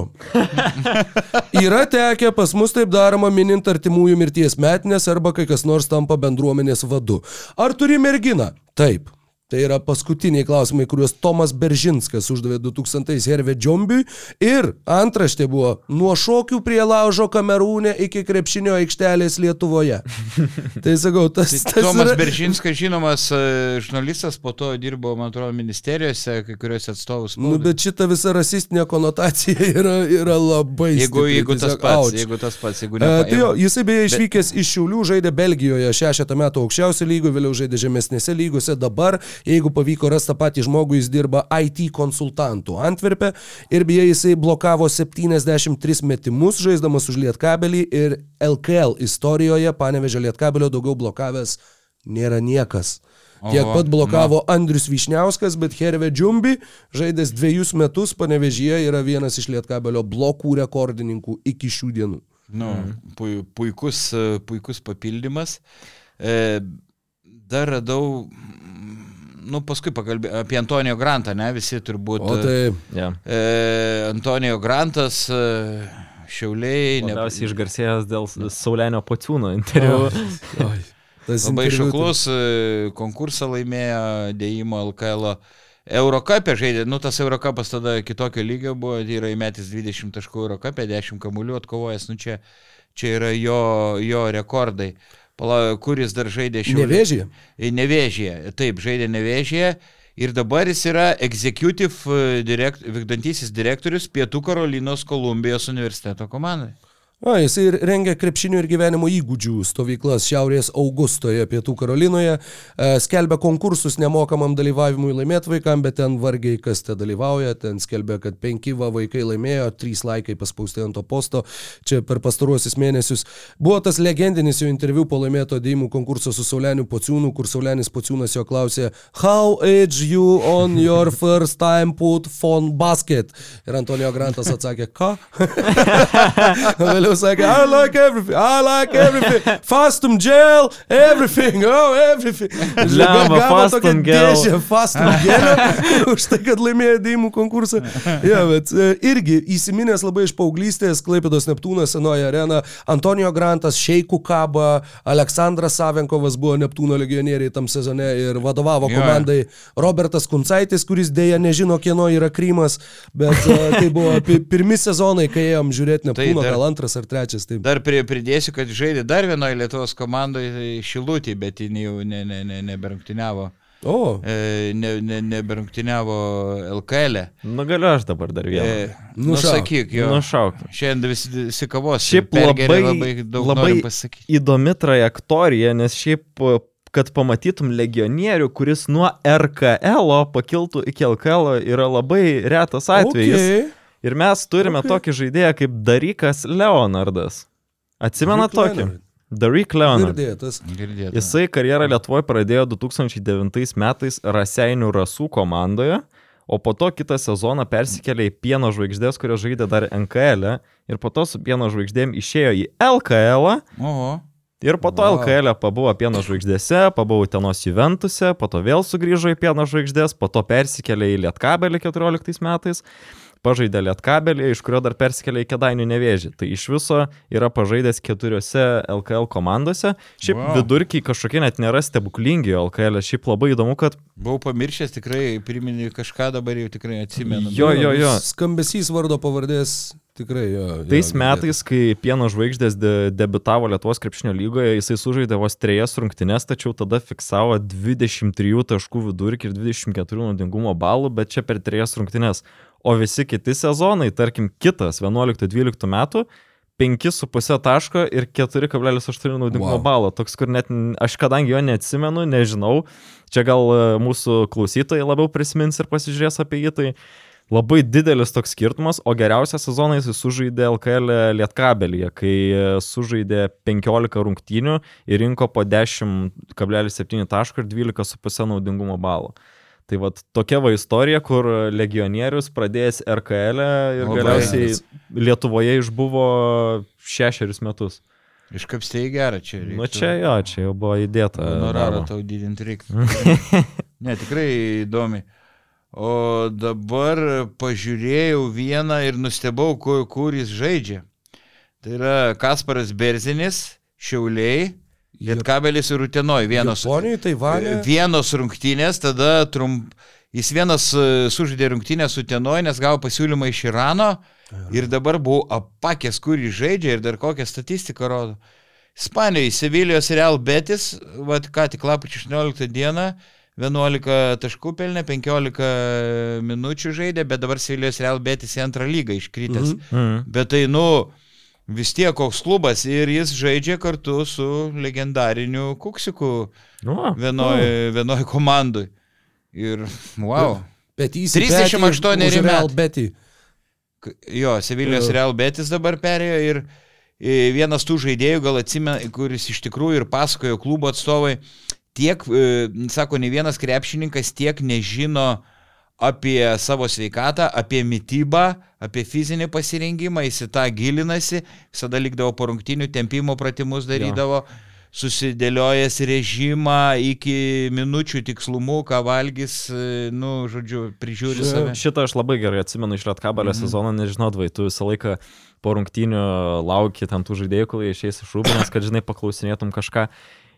Speaker 4: [laughs] Yra tekę pas mus taip daroma minint artimųjų mirties metinės arba kai kas nors tampa bendruomenės vadu. Ar turi merginą? Taip. Tai yra paskutiniai klausimai, kuriuos Tomas Beržinskas uždavė 2000 Herve Džombiui. Ir antraštė buvo nuo šokių prie laužo Kamerūne iki krepšinio aikštelės Lietuvoje. [laughs] tai sakau, tas... tas
Speaker 5: Tomas
Speaker 4: yra-
Speaker 5: Beržinskas, žinomas e, žurnalistas, po to dirbo, man atrodo, ministerijose, kai kuriuose atstovus.
Speaker 4: Nu, bet šita visa rasistinė konotacija [laughs] yra, yra labai...
Speaker 5: Jeigu,
Speaker 4: stipri,
Speaker 5: jeigu tas
Speaker 4: tiesiog,
Speaker 5: pats,
Speaker 4: auč.
Speaker 5: jeigu tas pats, jeigu
Speaker 4: E,
Speaker 5: ne.
Speaker 4: tai jo, jisai beje išvykęs iš Šiaulių, žaidė Belgijoje šešetą metų aukščiausio lygio, vėliau žaidė žemesnėse lygose, dabar, jeigu pavyko rasti tą patį žmogų, jis dirba IT konsultantų Antverpe ir beje jisai blokavo 73 metimus, žaisdamas už Lietkabelį ir LKL istorijoje, panevežė Lietkabelio daugiau blokavęs nėra niekas. Tiek
Speaker 5: Oho,
Speaker 4: pat blokavo Andrius Višniauskas, bet Herve Džumbi, žaidęs dviejus metus, panevežyje yra vienas iš Lietkabelio blokų rekordininkų iki šių dienų.
Speaker 5: Nu, pui, puikus, puikus papildymas. E, dar radau, nu paskui pakalbėjau apie Antonijo Grantą, ne, visi turbūt.
Speaker 4: O tai
Speaker 3: Yeah.
Speaker 5: E, Antonijo Grantas, e, Šiauliai, ne,
Speaker 3: Labiausiai išgarsėjęs dėl Saulenio Pociūno interviu.
Speaker 4: oi, tas
Speaker 5: labai
Speaker 4: tai-
Speaker 5: šauklus, e, konkursą laimėjo dėjimo LKL. Eurocapė žaidė, nu tas Eurocapas tada kitokio lygio buvo, tai yra įmetis 20 taškų Eurocapė, 10 kamuolių atkovojęs, nu čia, čia yra jo, jo rekordai. Pala, kuris dar žaidė šiandien?
Speaker 4: Nevėžyje.
Speaker 5: Nevėžyje, taip, žaidė Nevėžyje. Ir dabar jis yra executive e, direkt, vykdantysis direktorius Pietų Karolinos Kolumbijos universiteto komandai.
Speaker 4: O, jis ir rengia krepšinio ir gyvenimo įgūdžių stovyklas Šiaurės Augustoje, Pietų Karolinoje, e, skelbia konkursus nemokamam dalyvavimui laimėti vaikam, bet ten vargiai kas te dalyvauja, ten skelbia, kad penki va vaikai laimėjo, trys laikai paspausti ant to posto, čia per pastaruosius mėnesius. Buvo tas legendinis jo interviu po laimėto dėjimų konkurso su Sauleniu Pociūnu, kur Saulenis Pociūnas jo klausė, How age you on your [laughs] first time put phone basket? Ir Antonijo Grantas atsakė, ką? [laughs] Vėliau sakė, I like everything, I like everything, [laughs] fastum gel, everything, oh, everything.
Speaker 3: Blemba,
Speaker 4: Gavo
Speaker 3: Fastum gel.
Speaker 4: dėžę fastum [laughs] gelio už tai, kad laimėjo dėjimų konkursą. Ja, bet e, irgi įsiminęs labai iš paauglystės, Klaipėdos Neptūnas, senoji arena, Antonijo Grantas, Šeikų Kaba, Aleksandras Savenkovas buvo Neptūno legionieriai tam sezone ir vadovavo komandai Robertas Kuncaitis, kuris dėja nežino, kieno yra Krymas, bet e, tai buvo pi- pirmi sezonai, kai ėjom žiūrėti [laughs] Neptūno,
Speaker 5: dar-
Speaker 4: gal antras ar trečias. Taip.
Speaker 5: Dar prie, pridėsiu, kad žaidė dar vienoje Lietuvos komandoje tai Šilutį, bet jį jau ne, ne, ne, neberungtiniavo.
Speaker 4: O,
Speaker 5: E, ne, ne, neberungtiniavo LKL. -e.
Speaker 3: Nu galiu aš dabar dar vieną.
Speaker 5: E, nu,
Speaker 4: Nušauk.
Speaker 5: sakyk, jo.
Speaker 3: Nušauk.
Speaker 5: Šiandien visi, visi kavos.
Speaker 3: Šiaip labai,
Speaker 5: labai daug
Speaker 3: labai įdomi trajektorija, nes šiaip, kad pamatytum legionierių, kuris nuo RKL pakiltų iki LKL yra labai retas atvejis.
Speaker 4: okay.
Speaker 3: Ir mes turime
Speaker 4: Okay.
Speaker 3: tokį žaidėją kaip Darykas Leonardas. Atsimena
Speaker 4: Rick
Speaker 3: tokį?
Speaker 4: Leonard.
Speaker 3: Daryk Leonard.
Speaker 4: Girdėtas.
Speaker 5: Girdėta.
Speaker 3: Jisai karjerą Lietuvoje pradėjo 2009 metais Raseinių Rasų komandoje, o po to kitą sezoną persikėlė į Pieno žvaigždės, kurios žaidė dar NKL -e, ir po to su Pieno žvaigždėm išėjo į LKL
Speaker 5: Oho.
Speaker 3: ir po to
Speaker 4: Wow.
Speaker 3: wow. LKL -e pabuvo Pieno žvaigždėse, pabuvo Tenos Juventuse, po to vėl sugrįžo į Pieno žvaigždės, po to persikėlė į Lietkabelį 14 metais. Pažaidė Lietkabelį, iš kurio dar persikėlė į Kedainių nevėžį. Tai iš viso yra pažaidęs keturiose LKL komandose. Šiaip
Speaker 5: Wow.
Speaker 3: vidurkiai kažkokie net nėra stebuklingi LKL. Šiaip labai įdomu, kad
Speaker 5: Buvau pamiršęs, tikrai priminė kažką, dabar jau tikrai atsimenu.
Speaker 3: Jo, jo, jo.
Speaker 4: Skambesys vardo pavardės tikrai jo.
Speaker 3: tais
Speaker 4: jo,
Speaker 3: metais, kai Pieno žvaigždės de debitavo Lietuvos krepšinio lygoje, jisai sužaidė vos trejas rungtynes, tačiau tada fiksavo 23 taškų vidurkį ir 24 naudingumo balų, bet čia per trejas rungtynes. O visi kiti sezonai, tarkim kitas 11-12 metų, 5,5 taško ir 4,8 naudingumo
Speaker 4: Wow.
Speaker 3: balo. Toks, kur net aš kadangi jo neatsimenu, nežinau, čia gal e, mūsų klausytojai labiau prisimins ir pasižiūrės apie jį, tai labai didelis toks skirtumas, o geriausią sezoną jis sužaidė LKL Lietkabelyje, kai e, sužaidė 15 rungtynių ir rinko po 10,7 taško ir 12,5 naudingumo balo. Tai vad tokia va istorija, kur legionierius pradėjęs RKL ir
Speaker 5: Labai
Speaker 3: galiausiai
Speaker 4: geras.
Speaker 3: Lietuvoje išbuvo šešerius metus.
Speaker 5: Iškapstėjai gerą čia.
Speaker 3: Nu čia jo, čia jau buvo įdėta. Darbo.
Speaker 5: tau didinti reikia. [laughs] ne, tikrai įdomi. O dabar pažiūrėjau vieną ir nustebau, kur, kur jis žaidžia. Tai yra Kasparas Berzinis, Šiauliai, Lietkabelis ir Utenoj. Vienos,
Speaker 4: Japonijoje, Taivane.
Speaker 5: vienos rungtynės, tada trump, jis vienas e, sužaidė rungtynės su Utenoj, nes gavo pasiūlymą iš Irano ir dabar buvau apakęs, kur jis žaidžia ir dar kokią statistiką rodo. Ispanijoje, Sevilijos Real Betis, vat ką tik lapkričio 18 dieną, 11 taškų pelnė, 15 minučių žaidė, bet dabar Sevilijos Real Betis į antrą lygą iškritęs.
Speaker 4: Mhm.
Speaker 3: Mhm.
Speaker 5: Bet tai, nu, vis tiek koks klubas ir jis žaidžia kartu su legendariniu Kuksiku
Speaker 3: Nu, va.
Speaker 5: vienoj, vienoj komandai. Ir, wow.
Speaker 4: Bet jis
Speaker 5: 38
Speaker 4: Real.
Speaker 5: K- Jo, Sevilijos
Speaker 4: Jo.
Speaker 5: Real Betis dabar perėjo ir vienas tų žaidėjų, gal atsimena, kuris iš tikrųjų ir pasakojo klubo atstovai, tiek, e, sako, ne vienas krepšininkas tiek nežino apie savo sveikatą, apie mytybą, apie fizinį pasirengimą, jis į tą gilinasi, visada likdavo po rungtinių tempimo pratimus darydavo. Jo susidėliojęs režimą iki minučių tikslumų, ką valgys, e, nu, žodžiu, prižiūri save.
Speaker 3: Šitą aš labai gerai atsimenu iš Lietkabalio mhm. sezono, nežinodavai, tu visą laiką po rungtynių lauki ten tų žaidėjų, kol jie išeis iš rūbinės, kad, žinai, paklausinėtum kažką.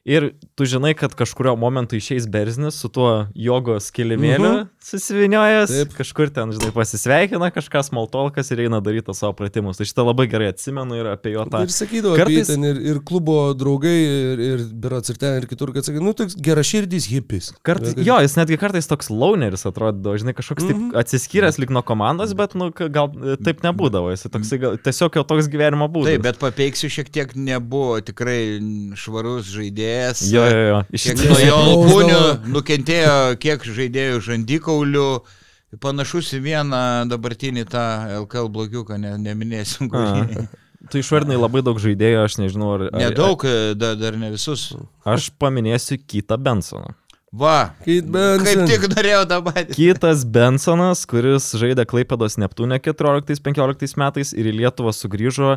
Speaker 3: Ir tu žinai, kad kažkurio momentu išeis Berznis su tuo jogos kilimėliu uh -huh. susiviniojęs, Taip. kažkur ten, žinai, pasisveikina kažkas, maltolkas ir eina daryti savo pratimus. Tai šitą labai gerai atsimenu ir apie jo tą.
Speaker 4: Ir sakydavo, kartais ten ir, ir klubo draugai, ir, ir berats ir ten, ir kitur, kad sakai, nu, toks geraširdis hipis.
Speaker 3: Kartais, jo, jis netgi kartais toks launeris atrodydavo, žinai, kažkoks uh -huh. atsiskyręs lik nuo komandos, bet, nu, gal taip nebūdavo, jis toksai, gal, tiesiog jo toks gyvenimo būdas.
Speaker 5: Taip, bet papeiksiu šiek tiek nebuvo tikrai švarus žaidėjas.
Speaker 3: Jo, jo, jo. Iš
Speaker 5: tikrųjų, nuo jo alkūnių nukentėjo kiek žaidėjų žandikaulių. Panašus į vieną dabartinį tą LKL blogiuką, ne, neminėsim. Kurį.
Speaker 3: Tu išvardinai labai daug žaidėjų, aš nežinau, ar...
Speaker 5: ar Nedaug, dar, dar ne visus.
Speaker 3: Aš paminėsiu Kitą Bensoną.
Speaker 5: Va, kaip tik norėjau dabar.
Speaker 3: Kitas Bensonas, kuris žaidė Klaipėdos Neptūne 14-15 metais ir į Lietuvą sugrįžo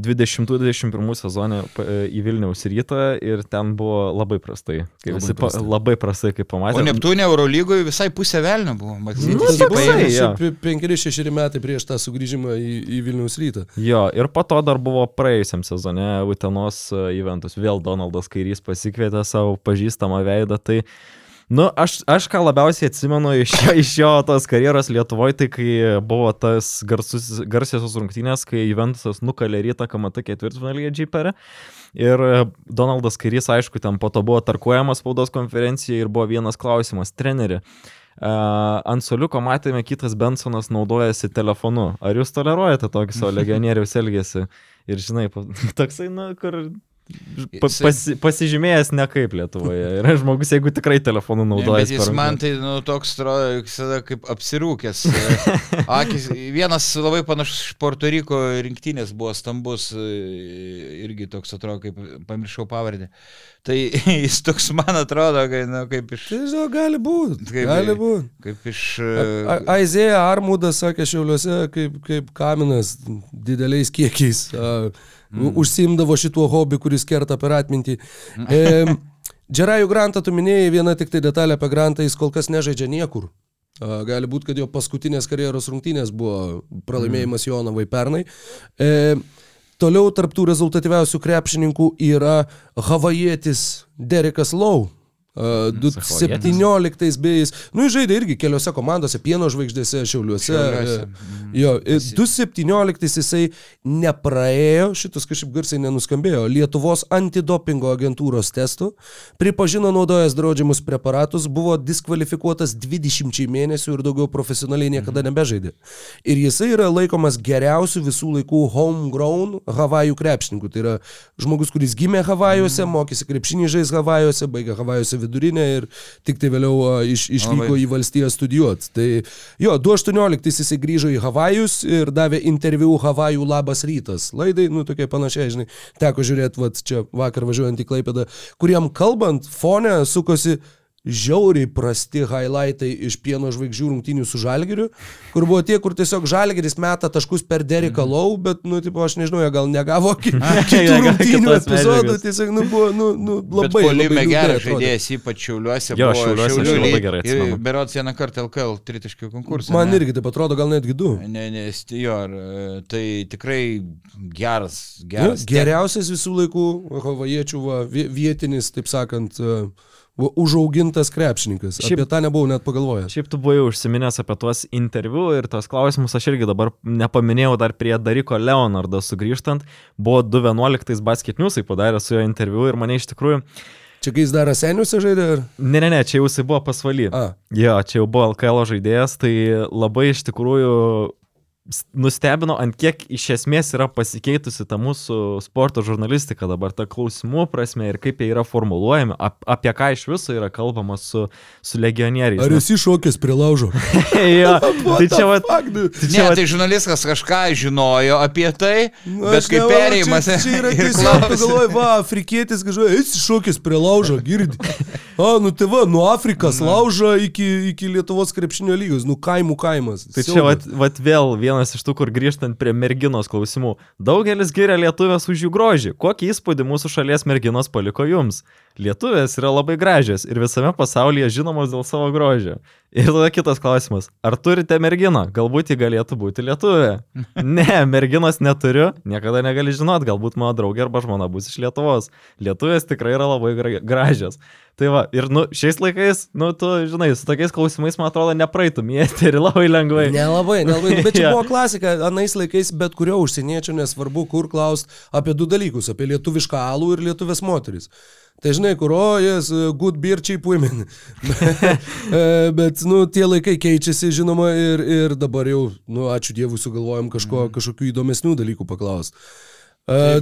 Speaker 3: 2021 sezonė e, į Vilniaus rytą ir ten buvo labai prastai. Labai visi prastai. Pa, labai prastai, kaip pamatėme.
Speaker 5: O Neptūnė Eurolygoje visai pusė velnio buvo.
Speaker 3: Nu, toksai, ja.
Speaker 4: 5-6 metai prieš tą sugrįžimą į, į Vilniaus rytą.
Speaker 3: Jo, ir po to dar buvo praėjusiam sezone Utenos eventus. Vėl Donaldas Kairys pasikvietė savo pažįstamą veidą. Tai Nu, aš, aš ką labiausiai atsimenu iš jo, iš jo tos karjeros Lietuvoje, tai kai buvo tas garsus, garsiosios rungtynės, kai Juventusas nukalė rytą KMT ketvirtfinalyje Džiperę. Ir Donaldas Kairys, aišku, ten po to buvo tarkuojamas spaudos konferencijoje ir buvo vienas klausimas - treneri. Uh, ant soliuko matėme, kitas Bensonas naudojasi telefonu. Ar jūs toleruojate tokį savo [laughs] legionieriaus elgesį? Ir žinai, [laughs] toksai, na, kur pasi, pasižymėjęs ne kaip Lietuvoje. Yra žmogus, jeigu tikrai telefonu naudojasi.
Speaker 5: Jis man tai nu, toks atrodo, visada kaip apsirūkęs. [laughs] Akis, vienas labai panašus iš Porto Riko rinktinės buvo stambus, irgi toks atrodo, kaip pamiršau pavardę. Tai [laughs] jis toks man atrodo, kai, nu, kaip iš...
Speaker 4: Tai žinau, gali būti. Kaip, gali būti.
Speaker 5: Kaip iš...
Speaker 4: Aizėja Armudas sakė šiauliuose, kaip, kaip kaminas dideliais kiekiais. Uh, mm. užsimdavo šituo hobiu, kuris kerta per atmintį. E, Džerajų Grantą tu minėjai, viena tik tai detalė apie Grantą, jis kol kas nežaidžia niekur. Gali būti, kad jo paskutinės karjeros rungtynės buvo pralaimėjimas mm. Jonavai pernai. E, toliau tarptų rezultatyviausių krepšininkų yra havajietis Derekas Lau, 2017 beis, nu žaidė irgi keliose komandose, pieno žvaigždėse, šiauliuose. šiauliuose. Mhm. Jo, 2017 jisai nepraėjo, šitas kažkaip garsiai nenuskambėjo, Lietuvos antidopingo agentūros testų, pripažino naudojęs draudžiamus preparatus, buvo diskvalifikuotas 20 mėnesių ir daugiau profesionaliai niekada mhm. nebežaidė. Ir jisai yra laikomas geriausiu visų laikų homegrown Havajų krepšininkų. Tai yra žmogus, kuris gimė Havajuose, mhm. mokėsi krepšinį žais Havajuose, baigė Havajuose vidurinę ir tik tai vėliau iš, išvyko į valstiją studijuoti. Tai jo, 2018 jisai grįžo į Havajus ir davė interviu Havajų labas rytas. Laidai, nu tokie panašiai, žinai, teko žiūrėti, va čia vakar važiuojant į Klaipėdą, kuriam kalbant, fone sukosi žiauriai prasti highlightai iš pieno žvaigždžių rungtynių su žalgiriu, kur buvo tie, kur tiesiog žalgiris meta taškus per Deriką mhm. Lau, bet, nu, tipo, aš nežinau, jie gal negavo [laughs] kitų rungtynių epizodų, tiesiog, nu, buvo, nu, nu labai...
Speaker 5: Polime geras žaidėjas, ypač šiauliuose.
Speaker 3: Jo, šiauliuose šiauliu, labai gerai.
Speaker 5: Ir berots vieną kartą LKL tritaškių konkursą.
Speaker 4: Man ne? irgi taip atrodo, gal netgi du.
Speaker 5: Ne, ne, jo, tai tikrai geras, geras.
Speaker 4: Nu, geriausias visų laikų havajiečių vietinis, taip sakant, uh, užaugintas krepšininkas. Šiaip, apie tą nebuvau net pagalvojęs.
Speaker 3: Šiaip tu buvai užsiminęs apie tuos interviu ir tos klausimus aš irgi dabar nepaminėjau dar prie Dariko Leonardo sugrįžtant. Buvo 2.11 basket newsai padarė su jo interviu ir mane iš tikrųjų...
Speaker 4: Čia kai jis dar seniuose žaidė? Ar...
Speaker 3: Ne, ne, ne, čia jau jisai buvo pasvaly. A. Jo, čia jau buvo LKL žaidėjas, tai labai iš tikrųjų nustebino, ant kiek iš esmės yra pasikeitusi ta mūsų sporto žurnalistika dabar, ta klausimų prasme ir kaip jie yra formuluojami, ap, apie ką iš viso yra kalbama su, su legionieriais.
Speaker 4: Ar esi šokęs prie laužo? [laughs]
Speaker 3: jo, [laughs] tai čia va, tai
Speaker 5: Ne,
Speaker 3: čia va,
Speaker 5: tai žurnalistas kažką žinojo apie tai,
Speaker 4: Nu,
Speaker 5: bet kaip perėjimas
Speaker 4: Čia, čia yra [laughs] tiesiog, galvoji, va, afrikietis, kažkaip, esi šokęs prie laužo, girdi. A, nu tai va, nuo Afrikas laužo iki, iki Lietuvos krepšinio lygos, nu kaimų kaimas.
Speaker 3: Tai čia
Speaker 4: Siaubas.
Speaker 3: vat, vat vėl vienas iš tų, kur grįžtant prie merginos klausimų. Daugelis giria lietuvės už jų grožį. Kokį įspūdį mūsų šalies merginos paliko jums? Lietuvės yra labai gražios ir visame pasaulyje žinomos dėl savo grožio. Ir tada kitas klausimas. Ar turite merginą? Galbūt ji galėtų būti lietuvė. [laughs] Ne, merginos neturiu. Niekada negali žinot, galbūt mano draugė arba žmona bus iš Lietuvos. Lietuvės tikrai yra labai gra- gražios. Tai va, ir nu, šiais laikais, nu, tu, žinai, su tokiais klausimais, man atrodo, nepraeitum į eterį [laughs] labai lengvai.
Speaker 4: Nelabai, nelabai. Nu, Bet čia [laughs] buvo klasika, anais laikais bet kurio užsieniečio, nesvarbu, kur klaust apie du dalykus - apie lietuvišką alų ir lietuvės moteris. Tai žinai, kur, o, jas, good beer cheap women. [laughs] E, bet, nu, tie laikai keičiasi, žinoma, ir, ir dabar jau, nu, ačiū Dievui, sugalvojom kažko, kažkokių įdomesnių dalykų paklausti. Uh,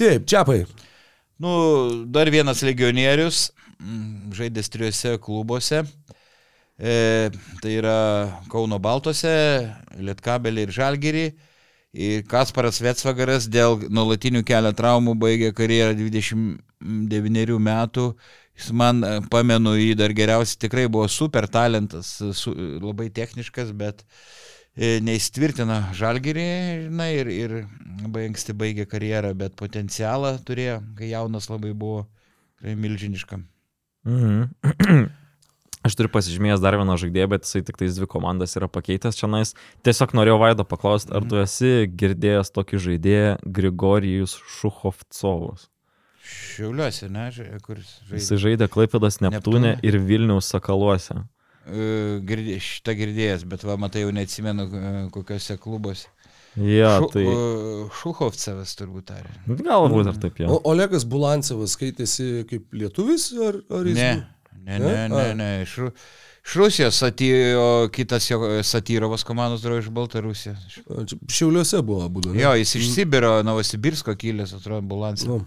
Speaker 4: taip, čiapai.
Speaker 5: Nu, dar vienas legionierius, mm, žaidęs trijose klubuose. E, tai yra Kauno Baltose, Lietkabelį ir Žalgirį. Kasparas Vetsvagaras dėl nuolatinių kelio traumų baigė karjerą 29 metų. Jis man, e, pamenu, jį dar geriausiai tikrai buvo super talentas, su, labai techniškas, bet e, neįstvirtina žalgerį, žinai, ir, ir labai anksti baigė karjerą, bet potencialą turėjo, kai jaunas labai buvo tikrai milžiniškam.
Speaker 3: Mhm. [clears throat] Aš turiu pasižymėjęs dar vieną žaidėją, bet jisai tik tais dvi komandas yra pakeitęs čia nais. Tiesiog norėjau Vaido paklausti, ar tu esi girdėjęs tokį žaidėją Grigorijus Šuchovcovus?
Speaker 5: Šiauliuose, ne, kuris
Speaker 3: Jisai
Speaker 5: žaidė.
Speaker 3: žaidė Klaipėdas Neptūne
Speaker 5: Neptūne.
Speaker 3: ir Vilniaus Sakaluose.
Speaker 5: E, Girdė, šitą girdėjęs, bet va, matai, jau neatsimenu e, kokiuose klubuose.
Speaker 3: Jo,
Speaker 5: Šu-
Speaker 3: tai
Speaker 5: Šuchovcevas turbūt tarė.
Speaker 3: galbūt ar taip jau.
Speaker 4: O Olegas Bulancevas skaitėsi kaip lietuvis, ar, ar jis?
Speaker 5: Ne, ne, ne,
Speaker 4: Ne?
Speaker 5: ne, ne. Iš, iš Rusijos atėjo kitas jo Satyrovas komandos draugas iš Baltarusijos.
Speaker 4: Šiauliuose buvo būdu. ne?
Speaker 5: Jo, jis iš Sibiro, Novosibirsko kilęs, atrodo, Bulansas.
Speaker 4: Nu.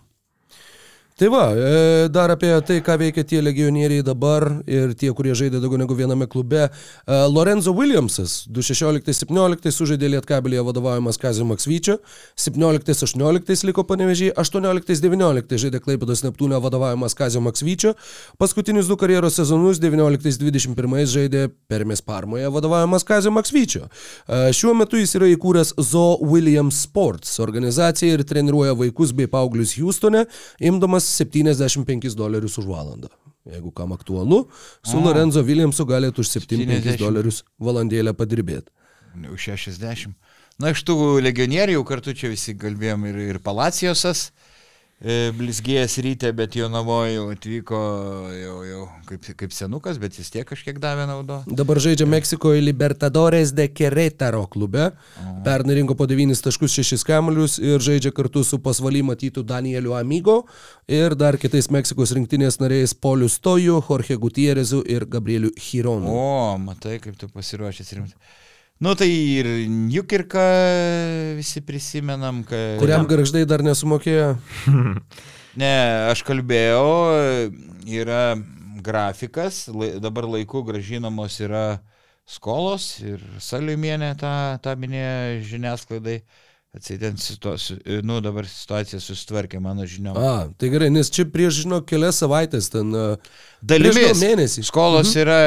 Speaker 4: Tai va, e, dar apie tai, ką veikia tie legionieriai dabar ir tie, kurie žaidė daugiau negu viename klube. E, Lorenzo Williamsas 2016-17 sužaidė Lietkabelėje vadovaujamas Kazio Maksvyčio, 17-18 liko panevežiai, 18-19 žaidė Klaipėdos Neptūnė vadovaujamas Kazio Maksvyčio, paskutinius du karjeros sezonus 19-21 žaidė Permės Parmoje vadovaujamas Kazio Maksvyčio. E, Šiuo metu jis yra įkūręs Zo Williams Sports organizaciją ir treniruoja vaikus bei paauglius Houstone, imdamas 75 dolerius už valandą. Jeigu kam aktualu, su
Speaker 5: A.
Speaker 4: Lorenzo Williamsu galėtų už 75
Speaker 5: 70.
Speaker 4: dolerius valandėlę padirbėti.
Speaker 5: Už 60. Na, iš tų legionierių kartu čia visi kalbėjom ir, ir Palacijosas, blizgėjęs ryte, bet jo namo jau atvyko jau, jau kaip, kaip senukas, bet vis tiek kažkiek davė naudo.
Speaker 4: Dabar žaidžia Meksikoje Libertadores de Querétaro klube. Pernai rinko po 9 taškus 6 kamuolius ir žaidžia kartu su pasvaly matytų Danieliu Amigo ir dar kitais Meksikos rinktinės nariais Poliu Stoju, Jorge Gutierrezu ir Gabrieliu Hironu.
Speaker 5: O, matai, kaip tu pasiruošęs rimtai. Nu tai ir Jukirka visi prisimenam, kad...
Speaker 4: Kuriam garždai dar nesumokėjo? [laughs]
Speaker 5: Ne, aš kalbėjau, yra grafikas, lai, dabar laiku gražinamos yra skolos ir Saliumienė tą, tą minėjo žiniasklaidai. Atsident, nu dabar situacija susitvarkė mano žiniom.
Speaker 4: A, tai gerai, nes čia prieš, žinau, kelias savaitės ten... a,
Speaker 5: Dalimis.
Speaker 4: Mėnesį.
Speaker 5: Skolos mhm. yra,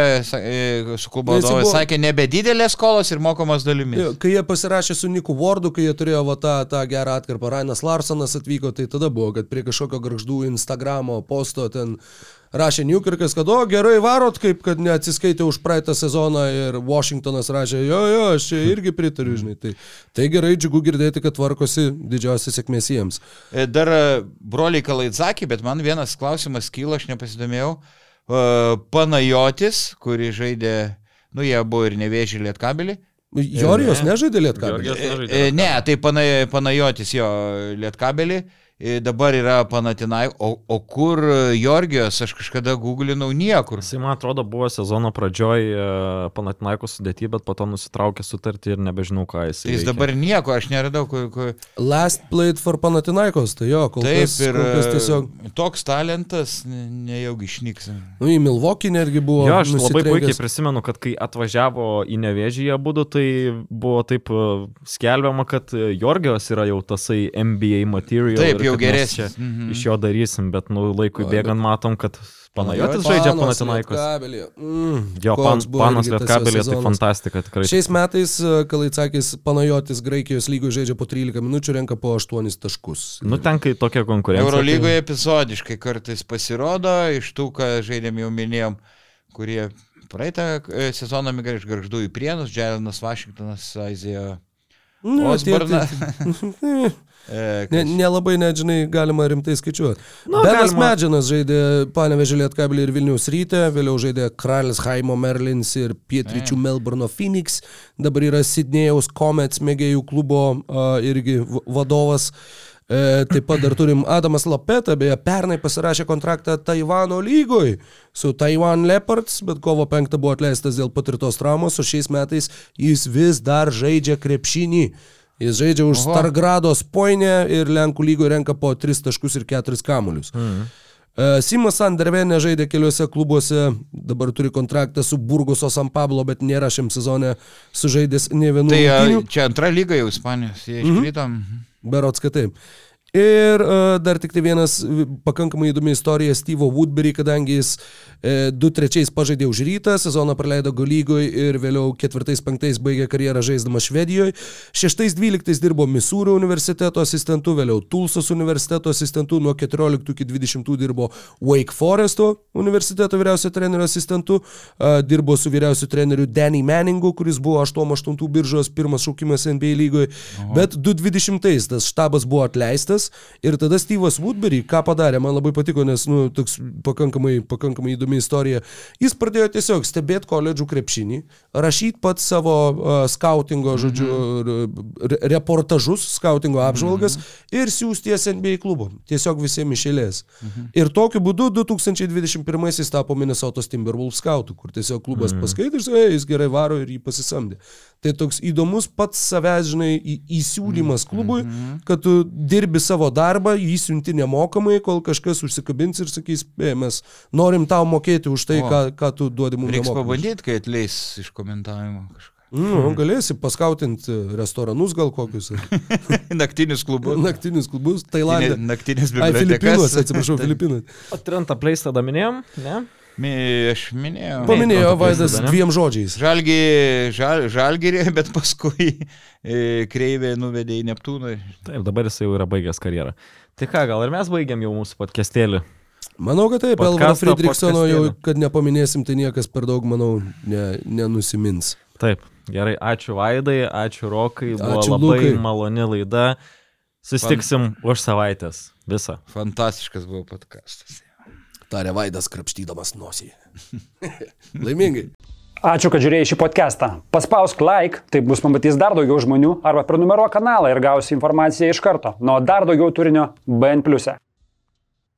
Speaker 5: e, su klubo vadovas
Speaker 4: buvo-
Speaker 5: sakė, nebe didelės skolos ir mokamos dalimis.
Speaker 4: Jo, Kai jie pasirašė su Niku Wardu, kai jie turėjo va, tą, tą gerą atkarpą, Rainas Larsonas atvyko, tai tada buvo, kad prie kažkokio garždų Instagramo posto ten rašė Newkirkas, kad o gerai varot, kaip kad neatsiskaitė už praeitą sezoną ir Washingtonas rašė, jo, jo, aš čia irgi pritariu, žinai. Tai, tai gerai, džiugu girdėti, kad tvarkosi didžiausia sėkmės jiems.
Speaker 5: E, Dar e, broliai Kalaidzakį, bet man vienas klausimas kyla, aš nepasidomėjau. E, Panajotis, kuri žaidė, nu jie buvo ir nevėžį lietkabelį.
Speaker 4: Jorijos
Speaker 5: Ne.
Speaker 4: nežaidė lietkabelį.
Speaker 5: E, e, Ne, tai pana, Panajotis jo lietkabelį e, dabar yra Panatinai, o, o kur Jorgijos, aš kažkada googlinau niekur.
Speaker 3: Jisai, man atrodo, buvo sezono pradžioj e, Panatinaiko sudėti, bet po to nusitraukė sutartį ir nebežinau, ką jis.
Speaker 5: Tai jis dabar nieko, aš neradau, kur... kur...
Speaker 4: Last played for Panatinaikos, tai jo, kol
Speaker 5: Taip,
Speaker 4: kas,
Speaker 5: ir
Speaker 4: kol kas tiesiog...
Speaker 5: e, toks talentas ne- nejaugi išnyks.
Speaker 4: Nu, į Milvokį netgi buvo.
Speaker 3: Jo, aš labai puikiai prisimenu, kad kai atvažiavo į Nevežį jie būdu, tai buvo taip e, skelbiama, kad e, Jorgijos yra jau tasai NBA material.
Speaker 5: Taip,
Speaker 3: ir
Speaker 5: jau geresnis.
Speaker 3: čia
Speaker 5: Mhm.
Speaker 3: Iš jo darysim, bet nu, laikui
Speaker 4: Oi,
Speaker 3: bėgant matom, kad Panajotis žaidžia Panatinaikos.
Speaker 4: Mm,
Speaker 3: Jo, pan, panas Lietkabelė, tai fantastika tikrai.
Speaker 4: Šiais metais e, Kalaitsakis Panajotis Graikijos lygoje žaidžia po 13 minučių, renka po 8 taškus.
Speaker 3: Nu, ten kai tokia konkurencija.
Speaker 5: Eurolygoje epizodiškai kartais pasirodo, iš tų, ką žaidėm jau minėjom, kurie praeitą e, sezoną migra iš Garždų į Prienus, Dželinas Vašingtonas, Aizija
Speaker 4: Nu,
Speaker 5: Osborna.
Speaker 4: tai- [laughs] [laughs]
Speaker 5: E,
Speaker 4: Ne,
Speaker 5: kas-
Speaker 4: nelabai net, žinai, galima rimtai skaičiuoti.
Speaker 3: Nu,
Speaker 4: Benas
Speaker 3: galima-
Speaker 4: Medžinas žaidė Panevežė Lietkabelį ir Vilniaus rytę, vėliau žaidė Kralis Haimo Merlins ir Pietryčių Melburno Phoenix, dabar yra Sidnėjaus Comets mėgėjų klubo a, irgi vadovas. E, taip pat dar turim Adamas Lapeta, beje, pernai pasirašė kontraktą Taivano lygoj su Taiwan Leopards, bet kovo 5 buvo atleistas dėl patirtos traumos, o šiais metais jis vis dar žaidžia krepšinį. Jis žaidžia už
Speaker 5: Oho.
Speaker 4: Stargrados poinę ir Lenkų lygoje renka po 3 taškus ir 4 kamuolius.
Speaker 3: Mhm.
Speaker 4: E, Simas Sandervenė žaidė keliuose klubuose, dabar turi kontraktą su Burgoso San Pablo, bet nėra šiam sezone sužaidęs ne vienų.
Speaker 5: Tai
Speaker 4: rungtynių.
Speaker 5: čia antra lyga jau Ispanijos, jie iškritom.
Speaker 4: Berots, kad taip. Ir uh, dar tik tai vienas pakankamai įdomi istorija Steve'o Woodbury, kadangi jis e, 2-3 pažaidė už rytą, sezoną praleido Golygoj ir vėliau 4-5 baigė karjerą žaisdamas Švedijoje. 6-12 dirbo Misūrio universiteto asistentu, vėliau Tulsos universiteto asistentu, nuo 14 iki 20 dirbo Wake Foresto universiteto vyriausio trenerio asistentu, dirbo su vyriausiu treneriu Danny Manningu, kuris buvo 8-8 biržos pirmas šaukimas NBA lygoje, bet 2-20 tas štabas buvo atleistas ir tada Steve'as Woodbury, ką padarė, man labai patiko, nes, nu, toks pakankamai, pakankamai įdomi istorija. Jis pradėjo tiesiog stebėti koledžų krepšinį, rašyti pats savo uh, skautingo, žodžiu, re reportažus, skautingo apžvalgas ir siūsti jas NBA klubom. Tiesiog visiems išėlės. Ir tokiu būdu 2021 tapo Minnesotos Timberwolves skautų, kur tiesiog klubas paskaitė ir sakė, "Ei, jis gerai varo ir jį pasisamdė. Tai toks įdomus pats savęs, žinai, įsiūlymas klubui, kad tu dirbi savo darbą, jį siunti nemokamai, kol kažkas užsikabins ir sakys, mes norim tau mokėti už tai,
Speaker 5: O.
Speaker 4: ką, ką tu duodi mums.
Speaker 5: Reiks
Speaker 4: nemokamai."
Speaker 5: pabandyti, kai atleis iš komentavimo kažką.
Speaker 4: Nu, galėsi paskautinti restoranus gal kokius, [laughs]
Speaker 5: Naktinius klubus.
Speaker 4: naktinius klubus, Tailandė.
Speaker 5: Naktinės
Speaker 4: Ai, Filipinuose,
Speaker 5: bibliotekas.
Speaker 4: atsiprašau, [laughs] Filipinai.
Speaker 3: O Trentą Pleis tada minėjom, ne?
Speaker 5: Mi- Aš minėjau.
Speaker 4: Paminėjo Vaidas dviem žodžiais.
Speaker 5: Žalgi, žal, žalgirį, [laughs] bet paskui e, kreivė nuvedė į Neptūną.
Speaker 3: Taip, dabar jis jau yra baigęs karjerą. Tai ką, gal ir mes baigiam jau mūsų podcastėlį?
Speaker 4: Manau, kad taip, Elvaro Friedrichsono jau, kad nepaminėsim, tai niekas per daug, manau, ne, nenusimins.
Speaker 3: Taip, gerai, ačiū Vaidai, ačiū Rokai, buvo
Speaker 4: Ačiū,
Speaker 3: labai
Speaker 4: Lukai.
Speaker 3: maloni laida. Sustiksim už savaitės. Visą.
Speaker 5: Fantastiškas buvo podkastas.
Speaker 4: Tarė Vaidas krapštydamas nosį. [laughs] Laimingai.
Speaker 6: Ačiū, kad žiūrėjai šį podcastą. Paspausk like, taip bus pamatys dar daugiau žmonių, arba prenumeruok kanalą ir gausi informaciją iš karto. Nuo dar daugiau turinio BN ⁇. e.